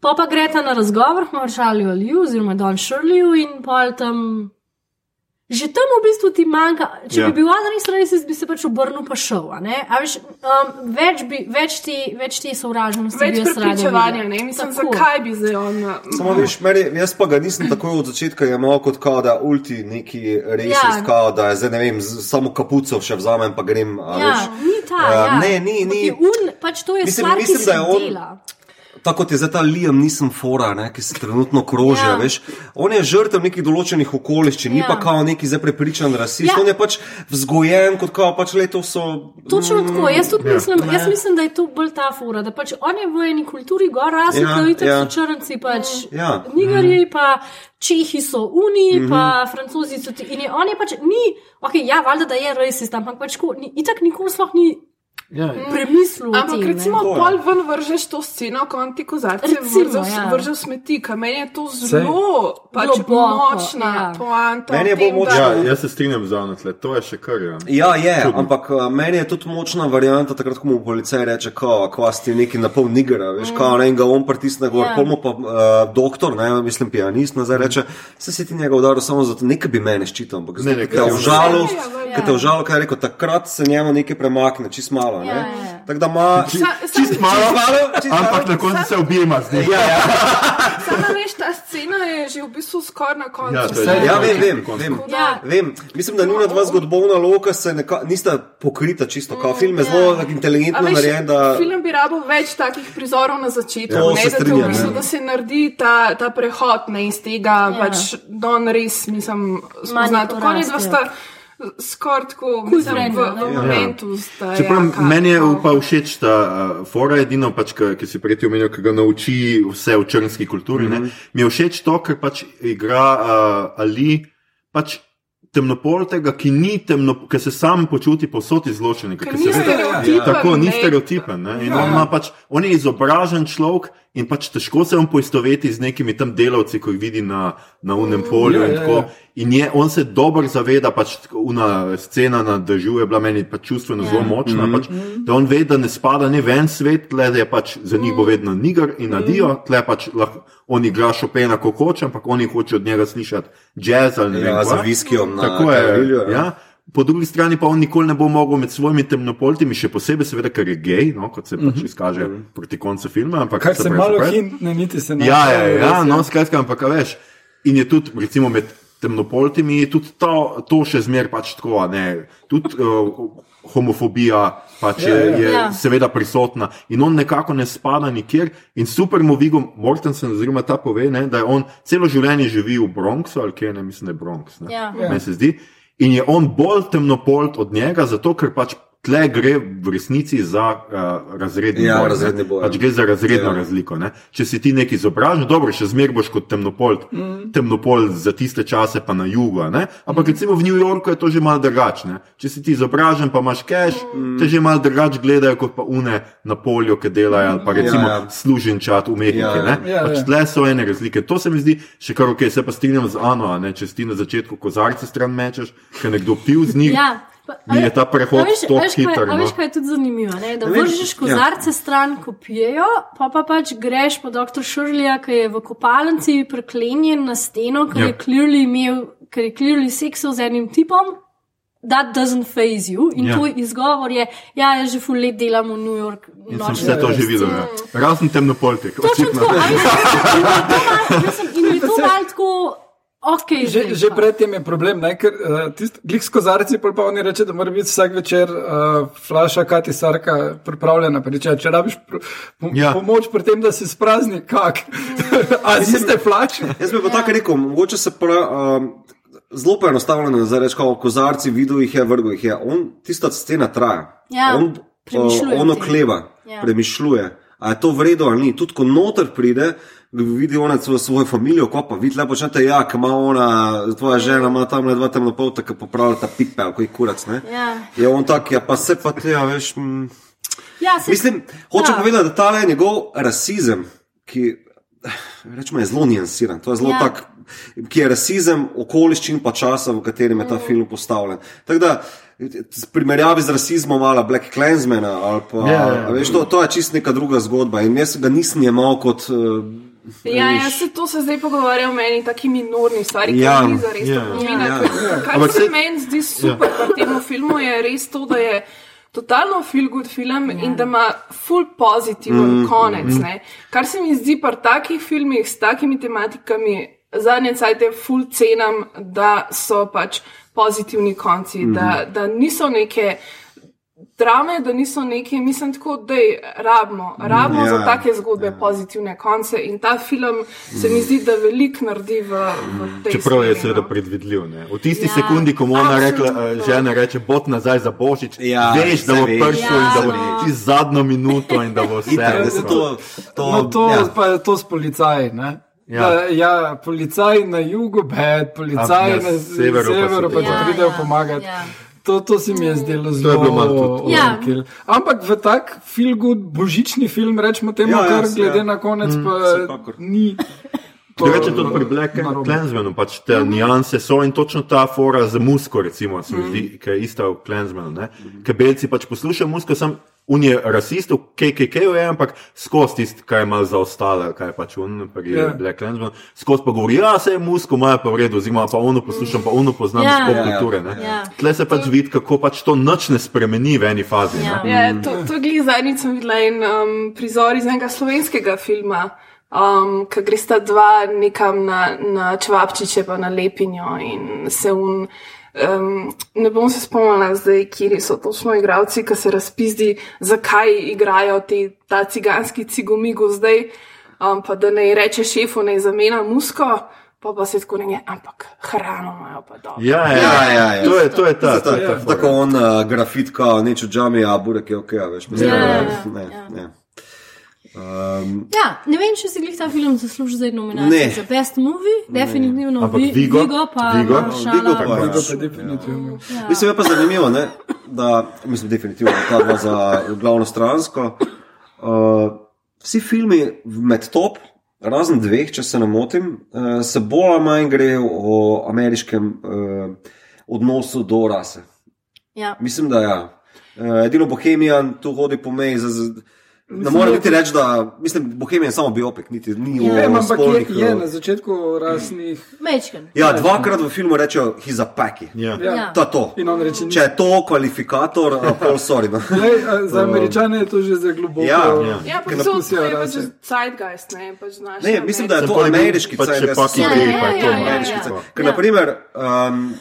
Pa pa greta na razgovor, maršalijo Liu oziroma Don Shirleyju in pol tam. Že tam v bistvu ti manjka, če Ja. ja. bi bil Adam res racist, bi se pač obrnil pa šel. a ne? A veš, um, več, bi, več, ti, več ti sovražnosti več prepričevanja, ne? Mislim, Tako. zakaj bi zdaj on. Samo veš, meni, jaz pa ga nisem takoj od začetka imel kot kao, da ulti neki resist, Ja. kao, da zdaj ne vem, z- samo kapuco še vzamem, pa grem. a Ja, veš. ni ta. Ja, Ja, ne, ni, ni. Un, pač to je Mislim- stvar, mislim, ki se je on- dela. Tako kot je zdaj ta Liam, nisem fora, ne, ki se trenutno kroži. Ja. Ja. On je žrtev nekih določenih okoliščin, ni Ja. pa kao neki zdaj prepričan rasist. Ja. Ja. On je pač vzgojen kot kao, pač leto so. Točno tako. Jaz tudi Ja. mislim, jaz mislim, da je to bolj ta fora, da pač on je v eni kulturi gor rasel, Ja, ja, ki ja. so črnci, pač Ja. nigerji, pa čehi so uni, Mhm. pa francozi so ti. In je, on je pač ni, ok, ja, valjda, da je rasist, ampak pač ko, ni, itak nikoli sploh ni. Ja, premislil. o Ampak tem, ne. recimo, je. pol ven vržeš to sceno, ko on ti kozarce Recimo, vrže ja. vrže v smeti, ker meni je to zelo pač Globoko, močna ja. poanta. Meni je v bolj da- močna- ja, jaz se strinjam z Avno, to je še kar. Ja. Ja, je, Čudno. ampak uh, meni je tudi močna varianta, takrat, ko mu policaj reče, ko, ko si neki na pol nigera, veš, ko ne, in ga on pritisne gor, Ja. yeah. pa uh, doktor, ne, mislim, pianist, nazaj reče, se si ti njega udaril samo zato, nekaj bi mene ščitil, ampak Ne, zdaj, ne, ki te je kaj- užalil, Ja, ja, ja. ki te je užalil, kaj je rekel, takrat se njemu nekaj premakne, čist malo, Ja, ne. ja, ja. Tako da ima, sa- Čist malo, malo, čist malo. ampak na koncu se objema z njim. ja, ja. <laughs> Samo veš, ta scena je že v bistvu skoraj na koncu. Ja, je Ja, že- vem, vem, vem. Ja. vem. Mislim, da njuna dva zgodovna loka se neka, nista pokrita čisto. Kao film je zelo tako inteligentno narejen, da Film bi rabil več takih prizorov na začetku, To ne, se da, v bistvu, ja. da se naredi ta, ta prehod ne, iz tega, Ja. ja. pač Don res, mislim, spoznati. Manj Tako je, da porastejo. sta skoraj tako, mislim, v, v ne? momentu. sta, Čeprav ja, ka- meni je pa všeč ta uh, fora, edino, pač, ki, ki si prej omenil, ki ga nauči vse v črnski kulturi. Mm Mhm. -hmm. Mi je všeč to, ker pač igra uh, Ali pač temnopoltega, ki, ni temno, ki se sam počuti povsod izločen. Ni stereotipen. Ja, tako ni ne. stereotipen. Ne? In Ja. on, pač, on je izobražen človek in pač težko se on poistoveti z nekimi tam delavci, ko jih vidi na, na unem polju. Ja, in ja, tako. ja. In je, on se dobro zaveda, pač una scena na dežju je bila meni pač čustveno Ja. zelo močna, Mhm. pač, da on ve, da ne spada ne ven svet, tle, da je pač za njih bo vedno niger in nadijo, tle pač lahko on igra Chopina, ko hoče, ampak oni hoče od njega slišati jazz ali ne vem. Ja, kva. za viskijom na Tako je. Karilju, ja. Ja. Po drugi strani pa on nikoli ne bo mogel med svojimi temnopoltimi, še posebej, seveda, ker je gej, no, kot se pač izkaže proti koncu filma. ampak Kar se pravi, malo hintne, niti se ne Ja, ja, ja, no, skratka, ampak a veš. In je tudi, recimo, med temnopoltimi je tudi to, to še zmer pač tako, a ne. Tudi uh, homofobija pač je, Ja, ja. je Ja. seveda prisotna in on nekako ne spada nikjer. In super mu Viggo Mortensen, oziroma ta pove, ne, da je on celo življenje živi v Bronxu, ali kje ne, mislim, da je Bronx. Ne, Ja. Meni se zdi. In je on bolj temnopolt od njega, zato ker pač tle gre v resnici za uh, razredni Ja, boj. razredni boj, Pač ja. gre za razredno Ja. razliko. Ne? Če si ti neki izobražen, dobro, še zmeraj boš kot temnopolt, mm. temnopolt za tiste čase, pa na jugu. a ne? Ampak mm. recimo v New Yorku je to že malo drugače. Če si ti izobražen, pa imaš cash, mm. te že malo drugače gledajo kot pa une na polju, ki delajo, ali pa recimo Ja, ja. služenčat, umetniki. Ja, ja. ne. Ja, Pač ja. tle so ene razlike. To se mi zdi še kar ok, se pa strinjam z Ano, a ne? če si ti na začetku kozarce stran mečeš, ker nekdo pil z njih. Ja. Pa- Mi je ta prehod a veš- tako hiter, no. veš, kaj je tudi zanimivo? Ne? Da vržeš ja. kozarce stran, ko pijejo, pa pa pač greš po dr. Šurlija, ki je v kopalnici priklenjen na steno, ker Ja. je clearly imel, ker je clearly seksal z enim tipom. That doesn't phase you. In Ja. ja. tvoj izgovor je, ja, jaz že ful let delam v New York. In sem vse to že videl. Ja. Razen temnopoltek. Točno očitno. tako. a veš, in je to malo- mislim, In je to malo tako, ok. Že, že pa. predtem je problem, ne, ker uh, tisti glik s kozarci, pol pa oni reče, da mora biti vsak večer uh, flaša Kati Sarka pripravljena. Pa Reče, če rabiš pr po Ja. ja. pomoč pri tem, da se sprazni, kak. <laughs> A si ste flaše? Jaz bi pa tako rekel, mogoče se pra, um, zelo poenostavljeno zdaj reči, kot kozarci, videl jih je, vrgo jih je. On, tista scena traja. Ja, on uh, o tem. okleva, Ja. premišljuje. A je to vredno ali ni? Tudi ko noter pride, vidi ona svojo, svojo familijo, ko pa vidi lepo, počnete, ja, ki ima ona, tvoja žena ima tam le dva temnopolta, ki popravljata pipe, ali koji kurac, ne? Ja. Je on tak, ja, pa se pa te, ja, veš. Mm, Ja, se- Mislim, hočem Ja. povedati, da ta le njegov rasizem, ki rečemo, je zelo nijansiran, to je zelo Ja. tak, ki je rasizem okoliščin pa časa, v katerem je ta mm. film postavljen. Tako da, v primerjavi z rasizmom ali Black Clansmana, ali pa, Ja, ja, ja. Veš, to, to je čist neka druga zgodba in jaz ga nisem jemal kot. Uh, Ja, ja, se to se zdaj pogovarja o meni, taki minorni stvari, ki Ja, ja, ni za res ja, ja, pomena. ja. Ja. Kar Ampak se se- meni zdi super ja. pri tem filmu, je res to, da je totalno feel good film ja. in da ima full pozitiven mm, konec. Mm. Kar se mi zdi pri takih filmih s takimi tematikami, zadnje cajte full cenam, da so pač pozitivni konci, mm. da, da niso neke. Drame, da niso neki, mislim, tako, da je rabimo, rabimo Ja, ja, za take zgodbe ja. pozitivne konce. In ta film se mi zdi, da veliko naredi v, v tej Čeprav je seveda no. predvidljiv. Ne? V tisti Ja, ja, sekundi, ko mu ona rekla, eh, žena reče, bot nazaj za božič, Ja, veš, da bo prišel in da bo Ja. čez zadnjo minuto in da bo <laughs> vse. itak, da to, to, No, to ja. pa je to s policaji. Ne? Ja. Ja. Da, ja, policaj na jugu, bed, policaj A na na severu, severu pa pa ti- ti Ja, pridejo ja, pomagati. ja. To, to se mi je zdelo zelo malo tudi- Ja. Ampak v tak feel good božični film, rečemo temu, Ja, ja, ja, kar glede ja. na konec, pa vsekakor. ni. To Drugače tudi pri Black. Clansmanu, pač te nianse so in točno ta fora z musko, recimo, se mi zdi, ki je ista v Clansmanu. ne. Ker belci pač poslušajo musko, sem unije rasistov, KKK-ju je, ampak skozi tisto, kar je malo zaostalo, kaj je pač un, pri yeah. Black Clansmanu, skozi pa govori, ja, se je musko, imajo pa v redu, oziroma pa ono poslušam, pa ono poznam Ja. iz pop Ja, ja. kulture. ne. Ja. Tle se pač vidi, kako pač to noč ne spremeni v eni fazi. Ja. ne. Ja, to, to je glih zadnjič sem videla en um, prizor iz enega slovenskega filma, um, ki gre sta dva nekam na, na čevapčiče pa na lepinjo in se un. Um, ne bom se spomnila zdaj, kje so točno igravci, ki se razpizdi, zakaj igrajo te, ta ciganski cigomigo zdaj, um, pa da ne reče šefu, ne zamena musko, pa pa se tako ne, ampak hrano imajo pa dobro. Ja, ja, Ja, ja, ja. To je, to je ta. To je ta Ta, tako on uh, grafit, kao neč od džami, a burek je ok, veš. Mislim, Ja, da- ja, ne, ja. ne. Um, Ja, ne vem, če si glih ta film zasluži za nominacijo Ne. za Best Movie, definitivno Ampak Vi- Vigo? Vigo pa Vigo? Maršala. Vigo pa- To Ja. pa definitivno. Mislim, je pa zanimivo, ne, da, mislim, definitivno, ta dva za glavno stransko. Uh, vsi filmi med top, razen dveh, če se ne motim, uh, se bolj ali manj grejo o ameriškem uh, odnosu do rase. Ja. Mislim, da ja. Uh, edino Bohemian tu hodi po meji. Ne morem niti reči, da mislim, Bohemian je samo biopik, niti ni Ja. o Vem, ampak je, je uh, na začetku rasnih. Mečken. Ja, dvakrat v filmu rečejo, he's a packy. Ja. Ja. Ja. To je to. In on reče, Če je to kvalifikator, uh, pol sorry. No. Lej, za <laughs> američane je to že za globoko. Ja, ja. Ja, pa so je pač zeitgeist, ne, pač znaš. Ne, mislim, da je to ameriški zeitgeist. Paki Ja, Gay, ja, pa je to ja, ja, ameriški ja. zeitgeist. Ker, Ja. naprimer, um,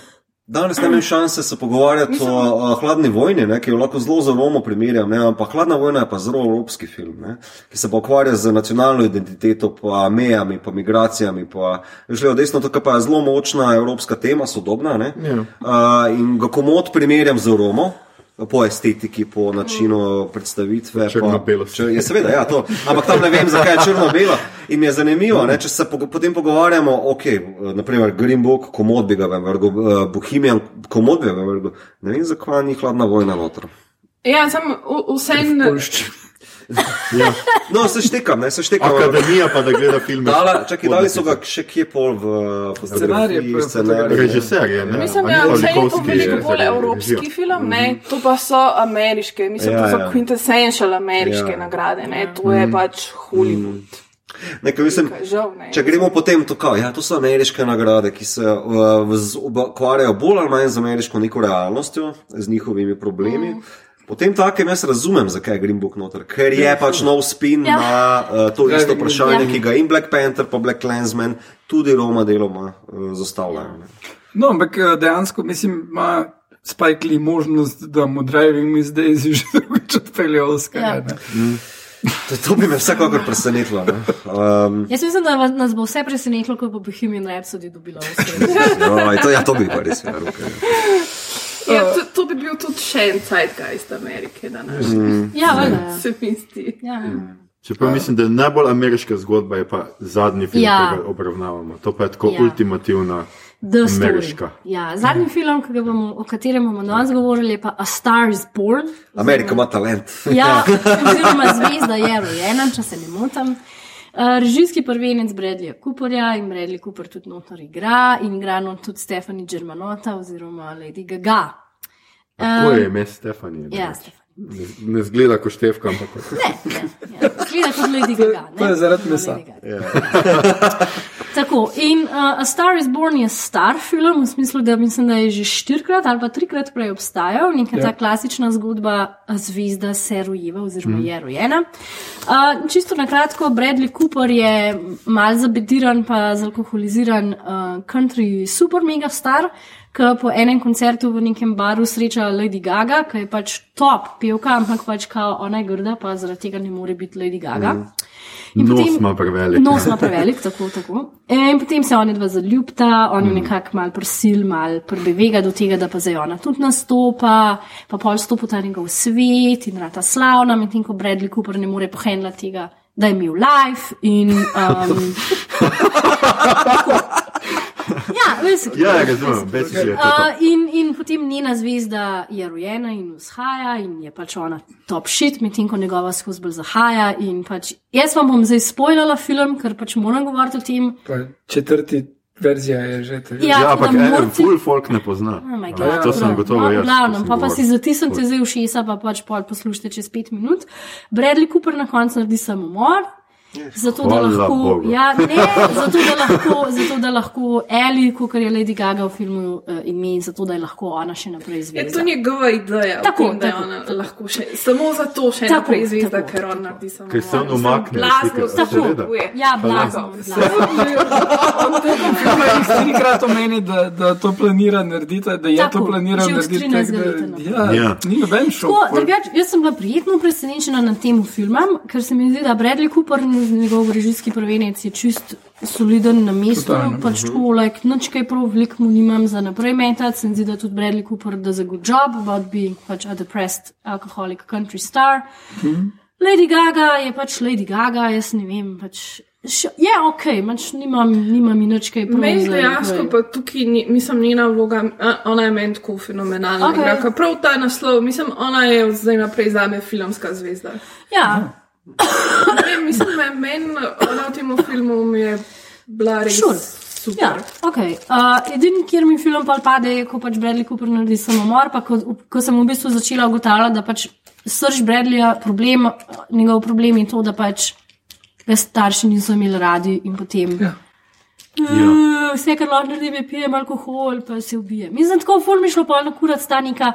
danes ne imam šanse se pogovarjati o uh, hladni vojni, ne, ki jo lahko zelo z Romo primerjam, ne, ampak hladna vojna je pa zelo evropski film, ne, ki se pa ukvarja z nacionalno identiteto, pa mejami, pa migracijami. Pa, levo, desno, to pa je zelo močna evropska tema, sodobna. Ne, Ja. uh, in ga komod primerjam z Romo. Po estetiki, po načinu predstavitve. Črno-belo. pa- Če- Ja, seveda, ja, to. Ampak tam ne vem, zakaj je črno-belo. In mi je zanimivo, ne, če se po, potem pogovarjamo, ok, naprimer Green Book, komod bi ga vrgel, uh, Bohemian, komod bi ga vrgel. Ne vem, zakaj ni hladna vojna noter. Ja, sem vsem. Ja. No, se štekam, ne, se štekam. Akademija pa da gleda filme. Dala, čakaj, dali so ga še kje pol v Scenarije, fotografiji, pa scenarije. Režiser je, ne? Mislim, A da ni vse je to veliko bolj evropski režijo. film, ne? to pa so ameriške, mislim, Ja, to so ja. quintessential ameriške Ja. nagrade, ne? to je pač Hollywood. Nekaj, mislim, Žal, ne. Če gremo potem to, kao, ja, to so ameriške nagrade, ki se uh, ukvarjajo bolj ali manj z ameriško neko realnostjo, z njihovimi problemi. Mm. Potem takem jaz razumem, zakaj je Green Book noter, ker je pač nov spin Ja. ja. na uh, to isto Ja. vprašanje, Ja. ki ga in Black Panther, pa Black Clansman, tudi Roma deloma uh, zastavljajo. ne. No, ampak eh, dejansko mislim, ima Spike Lee možnost, da mu Driving Miss Daisy že <laughs> drugič odpelje Oscar. Ja. Ja. To, to bi me vsekakor presenetilo. ne. Um, Jaz mislim, da nas bo vse presenetilo, ko bo Bohemian Rhapsody dobila Oscar. <laughs> no, to, ja, to bi pa res verjel. Okay. Ja, to, to bi bil tudi še en zeitgeist Amerike danes. Mm. Ja, valjda. ja. Se mi zdi. Ja. Čeprav mislim, da je najbolj ameriška zgodba je pa zadnji film, Ja. ki ga obravnavamo. To pa je tako Ja. ultimativna. Ameriška. Ja, zadnji film, ki ga bomo, o katerem bomo danes govorili, je pa A Star is Born. Amerika ima talent. Ja, <laughs> oziroma zvezda je rojena, če se ne motim. Uh, režijski prvenec Bradleyja Cooperja in Bradley Cooper tudi notor igra in igra not tudi Stephanie Germanota oziroma Lady Gaga. Tako je ime Stefanije. Ja, Stephanie. Ne, ne zgleda kot števka, ampak kot Ne, ne, ja. Zgleda kot Lady Gaga. ne? To je zaradi mesa. Gaga. <laughs> Tako, in uh, A Star is Born je star film, v smislu, da mislim, da je že štirikrat ali pa trikrat prej obstajal, neka Ja. ta klasična zgodba, zvezda se rojeva oziroma je rojena. Uh, čisto na kratko, Bradley Cooper je mal zabediran pa zalkoholiziran uh, country super mega star, ki po enem koncertu v nekem baru sreča Lady Gaga, ki je pač top pevka, ampak pač kao ona je grda, pa zaradi tega ne more biti Lady Gaga. In nos potem- ima prevelik. Nos ima prevelik, tako, tako. In potem se oni dva zaljubita, on jo nekako mal prosil, mal prebevega do tega, da pa zdaj ona tudi nastopa, pa pol stopa ta njegov svet in rata slavna, medtem ko Bradley Cooper ne more pohendla tega, da je imel life in. Um. <laughs> <laughs> ja, veš, Ja, razumem, basically je to. to. Uh, in, in potem njena zvezda je rojena in vzhaja, in je pač ona top shit, medtem ko njegova skozi bolj zahaja. in Pač, jaz vam bom zdaj spoilala film, ker pač moram govoriti o tem. Pa četrti verzija je že te. Ja, Ja, ampak en morci- full folk ne pozna. Oh Ja, God, to sem gotovo No, jaz. glavnem, ko pa, pa si zatisnite zdaj v šesa, pa pač pol poslušajte čez pet minut. Bradley Cooper na koncu naredi samomor. Zato da, lahko, ja, ne, zato, da lahko, zato, da lahko Eli, kot je Lady Gaga v filmu, uh, ime, zato da je lahko ona še naprej Je zvezda. to njegova ideja, Tako, tako, tem, da je tako, ona tako. lahko še samo zato še Tako, naprej zvezda, tako, ker on tako. samo. Ker se on umakne, blazno slika, <laughs> se seveda. kupuje. Ja, blazno. blazno. Trikrat omeni, da, da to planira narediti, da je Tako, to planiral že od narediti. 13 tako da- leta naprej. Ja, Ja. ni noben šok. Tako, drugač, jaz sem bila prijetno presenečena nad tem filmom, ker se mi zdi, da Bradley Cooper, njegov režijski prvenec, je čist soliden na mestu. Totalno. Pač tako, like, nič kaj prav veliko mu nimam za naprej metati. Se mi zdi, da tudi Bradley Cooper does a good job about being pač a depressed alcoholic country star. Lady Gaga je pač Lady Gaga, jaz ne vem. Pač, še- je ok, pač nimam, nimam nič kaj prav. Meni za dejansko naprej. pa tukaj, ni, mislim, njena vloga, ona je meni tako fenomenalna. Okay. Prav ta naslov, mislim, ona je zdaj naprej zame filmska zvezda. Ja, Ne mislim, me- meni v tem filmu mi je bila res Sure. super. Ja, okay. uh, edini, kjer mi film pa pade, je, ko pač Bradley Cooper naredi samomor. Pa ko, ko sem v bistvu začela ugotavljati, da pač srč Bradleyja, problem, njegov problem je to, da pač ga starši niso imeli radi in potem. Ja. Uh, vse, kar lahko naredim, je pijem alkohol, pa se ubije. Mislim, tako ful mi je šlo pa na kurat stanika.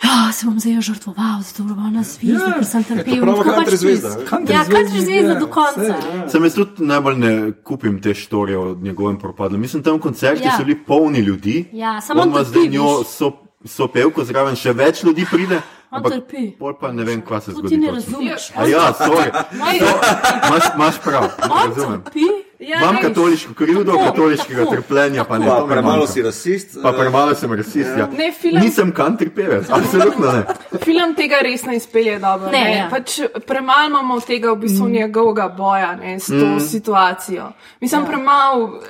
Ja, se bom zdaj žrtvoval, zato bom ona zvezda, Ja, ker sem trpel. to Tako country pač zvezda, ne? Country Ja, country zvezdi, zvezda ja, do konca. vse, ja. Sem jaz tudi najbolj ne kupim te štorije o njegovem propadu. Mislim, tam koncerti Ja. so bili polni ljudi. Ja, samo on on ima trpi, zdaj njo so, so pevko zraven, še več ljudi pride. On trpi. Pol pa ne vem, kaj se To zgodi. ti ne točno. razumeš. A ja, sorry. Moj- Imaš, imaš prav, On razumem. trpi. Ja, Imam res. katoliško krivdo, Tako, katoliškega tako, trpljenja, pa ne. Pa premalo si rasist. Pa eh, premalo sem rasist. Ja. Ne, film- Nisem country pevec, <laughs> absolutno ne. Film tega res ne izpelje dobro. Ne, Ne, ja. pač premalo imamo tega v bistvu mm. njegovega boja ne, s to mm. situacijo. Mislim, ja. premalo,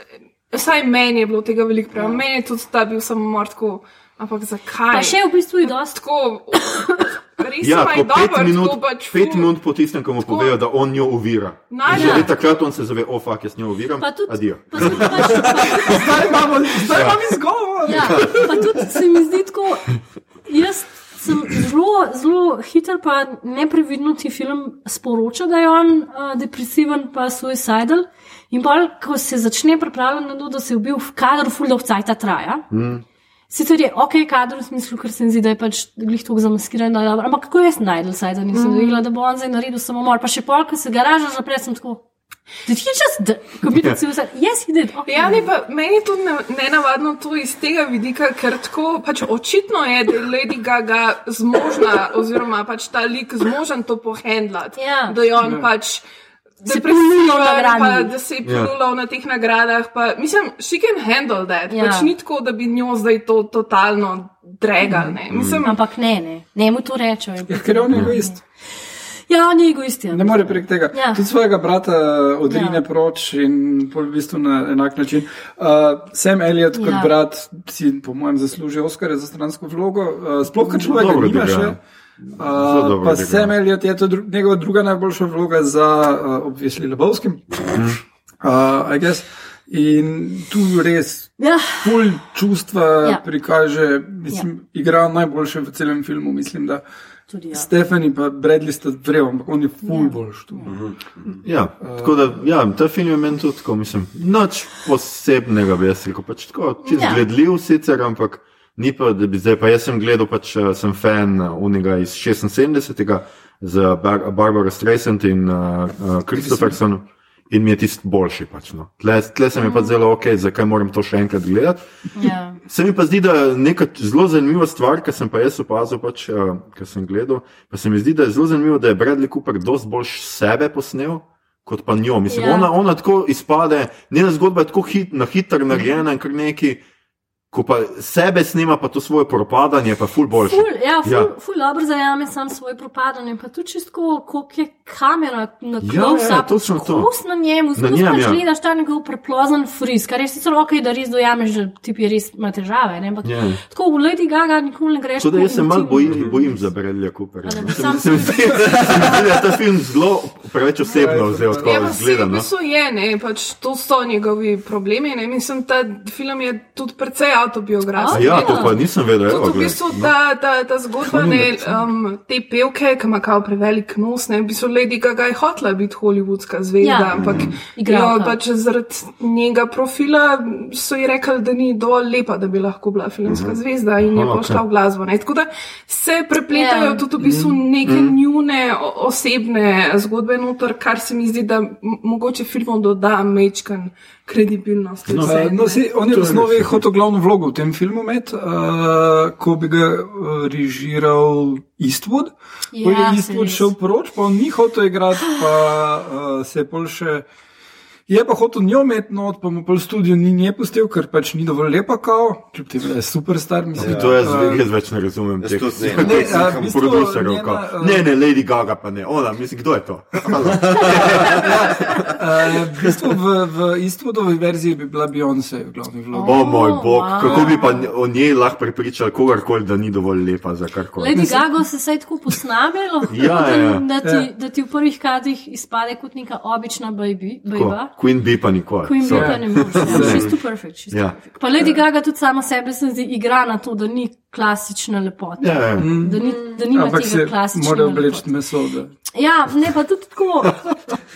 vsaj meni je bilo tega veliko premalo. Ja. Meni je tudi ta bil samomor tako, ampak zakaj? Pa še v bistvu je dosti. tako. Res Ja, ko je pet dobro, minut, tako pač pet minut po tistem, ko mu povejo, da on jo ovira. Naj- In že Ja. ja. takrat on se zave, o, fak, jaz njo oviram. Pa tudi, Adijo. pa tudi, pač, pa, <laughs> Zdaj imamo, zdaj imamo izgovor. ja, pa tudi se mi zdi tako. Jaz sem zelo, zelo hiter, pa neprevidno ti film sporoča, da je on uh, depresiven, pa suicidal. In pa, ko se začne pripravljati na to, da se je ubil v kadru, full of cajt traja. Mm. Sicer je ok, kader v smislu, ker se mi zdi, da je pač glih tako zamaskiran, da je dobro. Ampak kako jaz najdel saj, da nisem mm. vedela, da bo on zdaj naredil samomor. Pa še pol, ko se garaža zapre, sem tako. Did he just commit suicide? Yes, he did. Okay. Ja, ne, pa meni je tudi ne- nenavadno to iz tega vidika, ker tako pač očitno je, da je Lady Gaga zmožna, oziroma pač ta lik zmožen to pohendlati. Ja. Da je on pač. Se depresiven, pa. Da se je polulal na teh nagradah. Pa, mislim, she can handle that. Ja. Ja. Pač ni tako, da bi njo zdaj to totalno dregal. ne. Mislim, Ampak ne, ne, ne mu to rečejo. Ker je on egoist. Ja, on je egoist. Ja. Ne more prek tega. Ja. Tudi svojega brata odrine Ja. ja. proč in v bistvu na enak način. Uh, Sam Elliot kot Ja. ja. brat si, po mojem, zasluži Oscar za stransko vlogo. Uh, sploh, ker človek Dobro nima še. Zelo Uh, pa. Sam Elliot je to dru njegova druga najboljša vloga za uh, obvisli Lebovskim. Uh, I guess. In tu res Ja. ful čustva Ja. prikaže, mislim, ja. igra najboljše v celem filmu, mislim, da. Tudi ja. Stefani pa Bradley sta vrel, ampak on je ful ja. boljš tu. Ja, tako da, ja, ta film je meni tudi tako, mislim, nič posebnega bi jaz rekel, pač tako, čist ja. gledljiv sicer, ampak ni pa, da bi zdaj, pa jaz sem gledal, pač eh, sem fan unega iz 76. z Bar Barbara Streisand in uh, uh, Christopherson. In mi je tisti boljši. Pač, no. tle, tle se mi je pa zelo ok, zakaj moram to še enkrat gledati. Ja. Se mi pa zdi, da je neka zelo zanimiva stvar, ki sem pa jaz opazil, pač, uh, ki sem gledal. Pa se mi zdi, da je zelo zanimivo, da je Bradley Cooper dosti bolj sebe posnel. Kot pa njo. Mislim, Ja. ja. ona, ona tako izpade, njena zgodba je tako hit, na hitro narejena in kar neki. Ko pa sebe snema, pa to svoje propadanje, pa ful boljše. Ful, ja, ful, Ja. ja. ful dobro zajame sam svoj propadanje. Pa tudi čisto, koliko je kamera na Ja, close-up, ja, točno to. Kos na njemu, skozi njem, pač ja. gledaš ta njegov preplozen friz, kar je sicer ok, da res dojameš, da tip je res ima težave. Ne? Ampak Ja. Tako v Lady Gaga nikoli ne greš. Tako da po jaz se malo bojim, bojim za Bradleyja Coopera. A da bi Se sam mi se mi zdi, se mi zdi, da je ta film zelo preveč osebno vzel, Ja, tako pa si v zgledam. No? bistvu je, ne, pač to so njegovi problemi. Ne. Mislim, ta film je tudi precej autobiografski. A ja, to pa nisem vedel. evo, v bistvu ta, ta, ta zgodba, ne, um, te pevke, ki ima kao prevelik nos, ne, v bistvu Lady Gaga je hotela biti hollywoodska zvezda, Ja. ampak jo pač zaradi njega profila so ji rekli, da ni dovolj lepa, da bi lahko bila filmska zvezda in je Aha, pošla okej. v glasbo. Ne. Tako da se prepletajo Ja. tudi v bistvu neke njune o- osebne zgodbe noter, kar se mi zdi, da mogoče filmom doda mečkan kredibilnost. No, Vse, Uh, no, si, on je v osnovi ja. hotel glavno vlogo v tem filmu imeti, uh, ko bi ga uh, režiral Eastwood. Ko Ja, je saj Eastwood šel proč, pa on ni hotel igrati, pa uh, se je pol še. Je pa hotel njo imeti not, pa mu pol studio ni nje pustil, ker pač ni dovolj lepa kao, kljub temu, da je superstar. Mislim, To jaz, uh, jaz več ne razumem Jaz tudi ne. Ne, a, v bistvu producerjev. njena, kao, Ne, ne, Lady Gaga pa ne. Ona, mislim, kdo je to? Uh, <laughs> v bistvu v, v Eastwoodovi verziji bi bila Beyoncé v glavni vlogi. O moj bog, wow. kako bi pa o njej lahko prepričali kogarkoli, da ni dovolj lepa za karkoli. Lady Gaga se saj tako posname, lahko, Ja, ja, ja. Da, ti, Ja. da ti v prvih kadrih izpade kot neka obična baby, Tako, bejba. Queen Bee pa nikoli. Queen Bee sorry. pa ne moreš, ja, <laughs> she's too perfect. She's Ja. too perfect. Pa Lady Gaga tudi sama sebe se zdi igra na to, da ni klasična lepota. Ja, ja. Da, ni, da nima Ampak se tega klasičnega. mora obleči meso. Da. Ja, ne pa tudi tako. <laughs>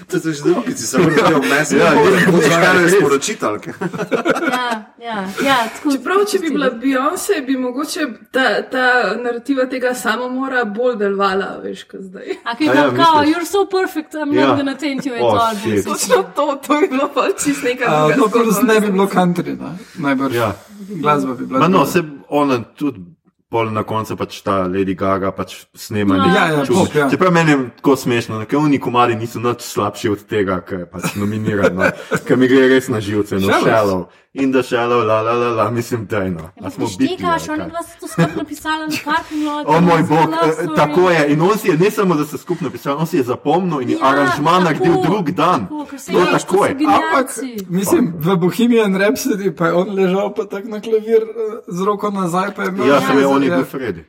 To so že drugi, si vrnil v mes. Ja, je, boš kaj res. sporočitalke. Ja, ja, ja, tako, Čeprav, če bi bila Beyoncé, bi mogoče ta, ta narativa tega samomora bolj delovala, veš, kot zdaj. A kaj A ja, kao, you're so perfect, I'm Ja. not gonna taint you at Oh, all. Točno to, to je bilo pa čist nekaj Uh, drugega. no, plus ne bi bilo country, ne? najbrž. Ja. Glasba bi bila. Ma no, se ona tudi. Pol na koncu pač ta Lady Gaga pač snema No. nekaj Ja, ja, pop, ja. Čeprav meni je tako smešno, ker oni komadi niso nič slabši od tega, kar je pač nominirano, ker mi gre res na živce, no, Shallows. In da shallow, la la la la, mislim, da je no. A smo biti. Štekaš, oni dva sta to skupaj napisala na parking lotu. <laughs> O moj bog, Love eh, story. tako je. In on si je ne samo, da se skupno pisal, on si je zapomnil in Ja, aranžman naredil drug dan. tako, To to tako so je. Ampak, mislim, v Bohemian Rhapsody pa je on ležal pa tako na klavir eh, z roko nazaj, pa je imel. Ja, sem je on je Ja. bil Freddy.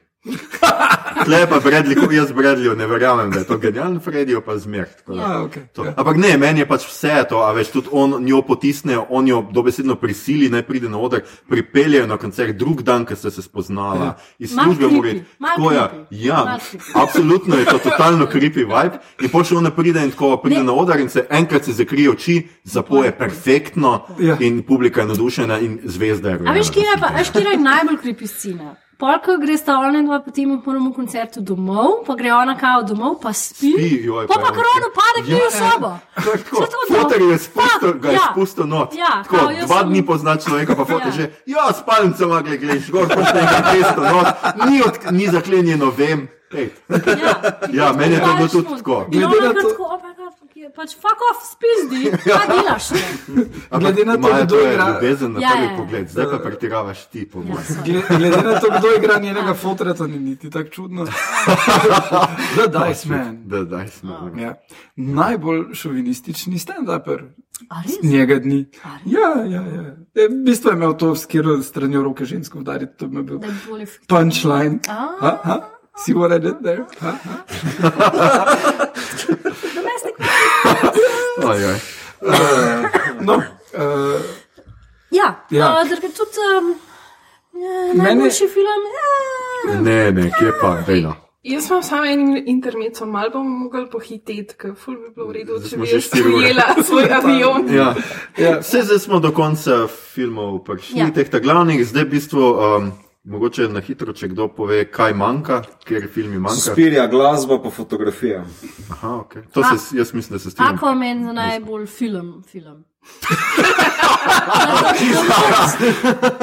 Tle pa Bradley, jaz Bradleyju ne verjamem, da je to genialen Freddy, pa zmer. tako da. A, okay. To. ja. Ampak ne, meni je pač vse to, a veš, tudi on njo potisne, on jo dobesedno prisili, naj pride na oder, pripeljejo na koncert drug dan, ker ste se spoznala. Iz Mal službe creepy, mora iti. ja, creepy, ja, creepy. absolutno je to totalno creepy vibe. In potem ona pride in tako pride Ne. na oder in se enkrat se zakrije oči, zapoje perfektno Ja. in publika je nadušena in zvezda je. A veš, rojena. kje je pa, veš, kje je najbolj kripi scena? Polka gre sta ona in dva potem v prvem koncertu domov, pa gre ona kao domov, pa spi. Spi, joj, pa pa pa je- korona pade k njej v Ja. sobo. Tako, to no. Fotor je spustil, ga je ja. spustil not. Ja, Tako, kao, dva sem- dni pozna človeka, pa fotor Ja. že, ja, spalnico ima, gled, gledaš, gor, pa še nekaj testo, not, ni, od, ni zaklenjeno, vem. Ja, <laughs> Ja, meni je to bilo tudi tako. Glede na kar to- je pač fuck off, spizdi, <laughs> kaj delaš? Glede na to, kdo igra- ljubezen na Ja, prvi ja, ja. pogled, zdaj pa pretiravaš ti, po Ja, mojem. Gle- Glede na to, kdo igra njenega fotra, to ni niti tako čudno. <laughs> The Dice Man. Da, daj smo. Ja. Najbolj šovinistični stand-uper njega dni. Ja, ja, ja. E, V bistvu je imel to s kjer stranjo roke žensko udariti, to bi bil Da punchline. Ah. Ha, ha? See what I did there? Domestic <laughs> Oj, oj. No, uh, Ja, Ja. ja. Uh, drugi tudi um, ja, Meni- najboljši film. Ja. Ne, ne, kje pa, dejno. Jaz imam samo en intermezzo, malo bom mogel pohiteti, ker ful bi bilo v redu, če bi jaz prijela svoj avion. Ja. ja. Vse zdaj smo do konca filmov prišli, ja. Ja. teh ta glavnih, zdaj v bistvu, um, mogoče na hitro, če kdo pove, kaj manjka, kjer filmi manjka. Suspirja, glasba pa fotografija. Aha, okay. To se, jaz mislim, da se strinjam. Aquaman za najbolj film. film. <laughs>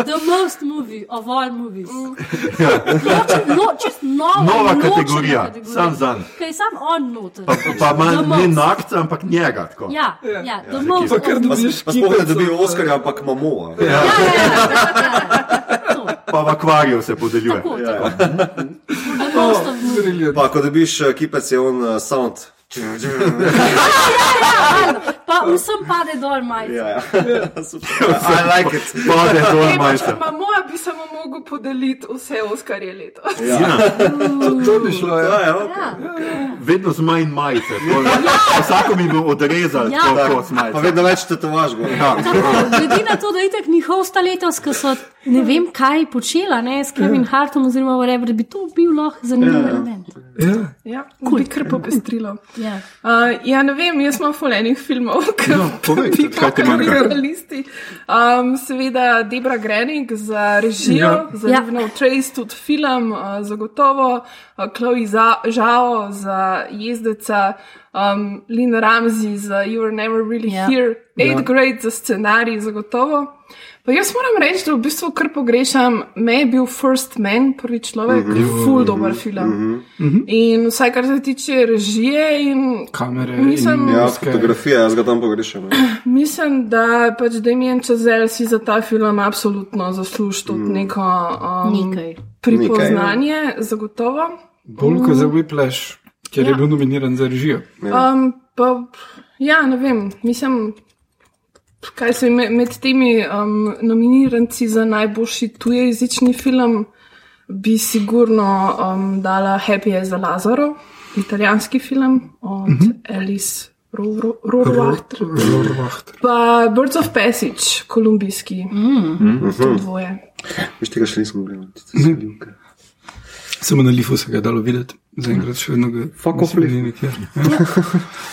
the most movie of all movies. Ločen, no, čist nova, Nova kategorija, kategorija. sam zanj. Kaj sam on noter. Pa, pa manj, The ne most. nakca, ampak njega. Tako. Ja, ja, the most. Pa kar dobiš Pa kipico, dobil pa- Oscarja, ampak Mamoa. Ja, ja, ja, ja, ja. Akvariju se podeljuje. Tako, tako. Morda prosto v- Brilliant. Pa, ko dobiš uh, kipec, je on uh, sound. <laughs> Pa vsem pade dol majica. Ja, ja. <laughs> Super. I like it. Pade dol majster. Ma moja bi samo mogel podeliti vse Oskarje letos. Ja, <laughs> To bi šlo, Ja, ja. ja, okay. Ja. vedno z manj majice. Vsako mi bo odrezal, Ja. koliko s Pa vedno več tetovaž. Ja. Tako, glede na to, da je tako njihov sta letos, ko so ne vem kaj počela, ne, s Kevin Hartom oziroma whatever, bi to bil lahko zanimiv element. ja. Ja, cool. bi kar popestrilo. Ja. Uh, ja, ne vem, jaz imam fulejnih filmov, ki No, povej, bi <laughs> kaj ti manjka? pokali na listi. Um, seveda Debra Grening za režijo, Ja. za Ja. Livno Trace, tudi film, uh, zagotovo, uh, Chloe Za- Zhao za jezdeca, um, Lynn Ramsey za You Were Never Really Ja. Here, Eight Grade za scenarij, zagotovo. Pa jaz moram reči, da v bistvu kar pogrešam, me je bil First Man, prvi človek, mm -hmm. full dober film. Mm -hmm. In vsaj kar se tiče režije in Kamere. Mislim- in Ja, fotografija, jaz ga tam pogrešam. ja. <clears throat> Mislim, da pač Damien Chazelle si za ta film absolutno zasluži tudi neko um, Nekaj. pripoznanje, zagotovo. Bolj kot za Whiplash, ker je Ja. bil nominiran za režijo. Um, pa, ja, ne vem, mislim, kaj se med, med temi um, nominiranci za najboljši tujejezični film bi sigurno um, dala Happy as a Lazaro, italijanski film od mm -hmm. Alice Rohrwachter. Rohrwachter. Pa Birds of Passage, kolumbijski. Mm. To dvoje. Viš tega še nismo gledali. tiste svilke. Samo na lifu se ga je dalo videti, zaenkrat še vedno ga Fuck off, mislim, Leaf. ni nikjer. <laughs>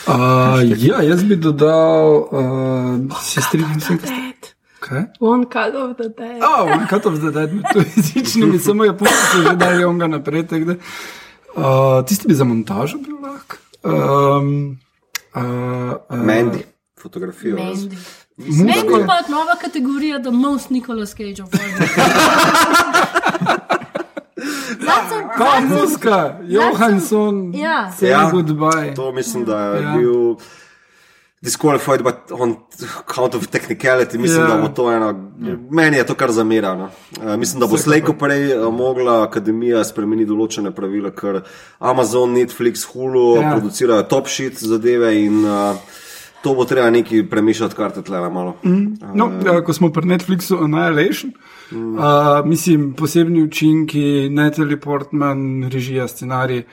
Uh, ja, jaz bi dodal, uh, se strinjam s tem, kaj ste. Dead. Kaj? One cut of the dead. Oh, one cut of the dead, tujezičnimi, samo Japonci so že dali onga naprej. tako da. Uh, tisti bi za montažo bil lahko. Um, uh, uh, Mandy, fotografijo. Mandy. Mandy pa je nova kategorija, The Most Nicolas Cage of all. <laughs> Zadnjič Pa muska, Johansson, Ja. say Ja. goodbye. To mislim, da je Ja. bil disqualified, but on account of technicality, mislim, Ja. da bo to ena. Meni je to kar zamerano. Uh, mislim, da bo slejko prej uh, mogla akademija spremeniti določene pravila, ker Amazon, Netflix, Hulu Ja. ja. producirajo top shit zadeve in uh, to bo treba neki premišljati, kar te tle malo. Mm. No, ja, ko smo pri Netflixu Annihilation, mm. uh, mislim, posebni učinki, Natalie Portman, režija, scenarij.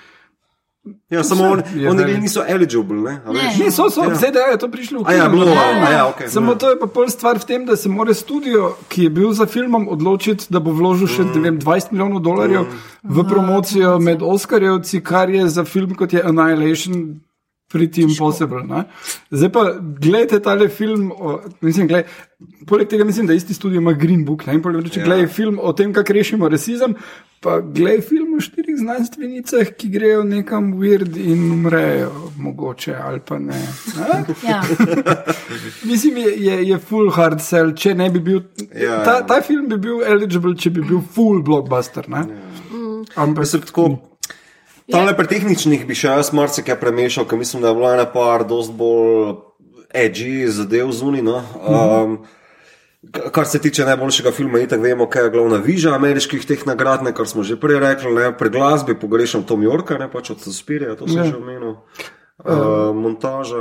Ja, samo on, oni velik. niso eligible, ne? a veš? Ne, so, so, ja. zdaj da je to prišlo v A ja, kino, bilo, normalno. a ja, okej. Samo Ja. to je pa pol stvar v tem, da se mora studio, ki je bil za filmom, odločiti, da bo vložil še ne vem, 20 milijonov dolarjev v promocijo med Oscarjevci, kar je za film kot je Annihilation. Pretty impossible. Ne? Zdaj pa gledajte tale film. O, mislim, gled, poleg tega mislim, da isti studio ima Green Book. Ne? In poleg tega, Ja. gledaj film o tem, kako rešimo rasizem, pa gledaj film o štirih znanstvenicah, ki grejo nekam weird in umrejo, mogoče ali pa ne. ne? Ja. <laughs> Mislim, je, je, je full hard sell, če ne bi bil. Ja, ta, ja. ta film bi bil eligible, če bi bil full blockbuster. Ne? Ampak Mislim, tako, tam le pri tehničnih bi še jaz marsikaj premešal, ker mislim, da je bilo ena par dost bolj edgy zadev zunaj. No. Um, k- Kar se tiče najboljšega filma, itak vemo, kaj je glavna viža ameriških teh nagrad, ne, kar smo že prej rekli, ne, pri glasbi pogrešam Tom Yorka, ne pač od Suspirija, to sem Ja. že omenil. Uh, montaža,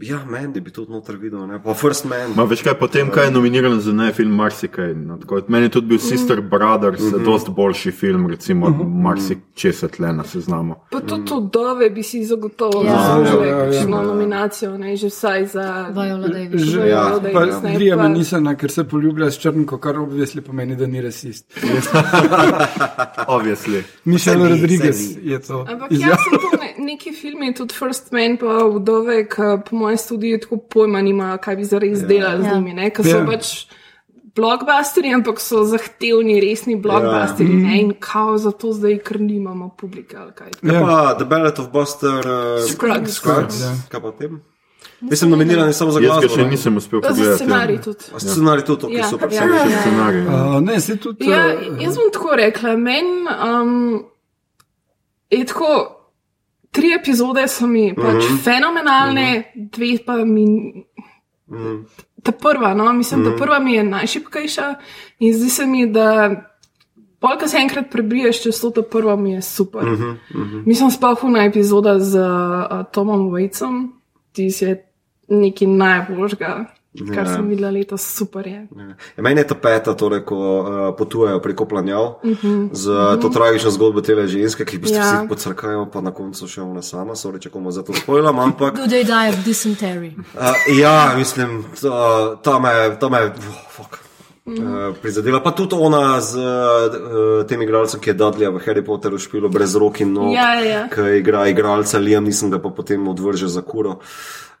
ja, Mandy bi tudi noter videl, ne, pa First Man. Ma veš kaj, potem kaj je nominiran za ne film marsikaj. No, tako, meni je tudi bil Sister Brothers, mm -hmm. dost boljši film, recimo mm -hmm. marsikaj tle na seznamu. Pa tudi vdove bi si zagotovo Ja. zaslužile Ja, ja, ja. kakšno nominacijo, ne, že vsaj za Viola Davis. že Ja, pa Liam pa- Nisana, ker se poljublja s črnko, kar obvisli pomeni, da ni rasist. <laughs> Obviously. Mišel Rodriguez je to. Ampak jaz sem to ne, neki filmi, tudi First Man, pa vdove, ki po mojem študiju tako pojma nimajo, kaj bi zares delali z Ja. njimi, ker so Ja. pač blockbusteri, ampak so zahtevni, resni blockbusteri, Ja. ne, in kao zato zdaj, ker nimamo publike ali kaj. Ja. Pa The Ballad of Buster uh, Scruggs. Scruggs. Ja. Kaj pa tem? Mislim, nominiran je samo za Jaz glasbo. še ne? nisem uspel za pogledati. scenarij tudi. A Scenarij tudi, ok, Ja, super. ja, sem ja, ja. Scenarij. Uh, ne, se tudi. Ja, uh, jaz bom tako rekla. Meni um, je tako. Tri epizode so mi pač uh -huh. fenomenalne, dve pa mi. Uh -huh. Ta prva, no, mislim, da prva mi je najšipkejša in zdi se mi, da Polka se enkrat prebiješ čez to, to prvo mi je super. Uh -huh, uh -huh. Mislim, spahuna epizoda z uh, Tomom Waitsom, ti si je nekaj najboljšega, kar Ja. sem videla letos, super je. Ja, meni je ta peta, torej, ko uh, potujejo preko planjav uh -huh. z uh, to tragično zgodbo te ženske, ki Ja. ja. vsi pocrkajo, pa na koncu še ona sama, sorry, če komu za to spojlam, ampak. Do they die of dysentery? Uh, ja, mislim, ta, ta me, ta me, oh, fuck. Uh, prizadela pa tudi ona z uh, tem igralcem, ki je Dudley v Harry Potterju špilo brez rok in nog, Ja, ja. ki igra igralca Liam, nisem ga pa potem odvržil za kuro.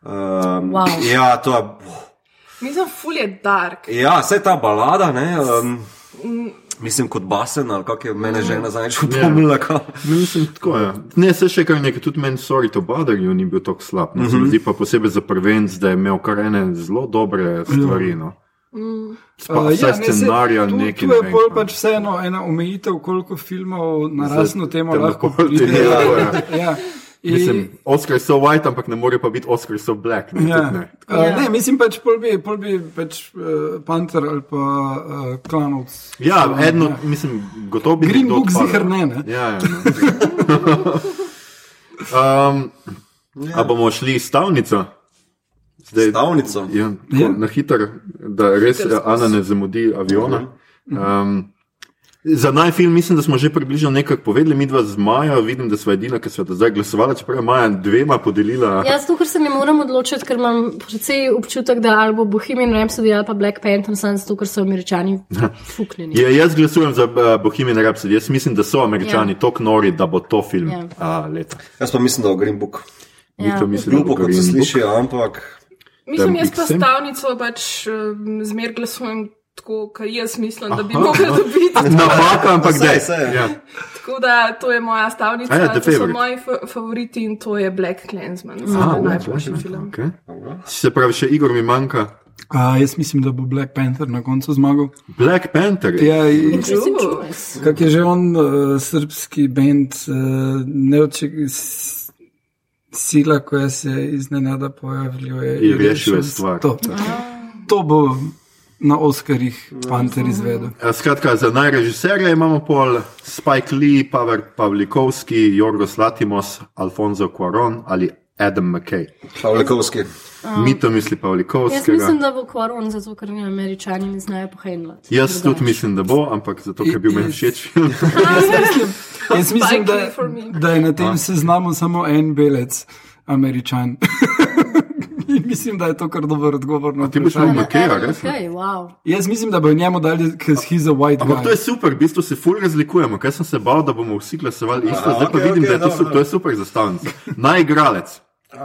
Um, Wow. Ja, to je. Mislim, ful je dark. Ja, vse ta balada, ne. Um, mislim, kot basen, ali kako je mene žena zadnjič upomnila. Ja. Mislim, tako je. Ne, se še kar nekaj, tudi meni, sorry, to bother you ni bil tako slab. No, mm -hmm. Zdi pa posebej za prvenc, da je imel kar ene zelo dobre stvari. No. Spa, Uh, ja, ne, saj scenarija, tu- nekaj. Tu je ne bolj pač vseeno ena omejitev, koliko filmov na razno temo lahko pride. ja, <laughs> ja. In- Mislim, Oscar so white, ampak ne more pa biti Oscar so black. Ne, Ja. ne. Uh, ne, mislim pač, pol bi, pol bi pač uh, Panther ali pa uh, Klanovc. Ja, eno, mislim, gotovo bi Green Book ziher ne, ne. Ja, ja, no. <laughs> um, a bomo šli s stavnico? Zdaj, Stavnico. Ja, Ja. ja. Na hitro, da res Ana ne zamudi aviona. Um, za najfilm mislim, da smo že približno nekaj povedali, mi dva z Majo, vidim, da sva edina, ki do zdaj glasovala, čeprav je Maja dvema podelila. Jaz to, ker se ne morem odločiti, ker imam precej občutek, da ali bo Bohemian Rhapsody ali pa Black Panther, sem zato, ker so američani fuknjeni. Je, jaz glasujem za uh, Bohemian Rhapsody, jaz mislim, da so američani Ja. ja. tako nori, da bo to film Ja. ja. uh, leta. Jaz pa mislim, da je Green Book. Ja. to mislim, Glupo, kot se sliši, ampak. Mislim, jaz pa stavnico pač um, zmer glasujem tako, kot jaz mislim, da bi Aha. mogla dobiti. <laughs> Napaka, ampak Saj, da saj. Ja. Tako da to je moja stavnica, A ja, to so Favourite. moji fa favoriti in to je Black Clansman. A, u, najboljši film. Okay. Se pravi, še Igor mi manjka. Uh, jaz mislim, da bo Black Panther na koncu zmagal. Black Panther. Ja. Kak je že on, uh, srpski bend, uh, neoček, s- sila, ko se iznenada pojavljuje. In rešil je stvar. To, to bo na Oscarjih Panther izvedel. A, Skratka, za najrežiserja imamo pol Spike Lee, Pavel Pavlikovski, Jorgos Latimos, Alfonso Cuaron ali Adam McKay. Pavlikovski. Mi to misli Jaz Pavlikovskega. mislim, da bo Quaron, zato ker mi američani ne znajo pohajnlati. Jaz tudi mislim, da bo, ampak zato, ker bil meni všeč film. <laughs> Jaz mislim, da, da je na tem seznamu samo en belec, američan. <laughs> Mislim, da je to kar dober odgovor na ti boš vprašanje. imel Mckaya, res? Okay, wow. Jaz mislim, da bo njemu dali, ker he's a white Ampak to je super, v bistvu se ful razlikujemo. Kaj sem se bal, da bomo vsi glasovali isto, zdaj pa okej, vidim, okej, da je to, dobro, su- to je super zastavnica. Najigralec.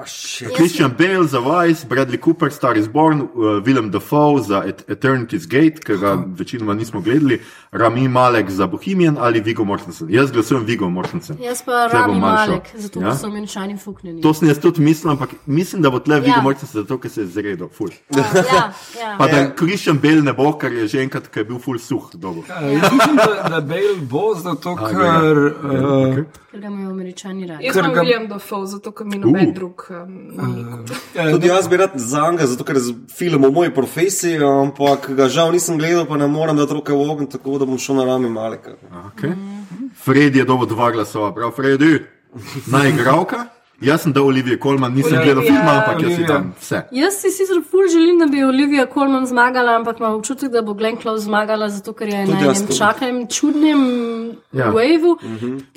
Shit. Christian Bale za Vice, Bradley Cooper, Star is Born, uh, Willem Dafoe za Et Eternity's Gate, ki ga večinoma nismo gledali, Rami Malek za Bohemian ali Vigo Mortensen. Jaz glasujem Vigo Mortensen. Jaz pa Tle Rami. Malek, zato ker Ja? so američani fuknjeni. To sem jaz tudi mislil, ampak mislim, da bo tle Vigo Ja. Mortensen zato, ker se je zredil, ful. Ja, ja. <laughs> Pa da Christian Bale ne bo, ker je že enkrat, ker je bil ful suh. Dobro. Uh, jaz mislim, da, da Bale bo, zato A, ker. ja. Uh, Ker ga imajo američani radi. Jaz Ker sem William Dafoe, zato ker mi noben Uh. drug um, ni. Tudi jaz bi rad za njega, zato ker je z- film o moji profesiji, ampak ga žal nisem gledal, pa ne morem dati roke v ogen, tako da bom šel na rami malika. Okay. Fred je dobil dva glasova, prav Freddy, najigravka. Jaz sem dal Olivije Kolman, nisem Olivia. gledal filma, ampak jaz si Olivia. tam vse. Jaz si sicer ful želim, da bi Olivia Colman zmagala, ampak imam občutek, da bo Glenn Close zmagala, zato ker je Tudi na enem to. čakalnem čudnem Ja. waveu.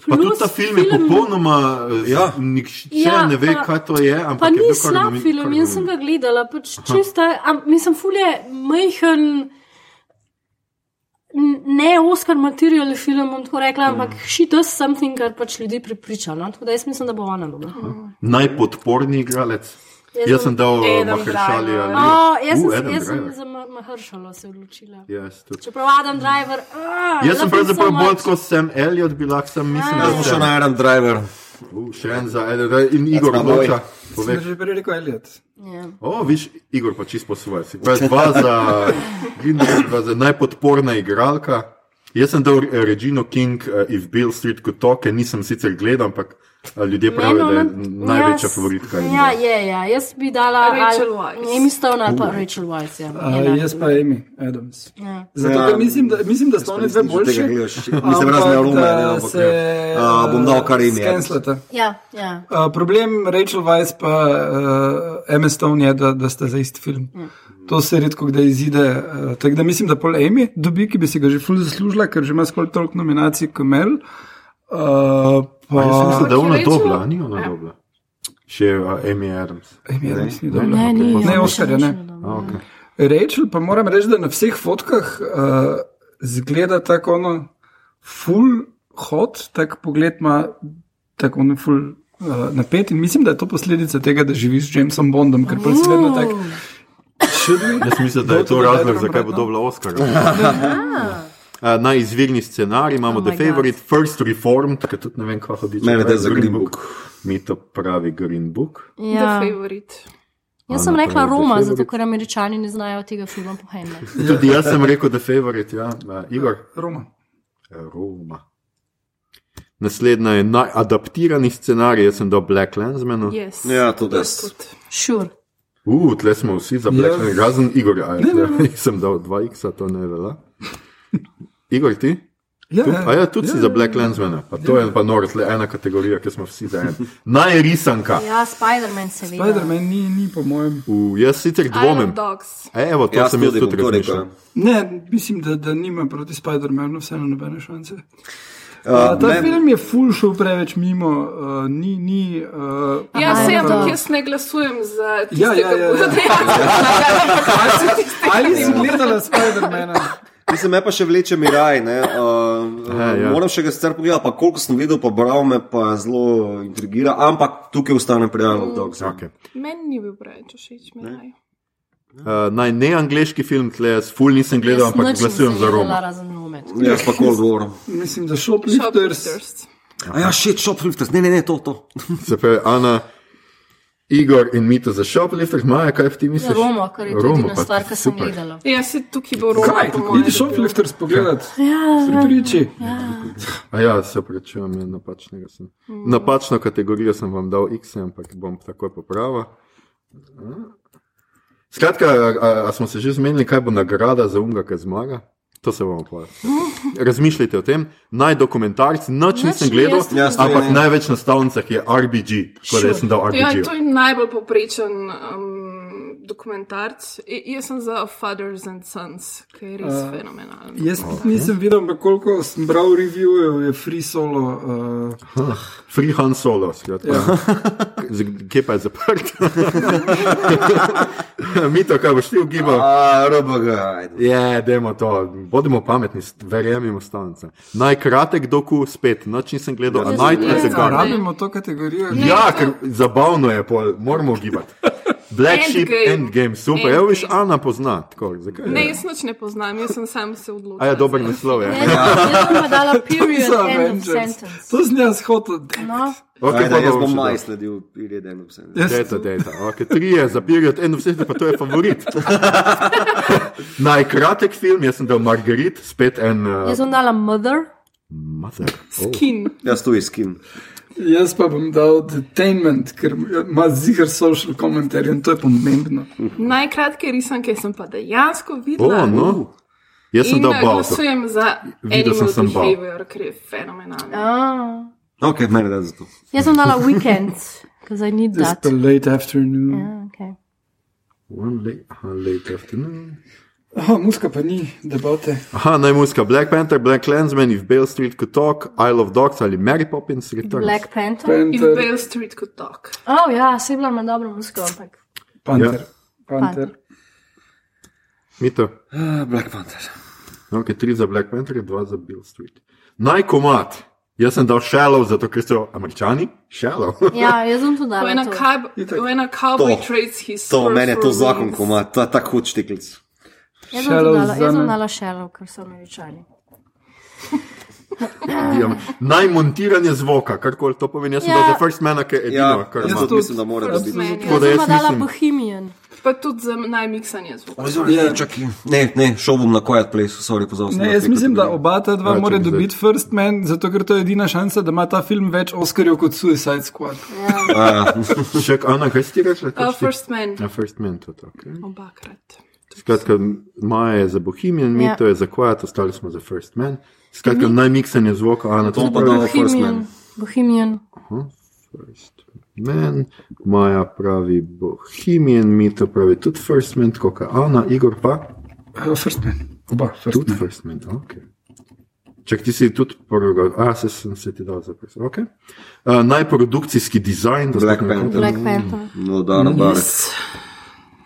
Pa tudi ta film je popolnoma, Ja. ja. nihče Ja, ne ve, pa- kaj to je. ampak Pa je ni kar slab film, jaz sem ga gledala, pač čista, am, mislim, ful je majhen. Ne Oscar material film, bom tako rekla, ampak she does something, kar pač ljudi pripriča. No? Tako da jaz mislim, da bo ona dobra. Najpodporni igralec. Jaz Jaz sem- sem dal Adam Mahershali Driver. ali O, jaz Uh, sem, Adam jaz sem za Mahršalo se odločila. Jaz tudi. Čeprav Adam Driver. Uh, Jaz sem pravzaprav bolj kot Sam Elliot, bi lahko sem, mislim. Jaz da sem šel na Adam Driver. Uh, še en za Elliot in Igor odloča. sem Povej. že prej rekel Elliot. Ja. O, viš, Igor pa čisto po svoje. Si pravi, dva za, Greenberg, dva za najpodporna igralka. Jaz sem dal Regino King, uh, If Bill Street Could Talk, ker nisem sicer gledal, ampak ljudje pravijo, da je največja favoritka. in Ja, da- je, ja. Jaz bi dala Rachel Weisz. Amy Stone ali pa Rachel Weisz. Ja. Uh, jaz pa Amy Adams. Ja. Zato, ker mislim, da, mislim, da sta oni dve boljši. Mislim, ampak razen arome, da ne, ampak se, ne. A, bom dal kar. Skenslata. Ja, ja. Uh, problem Rachel Weisz pa uh, Emma Stone je, da, da sta za isti film. To se redko kdaj izide. Uh, tako da mislim, da pol Amy dobi, ki bi si ga že ful zaslužila, ker že ima skoraj toliko nominacij kot Mel. Uh, pa A Jaz mislim, da je ona dobla, ni ona Ja. dobla. Še uh, Amy Adams. Amy Adams ni dobra. Ne, ni. Ne, ja, Oscarja, ne. okay. Rachel pa moram reči, da na vseh fotkah uh, zgleda tako ono full hot, tak pogled ima tako ono full uh, napet in mislim, da je to posledica tega, da živiš z Jamesom Bondom, ker pa si vedno tak. Jaz mislim, da je to razlog, zakaj bo dobila Oscar. Uh, na izvirni scenarij imamo Oh The Favorite, First Reformed, ki tudi ne vem, kako bi Mene da za Green Book. Mi to pravi Green Book. The Ja. favorite. Jaz sem rekla Roma, The zato ker američani ne znajo tega filma pohenjati. <laughs> Tudi jaz sem rekel The Favorite, ja. Uh, Igor. Roma. Roma. Naslednja je najadaptirani scenarij, jaz sem dal Black Landsmanu. Yes. Ja, tudi jaz. Sure. Uh, tle smo vsi za Black Ja. Landsman, razen Igor, <laughs> ja, sem dal 2x, to ne velja. <laughs> Igor, ti? Ja, Tu? A ja, tudi si za Black Landsmana. Pa to je pa noro, tle ena kategorija, ki smo vsi za en. <laughs> Najrisanka. Ja, Spider-Man seveda. Spider-Man ni, ni po mojem. Uh, jaz sicer dvomim. E, Evo, to Jaz sem jaz tudi razmišljal. Ne, mislim, da, da nima proti Spider-Manu vseeno nobene šanse. Uh, Uh, ta men- film je full šel preveč mimo, uh, ni. ni uh, Ja, se, ja, ampak jaz ne glasujem za tiste, Ja, ja, ja, ja. ki bodo dejansko <laughs> Ali si gledala Spider-Mana? Mislim, me pa še vleče miraj. Ne? Uh, Ja, ja. Moram še ga sicer pogledati, pa koliko sem videl, pa bral me pa zelo intrigira, ampak tukaj ostane prijavljen dog. Okay. Meni ni bil preveč všeč, meni. Uh, naj ne angliški film, tle jaz ful nisem gledal, ampak glasujem za Roma. Rome. Jaz pa Cold War. Mislim, da Shoplifters. Shoplifters. A ja, shit, shoplifters, ne, ne, ne, to, to. Se pravi, Ana, Igor in Mito za Shoplifters, Maja, kaj ti misliš? Roma, kar je na pa stvar, ki sem super. gledala. Ja, se tukaj bo Roma, Kaj? po mojem. Idi Shoplifters pogledat. Ja, Pripriči. A ja, se prečujem, je napačnega sem. Napačno kategorijo sem vam dal X, ampak bom takoj popravil. Skratka, a, a, a smo se že zmenili, kaj bo nagrada za unga, ki zmaga? To se bomo pa. Razmišljajte o tem. Naj dokumentarci, noč Nič nisem ni gledal, jaz ampak ne. največ na stavnicah je RBG, tako da jaz sem dal Ja, RBG. to je najbolj poprečen um, dokumentarc. Jaz sem za Fathers and Sons, ki je res uh, fenomenalen. Jaz okay. nisem videl, ampak koliko sem bral revijev, je free solo. Uh, Free Han Solo, skratka. Ja. <laughs> Kje pa je zaprt? <laughs> Mito, kaj boš ti ugibal? A, roba ga. Je, dajmo to, bodimo pametni, verjemimo stavnice. Najkratek doku spet, noč nisem gledal, a with the gledala. Gun. rabimo to kategorijo. Ja, ker zabavno je, pol, moramo gibati. Black Sheep Endgame. Endgame, super, evo viš, Ana pozna, tako, zakaj? Ne, jaz nič ne poznam, jaz sem sam se odločil. A je dober naslov, je. Jaz jaz sem dala <laughs> period end of sentence. To sem jaz hotel. No, Okay, Ajde, pa jaz bom maj sledil, period eno vse. Jaz Dejta, dejta. Okay, trije za period, eno vse, pa to je favorit. <laughs> Najkratek film, jaz sem dal Margarit, spet en uh, jaz sem dala Mother. mother. Oh. Kin. Jaz tu iskim. Jaz pa bom dal detainment, ker ima zigar social komentarje in to je pomembno. Najkratke risanke sem pa dejansko Oh, videla. no. Jaz sem In dal Balto. glasujem za Videl sem sem Bal. Behavior, ker je fenomenalen. Ah. Ok, meni da za to. Jaz sem dala Weekend, because I need It's that. pa late afternoon. Ja, okay. One late, late afternoon. Aha, muska pa ni debate. Aha, najmuska Black Panther, Black Landsman, If Bale Street Could Talk, Isle of Dogs ali Mary Poppins Returns. Black Panther. If Panther, Bale Street could talk. Oh, ja, se je bila ima dobro musko, ampak. Panther. Ja. Panther. Mito. Uh, Black Panther. Ok, tri za Black Panther, dva za Bill Street. Najkomat. Jaz sem dal Shallow, zato ker so američani. Shallow. <laughs> Ja, jaz sem tudi. When a, to. cab, Itak. when a cowboy To. trades his To, je for to zakon, wings. ko ima, to je tako hud štiklic. Jaz sem dala, jaz sem dala Shallow, ker so američani. Diam- Najmontiranje zvoka, karkoli to pomeni. Jaz sem Ja. za First Man, ki je edino, Ja, kar ima. tudi mislim, da mora biti. tudi. Tako da Jaz sem pa dala Bohemian. Pa tudi za najmiksanje zvoka. Ne, čakaj, ne, ne, šel bom na Quiet Place, sorry, pozval sem. Ne, jaz mislim, da oba ta dva Ja, mora dobiti First Man, zato ker to je edina šansa, da ima ta film več Oscarjev kot Suicide Squad. Še Ana, kaj si ti rekla? Uh, first Man, Ja, first man tudi. Okay. obakrat. Skratka, Maja je za Bohemian, mi Ja. to je za Quiet, ostali smo za First Man. Skratka, najmiksanje zvoka, Ana, to To pa pravi. dal First Bohemian. Man. Bohemian. First Man, Maja pravi Bohemian, mi to pravi tudi First Man, tako kot Ana, Igor pa. First Man, oba, First Tudi Man. First Man, ok. Čak ti si tudi prvega, a se sem se ti dal za First Man, ok. Uh, najprodukcijski dizajn, da Black smo na Panther. Black Panther. No, da, na bar. Yes.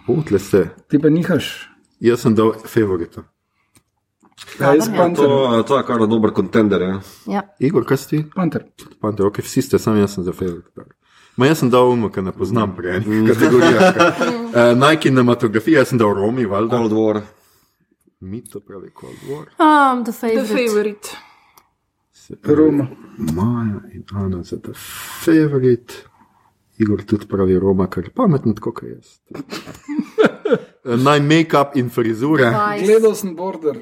Putle se. Ti pa nihaš. Jaz sem dal favorita. Ja, jaz ja. Panther. To, to je kar dober kontender. Ja. Ja. Igor, kaj si ti? Panther. Panther, ok, vsi ste, sam jaz sem za favorite. Ma jaz sem dal umo, ker ne poznam prej enih kategorijah. <laughs> Uh, naj kinematografija, jaz sem dal Romi, valjda. Cold War. Mi to pravi Cold War. Um, the The favorite. favorite. Se pravi Roma. Maja in Ana za ta favorite. Igor tudi pravi Roma, kar je pametno, tako kot jaz. <laughs> Naj make-up in frizure. Vice. Gledal sem Border.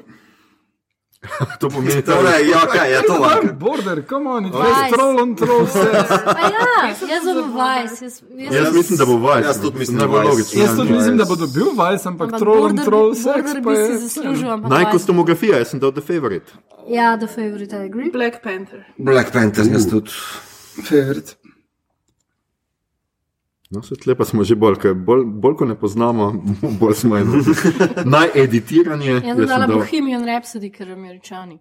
<laughs> To pomeni, da Torej, ja, kaj je to? Tam Border, come on, it's just troll on troll <laughs> ja, jaz sem Vice. Jaz, jaz, Jaz mislim, da bo Vice. Jaz tudi mislim, da Vice. logično. Jaz tudi mislim, da bo dobil Vice, ampak ampak troll on Border- troll sex Border pa je. Naj Vice. kostumografija, jaz sem dal The Favorite. Ja, the favorite, I agree. Black Panther. Black Panther, jaz tudi. Favorite. No, se tlepa smo že bolj, ker bolj, bolj ko ne poznamo, <laughs> bolj smo eno. <laughs> Naj editiranje. Jaz Jaz sem sem dala dal, Bohemian Rhapsody, ker američani.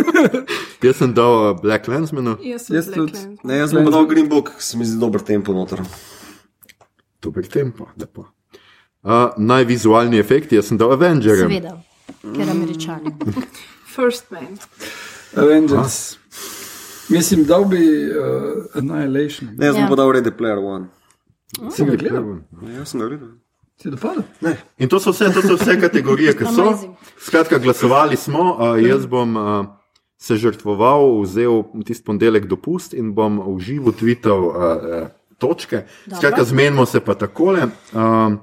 <laughs> jaz sem dal uh, Black Lensmanu, Jaz sem Jaz Black tudi. Ne, jaz bom dal Green Book, se mi zdi dober tempo noter. dober tempo, lepo. Uh, naj vizualni efekti, jaz sem dal Avengerjem. Seveda, ker američani. First Man. Avengers. Mislim, dal bi uh, Annihilation. Ne, jaz bom Ja. pa dal Ready Player One. Si ga gledal? Ne, jaz sem ga gledal. Si dopadel? Ne. In to so vse, to so vse <laughs> kategorije, ki so. Skratka, glasovali smo, uh, jaz bom uh, se žrtvoval, vzel tisti ponedeljek dopust in bom v živo tvital uh, uh, točke. Skratka, zmenimo se pa takole. Um,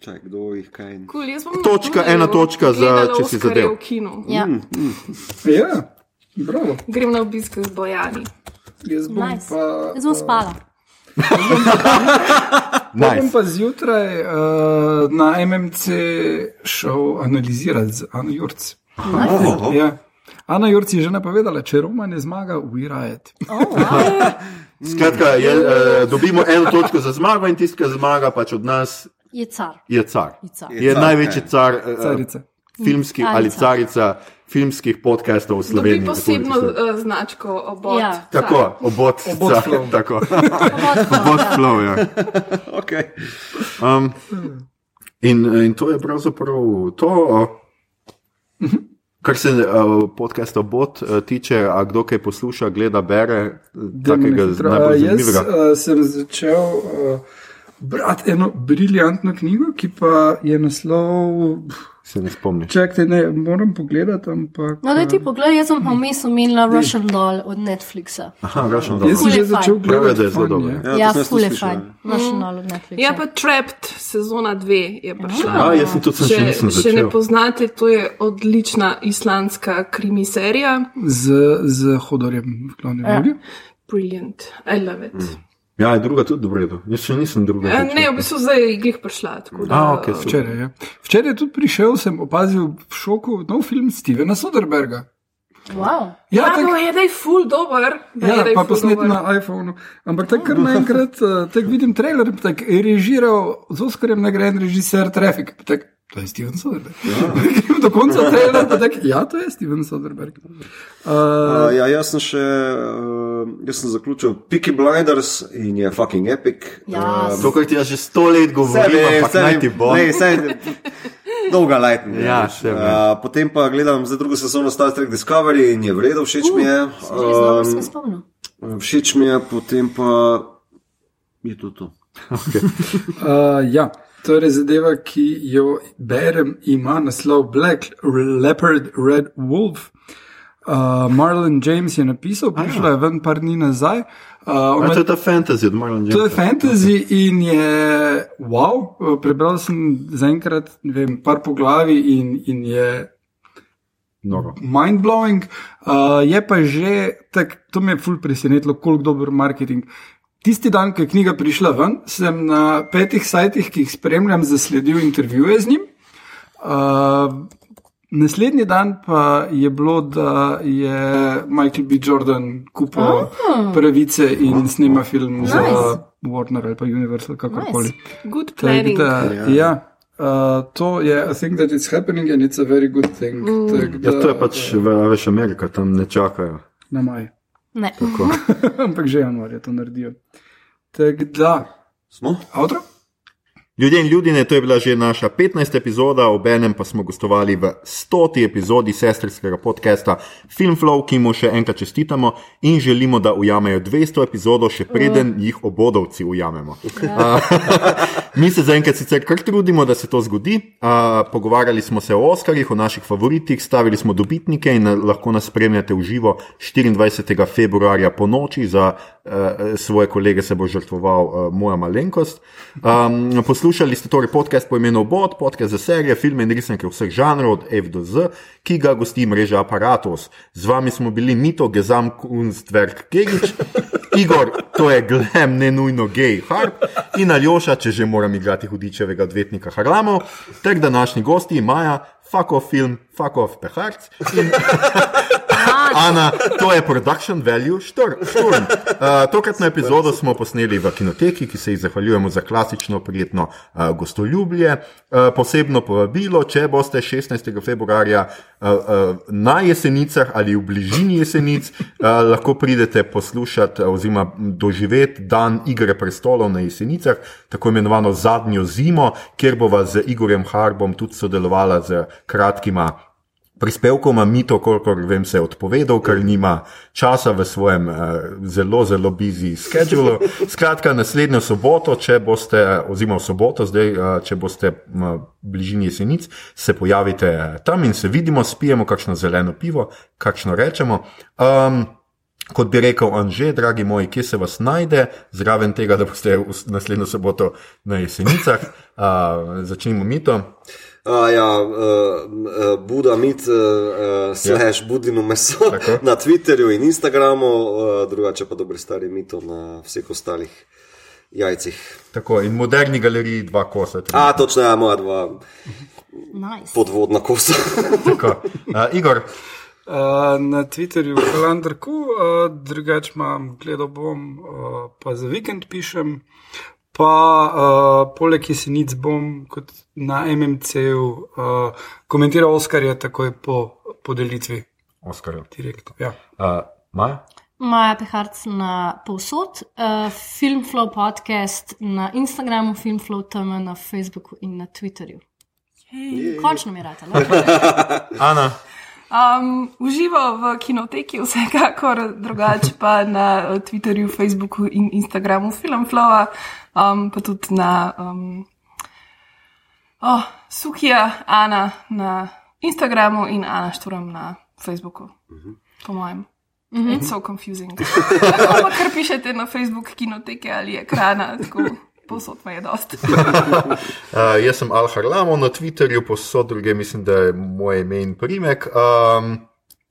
Čaj, kdo jih kaj. Cool, jaz bom Točka, ena točka za- če si zadev. v kinu. Ja, Ja, bravo. Grem na obisk z Bojani. Jaz bom nice. pa. Jaz bom spala. <laughs> Bom nice. pa zjutraj uh, na MMC šel analizirati z Ano Jurc. Ja. Ana Jurc je že napovedala, če Roma ne zmaga, we riot. <laughs> Skratka, je, uh, dobimo eno točko za zmago in tisti, ki zmaga, pač od nas Je car. je car. Je car. Je car, največji kaj? car uh, Carica. filmskih Ali ali car. carica filmskih podcastov v Sloveniji. Dobi posebno uh, značko obot. Ja. Tako, obot, <laughs> Obot car, flow. tako. <laughs> obot flow, ja. <laughs> Okay. Um, in, in to je pravzaprav to, uh, kar se uh, podcasta Bot uh, tiče, a kdo kaj posluša, gleda, bere, takega Hitro. najbolj Uh, jaz zanimivega. uh, sem začel uh, brati eno briljantno knjigo, ki pa je naslov. Se ne spomniš. Čakajte, ne, moram pogledati, ampak. No, da ti pogledaj, jaz sem pa vmes omenila Russian Doll od Netflixa. Aha, Russian Jaz Doll. sem že začel gledati. da je zelo dobro. Ja, Ja, to sem jaz ful tudi je slišal, fajn. ja. Russian Doll od Netflixa. Ja, pa Trapped, sezona 2 je prišla. A, jaz sem tudi sem še Če, nisem še ne začel. poznate, to je odlična islandska krimi serija. Z, z hodorjem v glavni vlogi. Brilliant, I love it. Mm. Ja, je druga tudi v redu. Jaz še nisem druga. Ne, začel. v bistvu zdaj je glih prišla. tako Da, A, okej, super. Včeraj je. Včeraj je tudi prišel, sem opazil v šoku nov film Stevena Soderberga. Wow. Ja, tak- no, je da je full dober. da Ja, pa ful posnet dober. na iPhonu. Ampak tako kar naenkrat, uh, tako vidim trailer, pa tako je režiral z Oskarjem nagrajen režiser Traffic. pa tako, To je Steven Soderberg. Ja. <laughs> Do konca trailera pa tako, ja, to je Steven Soderberg. Uh, Uh, ja, jaz sem še, uh, jaz sem zaključil Peaky Blinders in je fucking epic. Ja, To, kar ti jaz že sto let govorim, naj ti bo. Ne, saj, dolga lajtna. Ja, se vem. uh, potem pa gledam za drugo sezono Star Trek Discovery in je vredno, všeč mi je. Um, všeč mi je, potem pa je to to. <laughs> Uh, ja, torej zadeva, ki jo berem, ima naslov Black Leopard Red Wolf. Uh, Marlon James je napisal, prišla je ven par dni nazaj. Uh, A, to je ta fantasy od Marlon To je Jamesa. fantasy in je wow. Uh, Prebral sem zaenkrat ne vem, par poglavi in, in je Noro. mind-blowing. Uh, je pa že, tak, to me je ful presenetilo, koliko dober marketing. Tisti dan, ko je knjiga prišla ven, sem na petih sajtih, ki jih spremljam, zasledil intervjuje z njim. Uh, naslednji dan pa je bilo, da je Michael B. Jordan kupil oh. pravice in snima film nice. za. Warner ali pa Universal, kakorkoli. Nice. Good planning. Da, ja. Uh, to je, I think that it's happening and it's a very good thing. Tak, da, Ja, to je pač, v- veš, Amerika, tam ne čakajo. Na maj. Ne. <laughs> Ampak že januarja to naredijo. Tako da, Smo? avto? Ljudje in ljudje, to je bila že naša 15. epizoda, obenem pa smo gostovali v 100. epizodi sestrskega podcasta Filmflow, ki mu še enkrat čestitamo in želimo, da ujamejo 200 epizodo, še preden jih obodovci ujamemo. A, <laughs> Mi se zaenkrat sicer kar trudimo, da se to zgodi. A, Pogovarjali smo se o Oskarjih, o naših favoritih, stavili smo dobitnike in eh, lahko nas spremljate v živo 24. februarja po noči. Za svoje kolege se bo žrtvoval uh, moja malenkost. Um, poslušali ste torej podcast po imenu Bot, podcast za serije, filme in risanke vseh žanrov od F do Z, ki ga gosti mreža Apparatus. Z vami smo bili Mito, Gezam, Kunstwerk, Kegič. Igor, to je glem, ne nujno gej, harp in Aljoša, če že moram igrati hudičevega odvetnika Harlamov, ter današnji gosti fuck off film, off peharc <laughs> Ana, to je production value štur, šturm. Uh, tokratno epizodo smo posneli v kinoteki, ki se ji zahvaljujemo za klasično, prijetno uh, gostoljubje. Uh, posebno povabilo, če boste 16. februarja uh, uh, na jesenicah ali v bližini jesenic, uh, lahko pridete poslušati oziroma doživeti dan Igre prestolov na jesenicah, tako imenovano zadnjo zimo, kjer bova z Igorjem Harbom tudi sodelovala z kratkima prispevkoma Mito, kolikor vem, se je odpovedal, ker nima časa v svojem uh, zelo, zelo busy schedulu. <laughs> Skratka, naslednjo soboto, če boste, oziroma soboto, zdaj, uh, če boste v bližini jesenic, se pojavite eh, tam in se vidimo, spijemo kakšno zeleno pivo, kakšno rečemo. Um, Kot bi rekel Anže, dragi moji, kje se vas najde, zraven tega, da boste naslednjo soboto na jesenicah, uh, začnimo mito. A, ja, uh, uh, Buda mit, uh, slash ja. budino meso Tako. <laughs> na Twitterju in Instagramu, uh, drugače pa dobri stari mito na vseh ostalih jajcih. Tako, in moderni galeriji dva kosa. tri. A, točno, ja, moja dva Nice. podvodna kosa. <laughs> Tako. Uh, Igor, Uh, na Twitterju je kalendarku, uh, drugače imam, gledal bom, uh, pa za vikend pišem. Pa uh, poleg jesenic bom kot na MMC-ju uh, komentiral Oskarje takoj po podelitvi. Oskar. Direkt, ja. Uh, Maja? Maja Peharc na povsod, uh, Filmflow podcast na Instagramu, Filmflow tam na Facebooku in na Twitterju. Končno mi je rata. no? <laughs> Ana, Um, uživo v kinoteki, vsekakor, drugače pa na eh, Twitterju, Facebooku in Instagramu Filmflowa, um, pa tudi na um, oh, Sukija, Ana na Instagramu in Ana Šturam na Facebooku, po mojem. It's so confusing. <laughs> Ampak kar pišete na Facebook kinoteke ali ekrana, tako posod me je dosti. <laughs> uh, jaz sem Al Harlamo na Twitterju, posod druge, mislim, da je moj ime in primek. Um,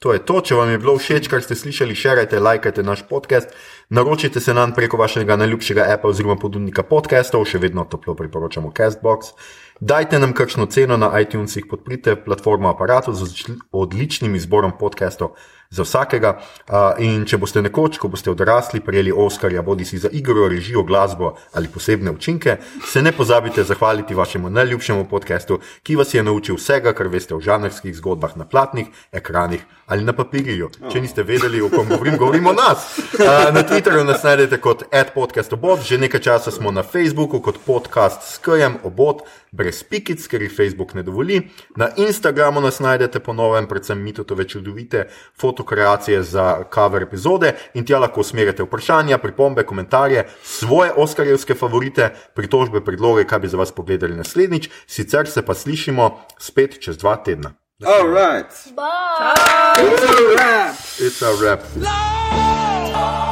to je to, če vam je bilo všeč, kar ste slišali, širite, lajkajte naš podcast, naročite se nam preko vašega najljubšega appa oziroma ponudnika podcastov, še vedno toplo priporočamo Castbox. Dajte nam kakšno ceno na iTunesih, podprite platformo aparatu z odlični- odličnim izborom podcastov za vsakega. In če boste nekoč, ko boste odrasli, prejeli Oscarja, bodi si za igro, režijo, glasbo ali posebne učinke, se ne pozabite zahvaliti vašemu najljubšemu podcastu, ki vas je naučil vsega, kar veste o žanrskih zgodbah na platnih, ekranih ali na papirju. Če niste vedeli, o kom govorim, govorimo o nas. <laughs> Uh, na Twitterju nas najdete kot adpodcastobot, že nekaj časa smo na Facebooku kot podcast s KM obot, brez pikic, ker jih Facebook ne dovoli. Na Instagramu nas najdete po novem, predvsem mitotove čudovite fotokreacije za cover epizode in tja lahko usmerjate vprašanja, pripombe, komentarje, svoje oskarjevske favorite, pritožbe, predloge, kaj bi za vas pogledali naslednjič, sicer se pa slišimo spet čez dva tedna. All right. Bye. Bye. It's a wrap. It's a wrap. No!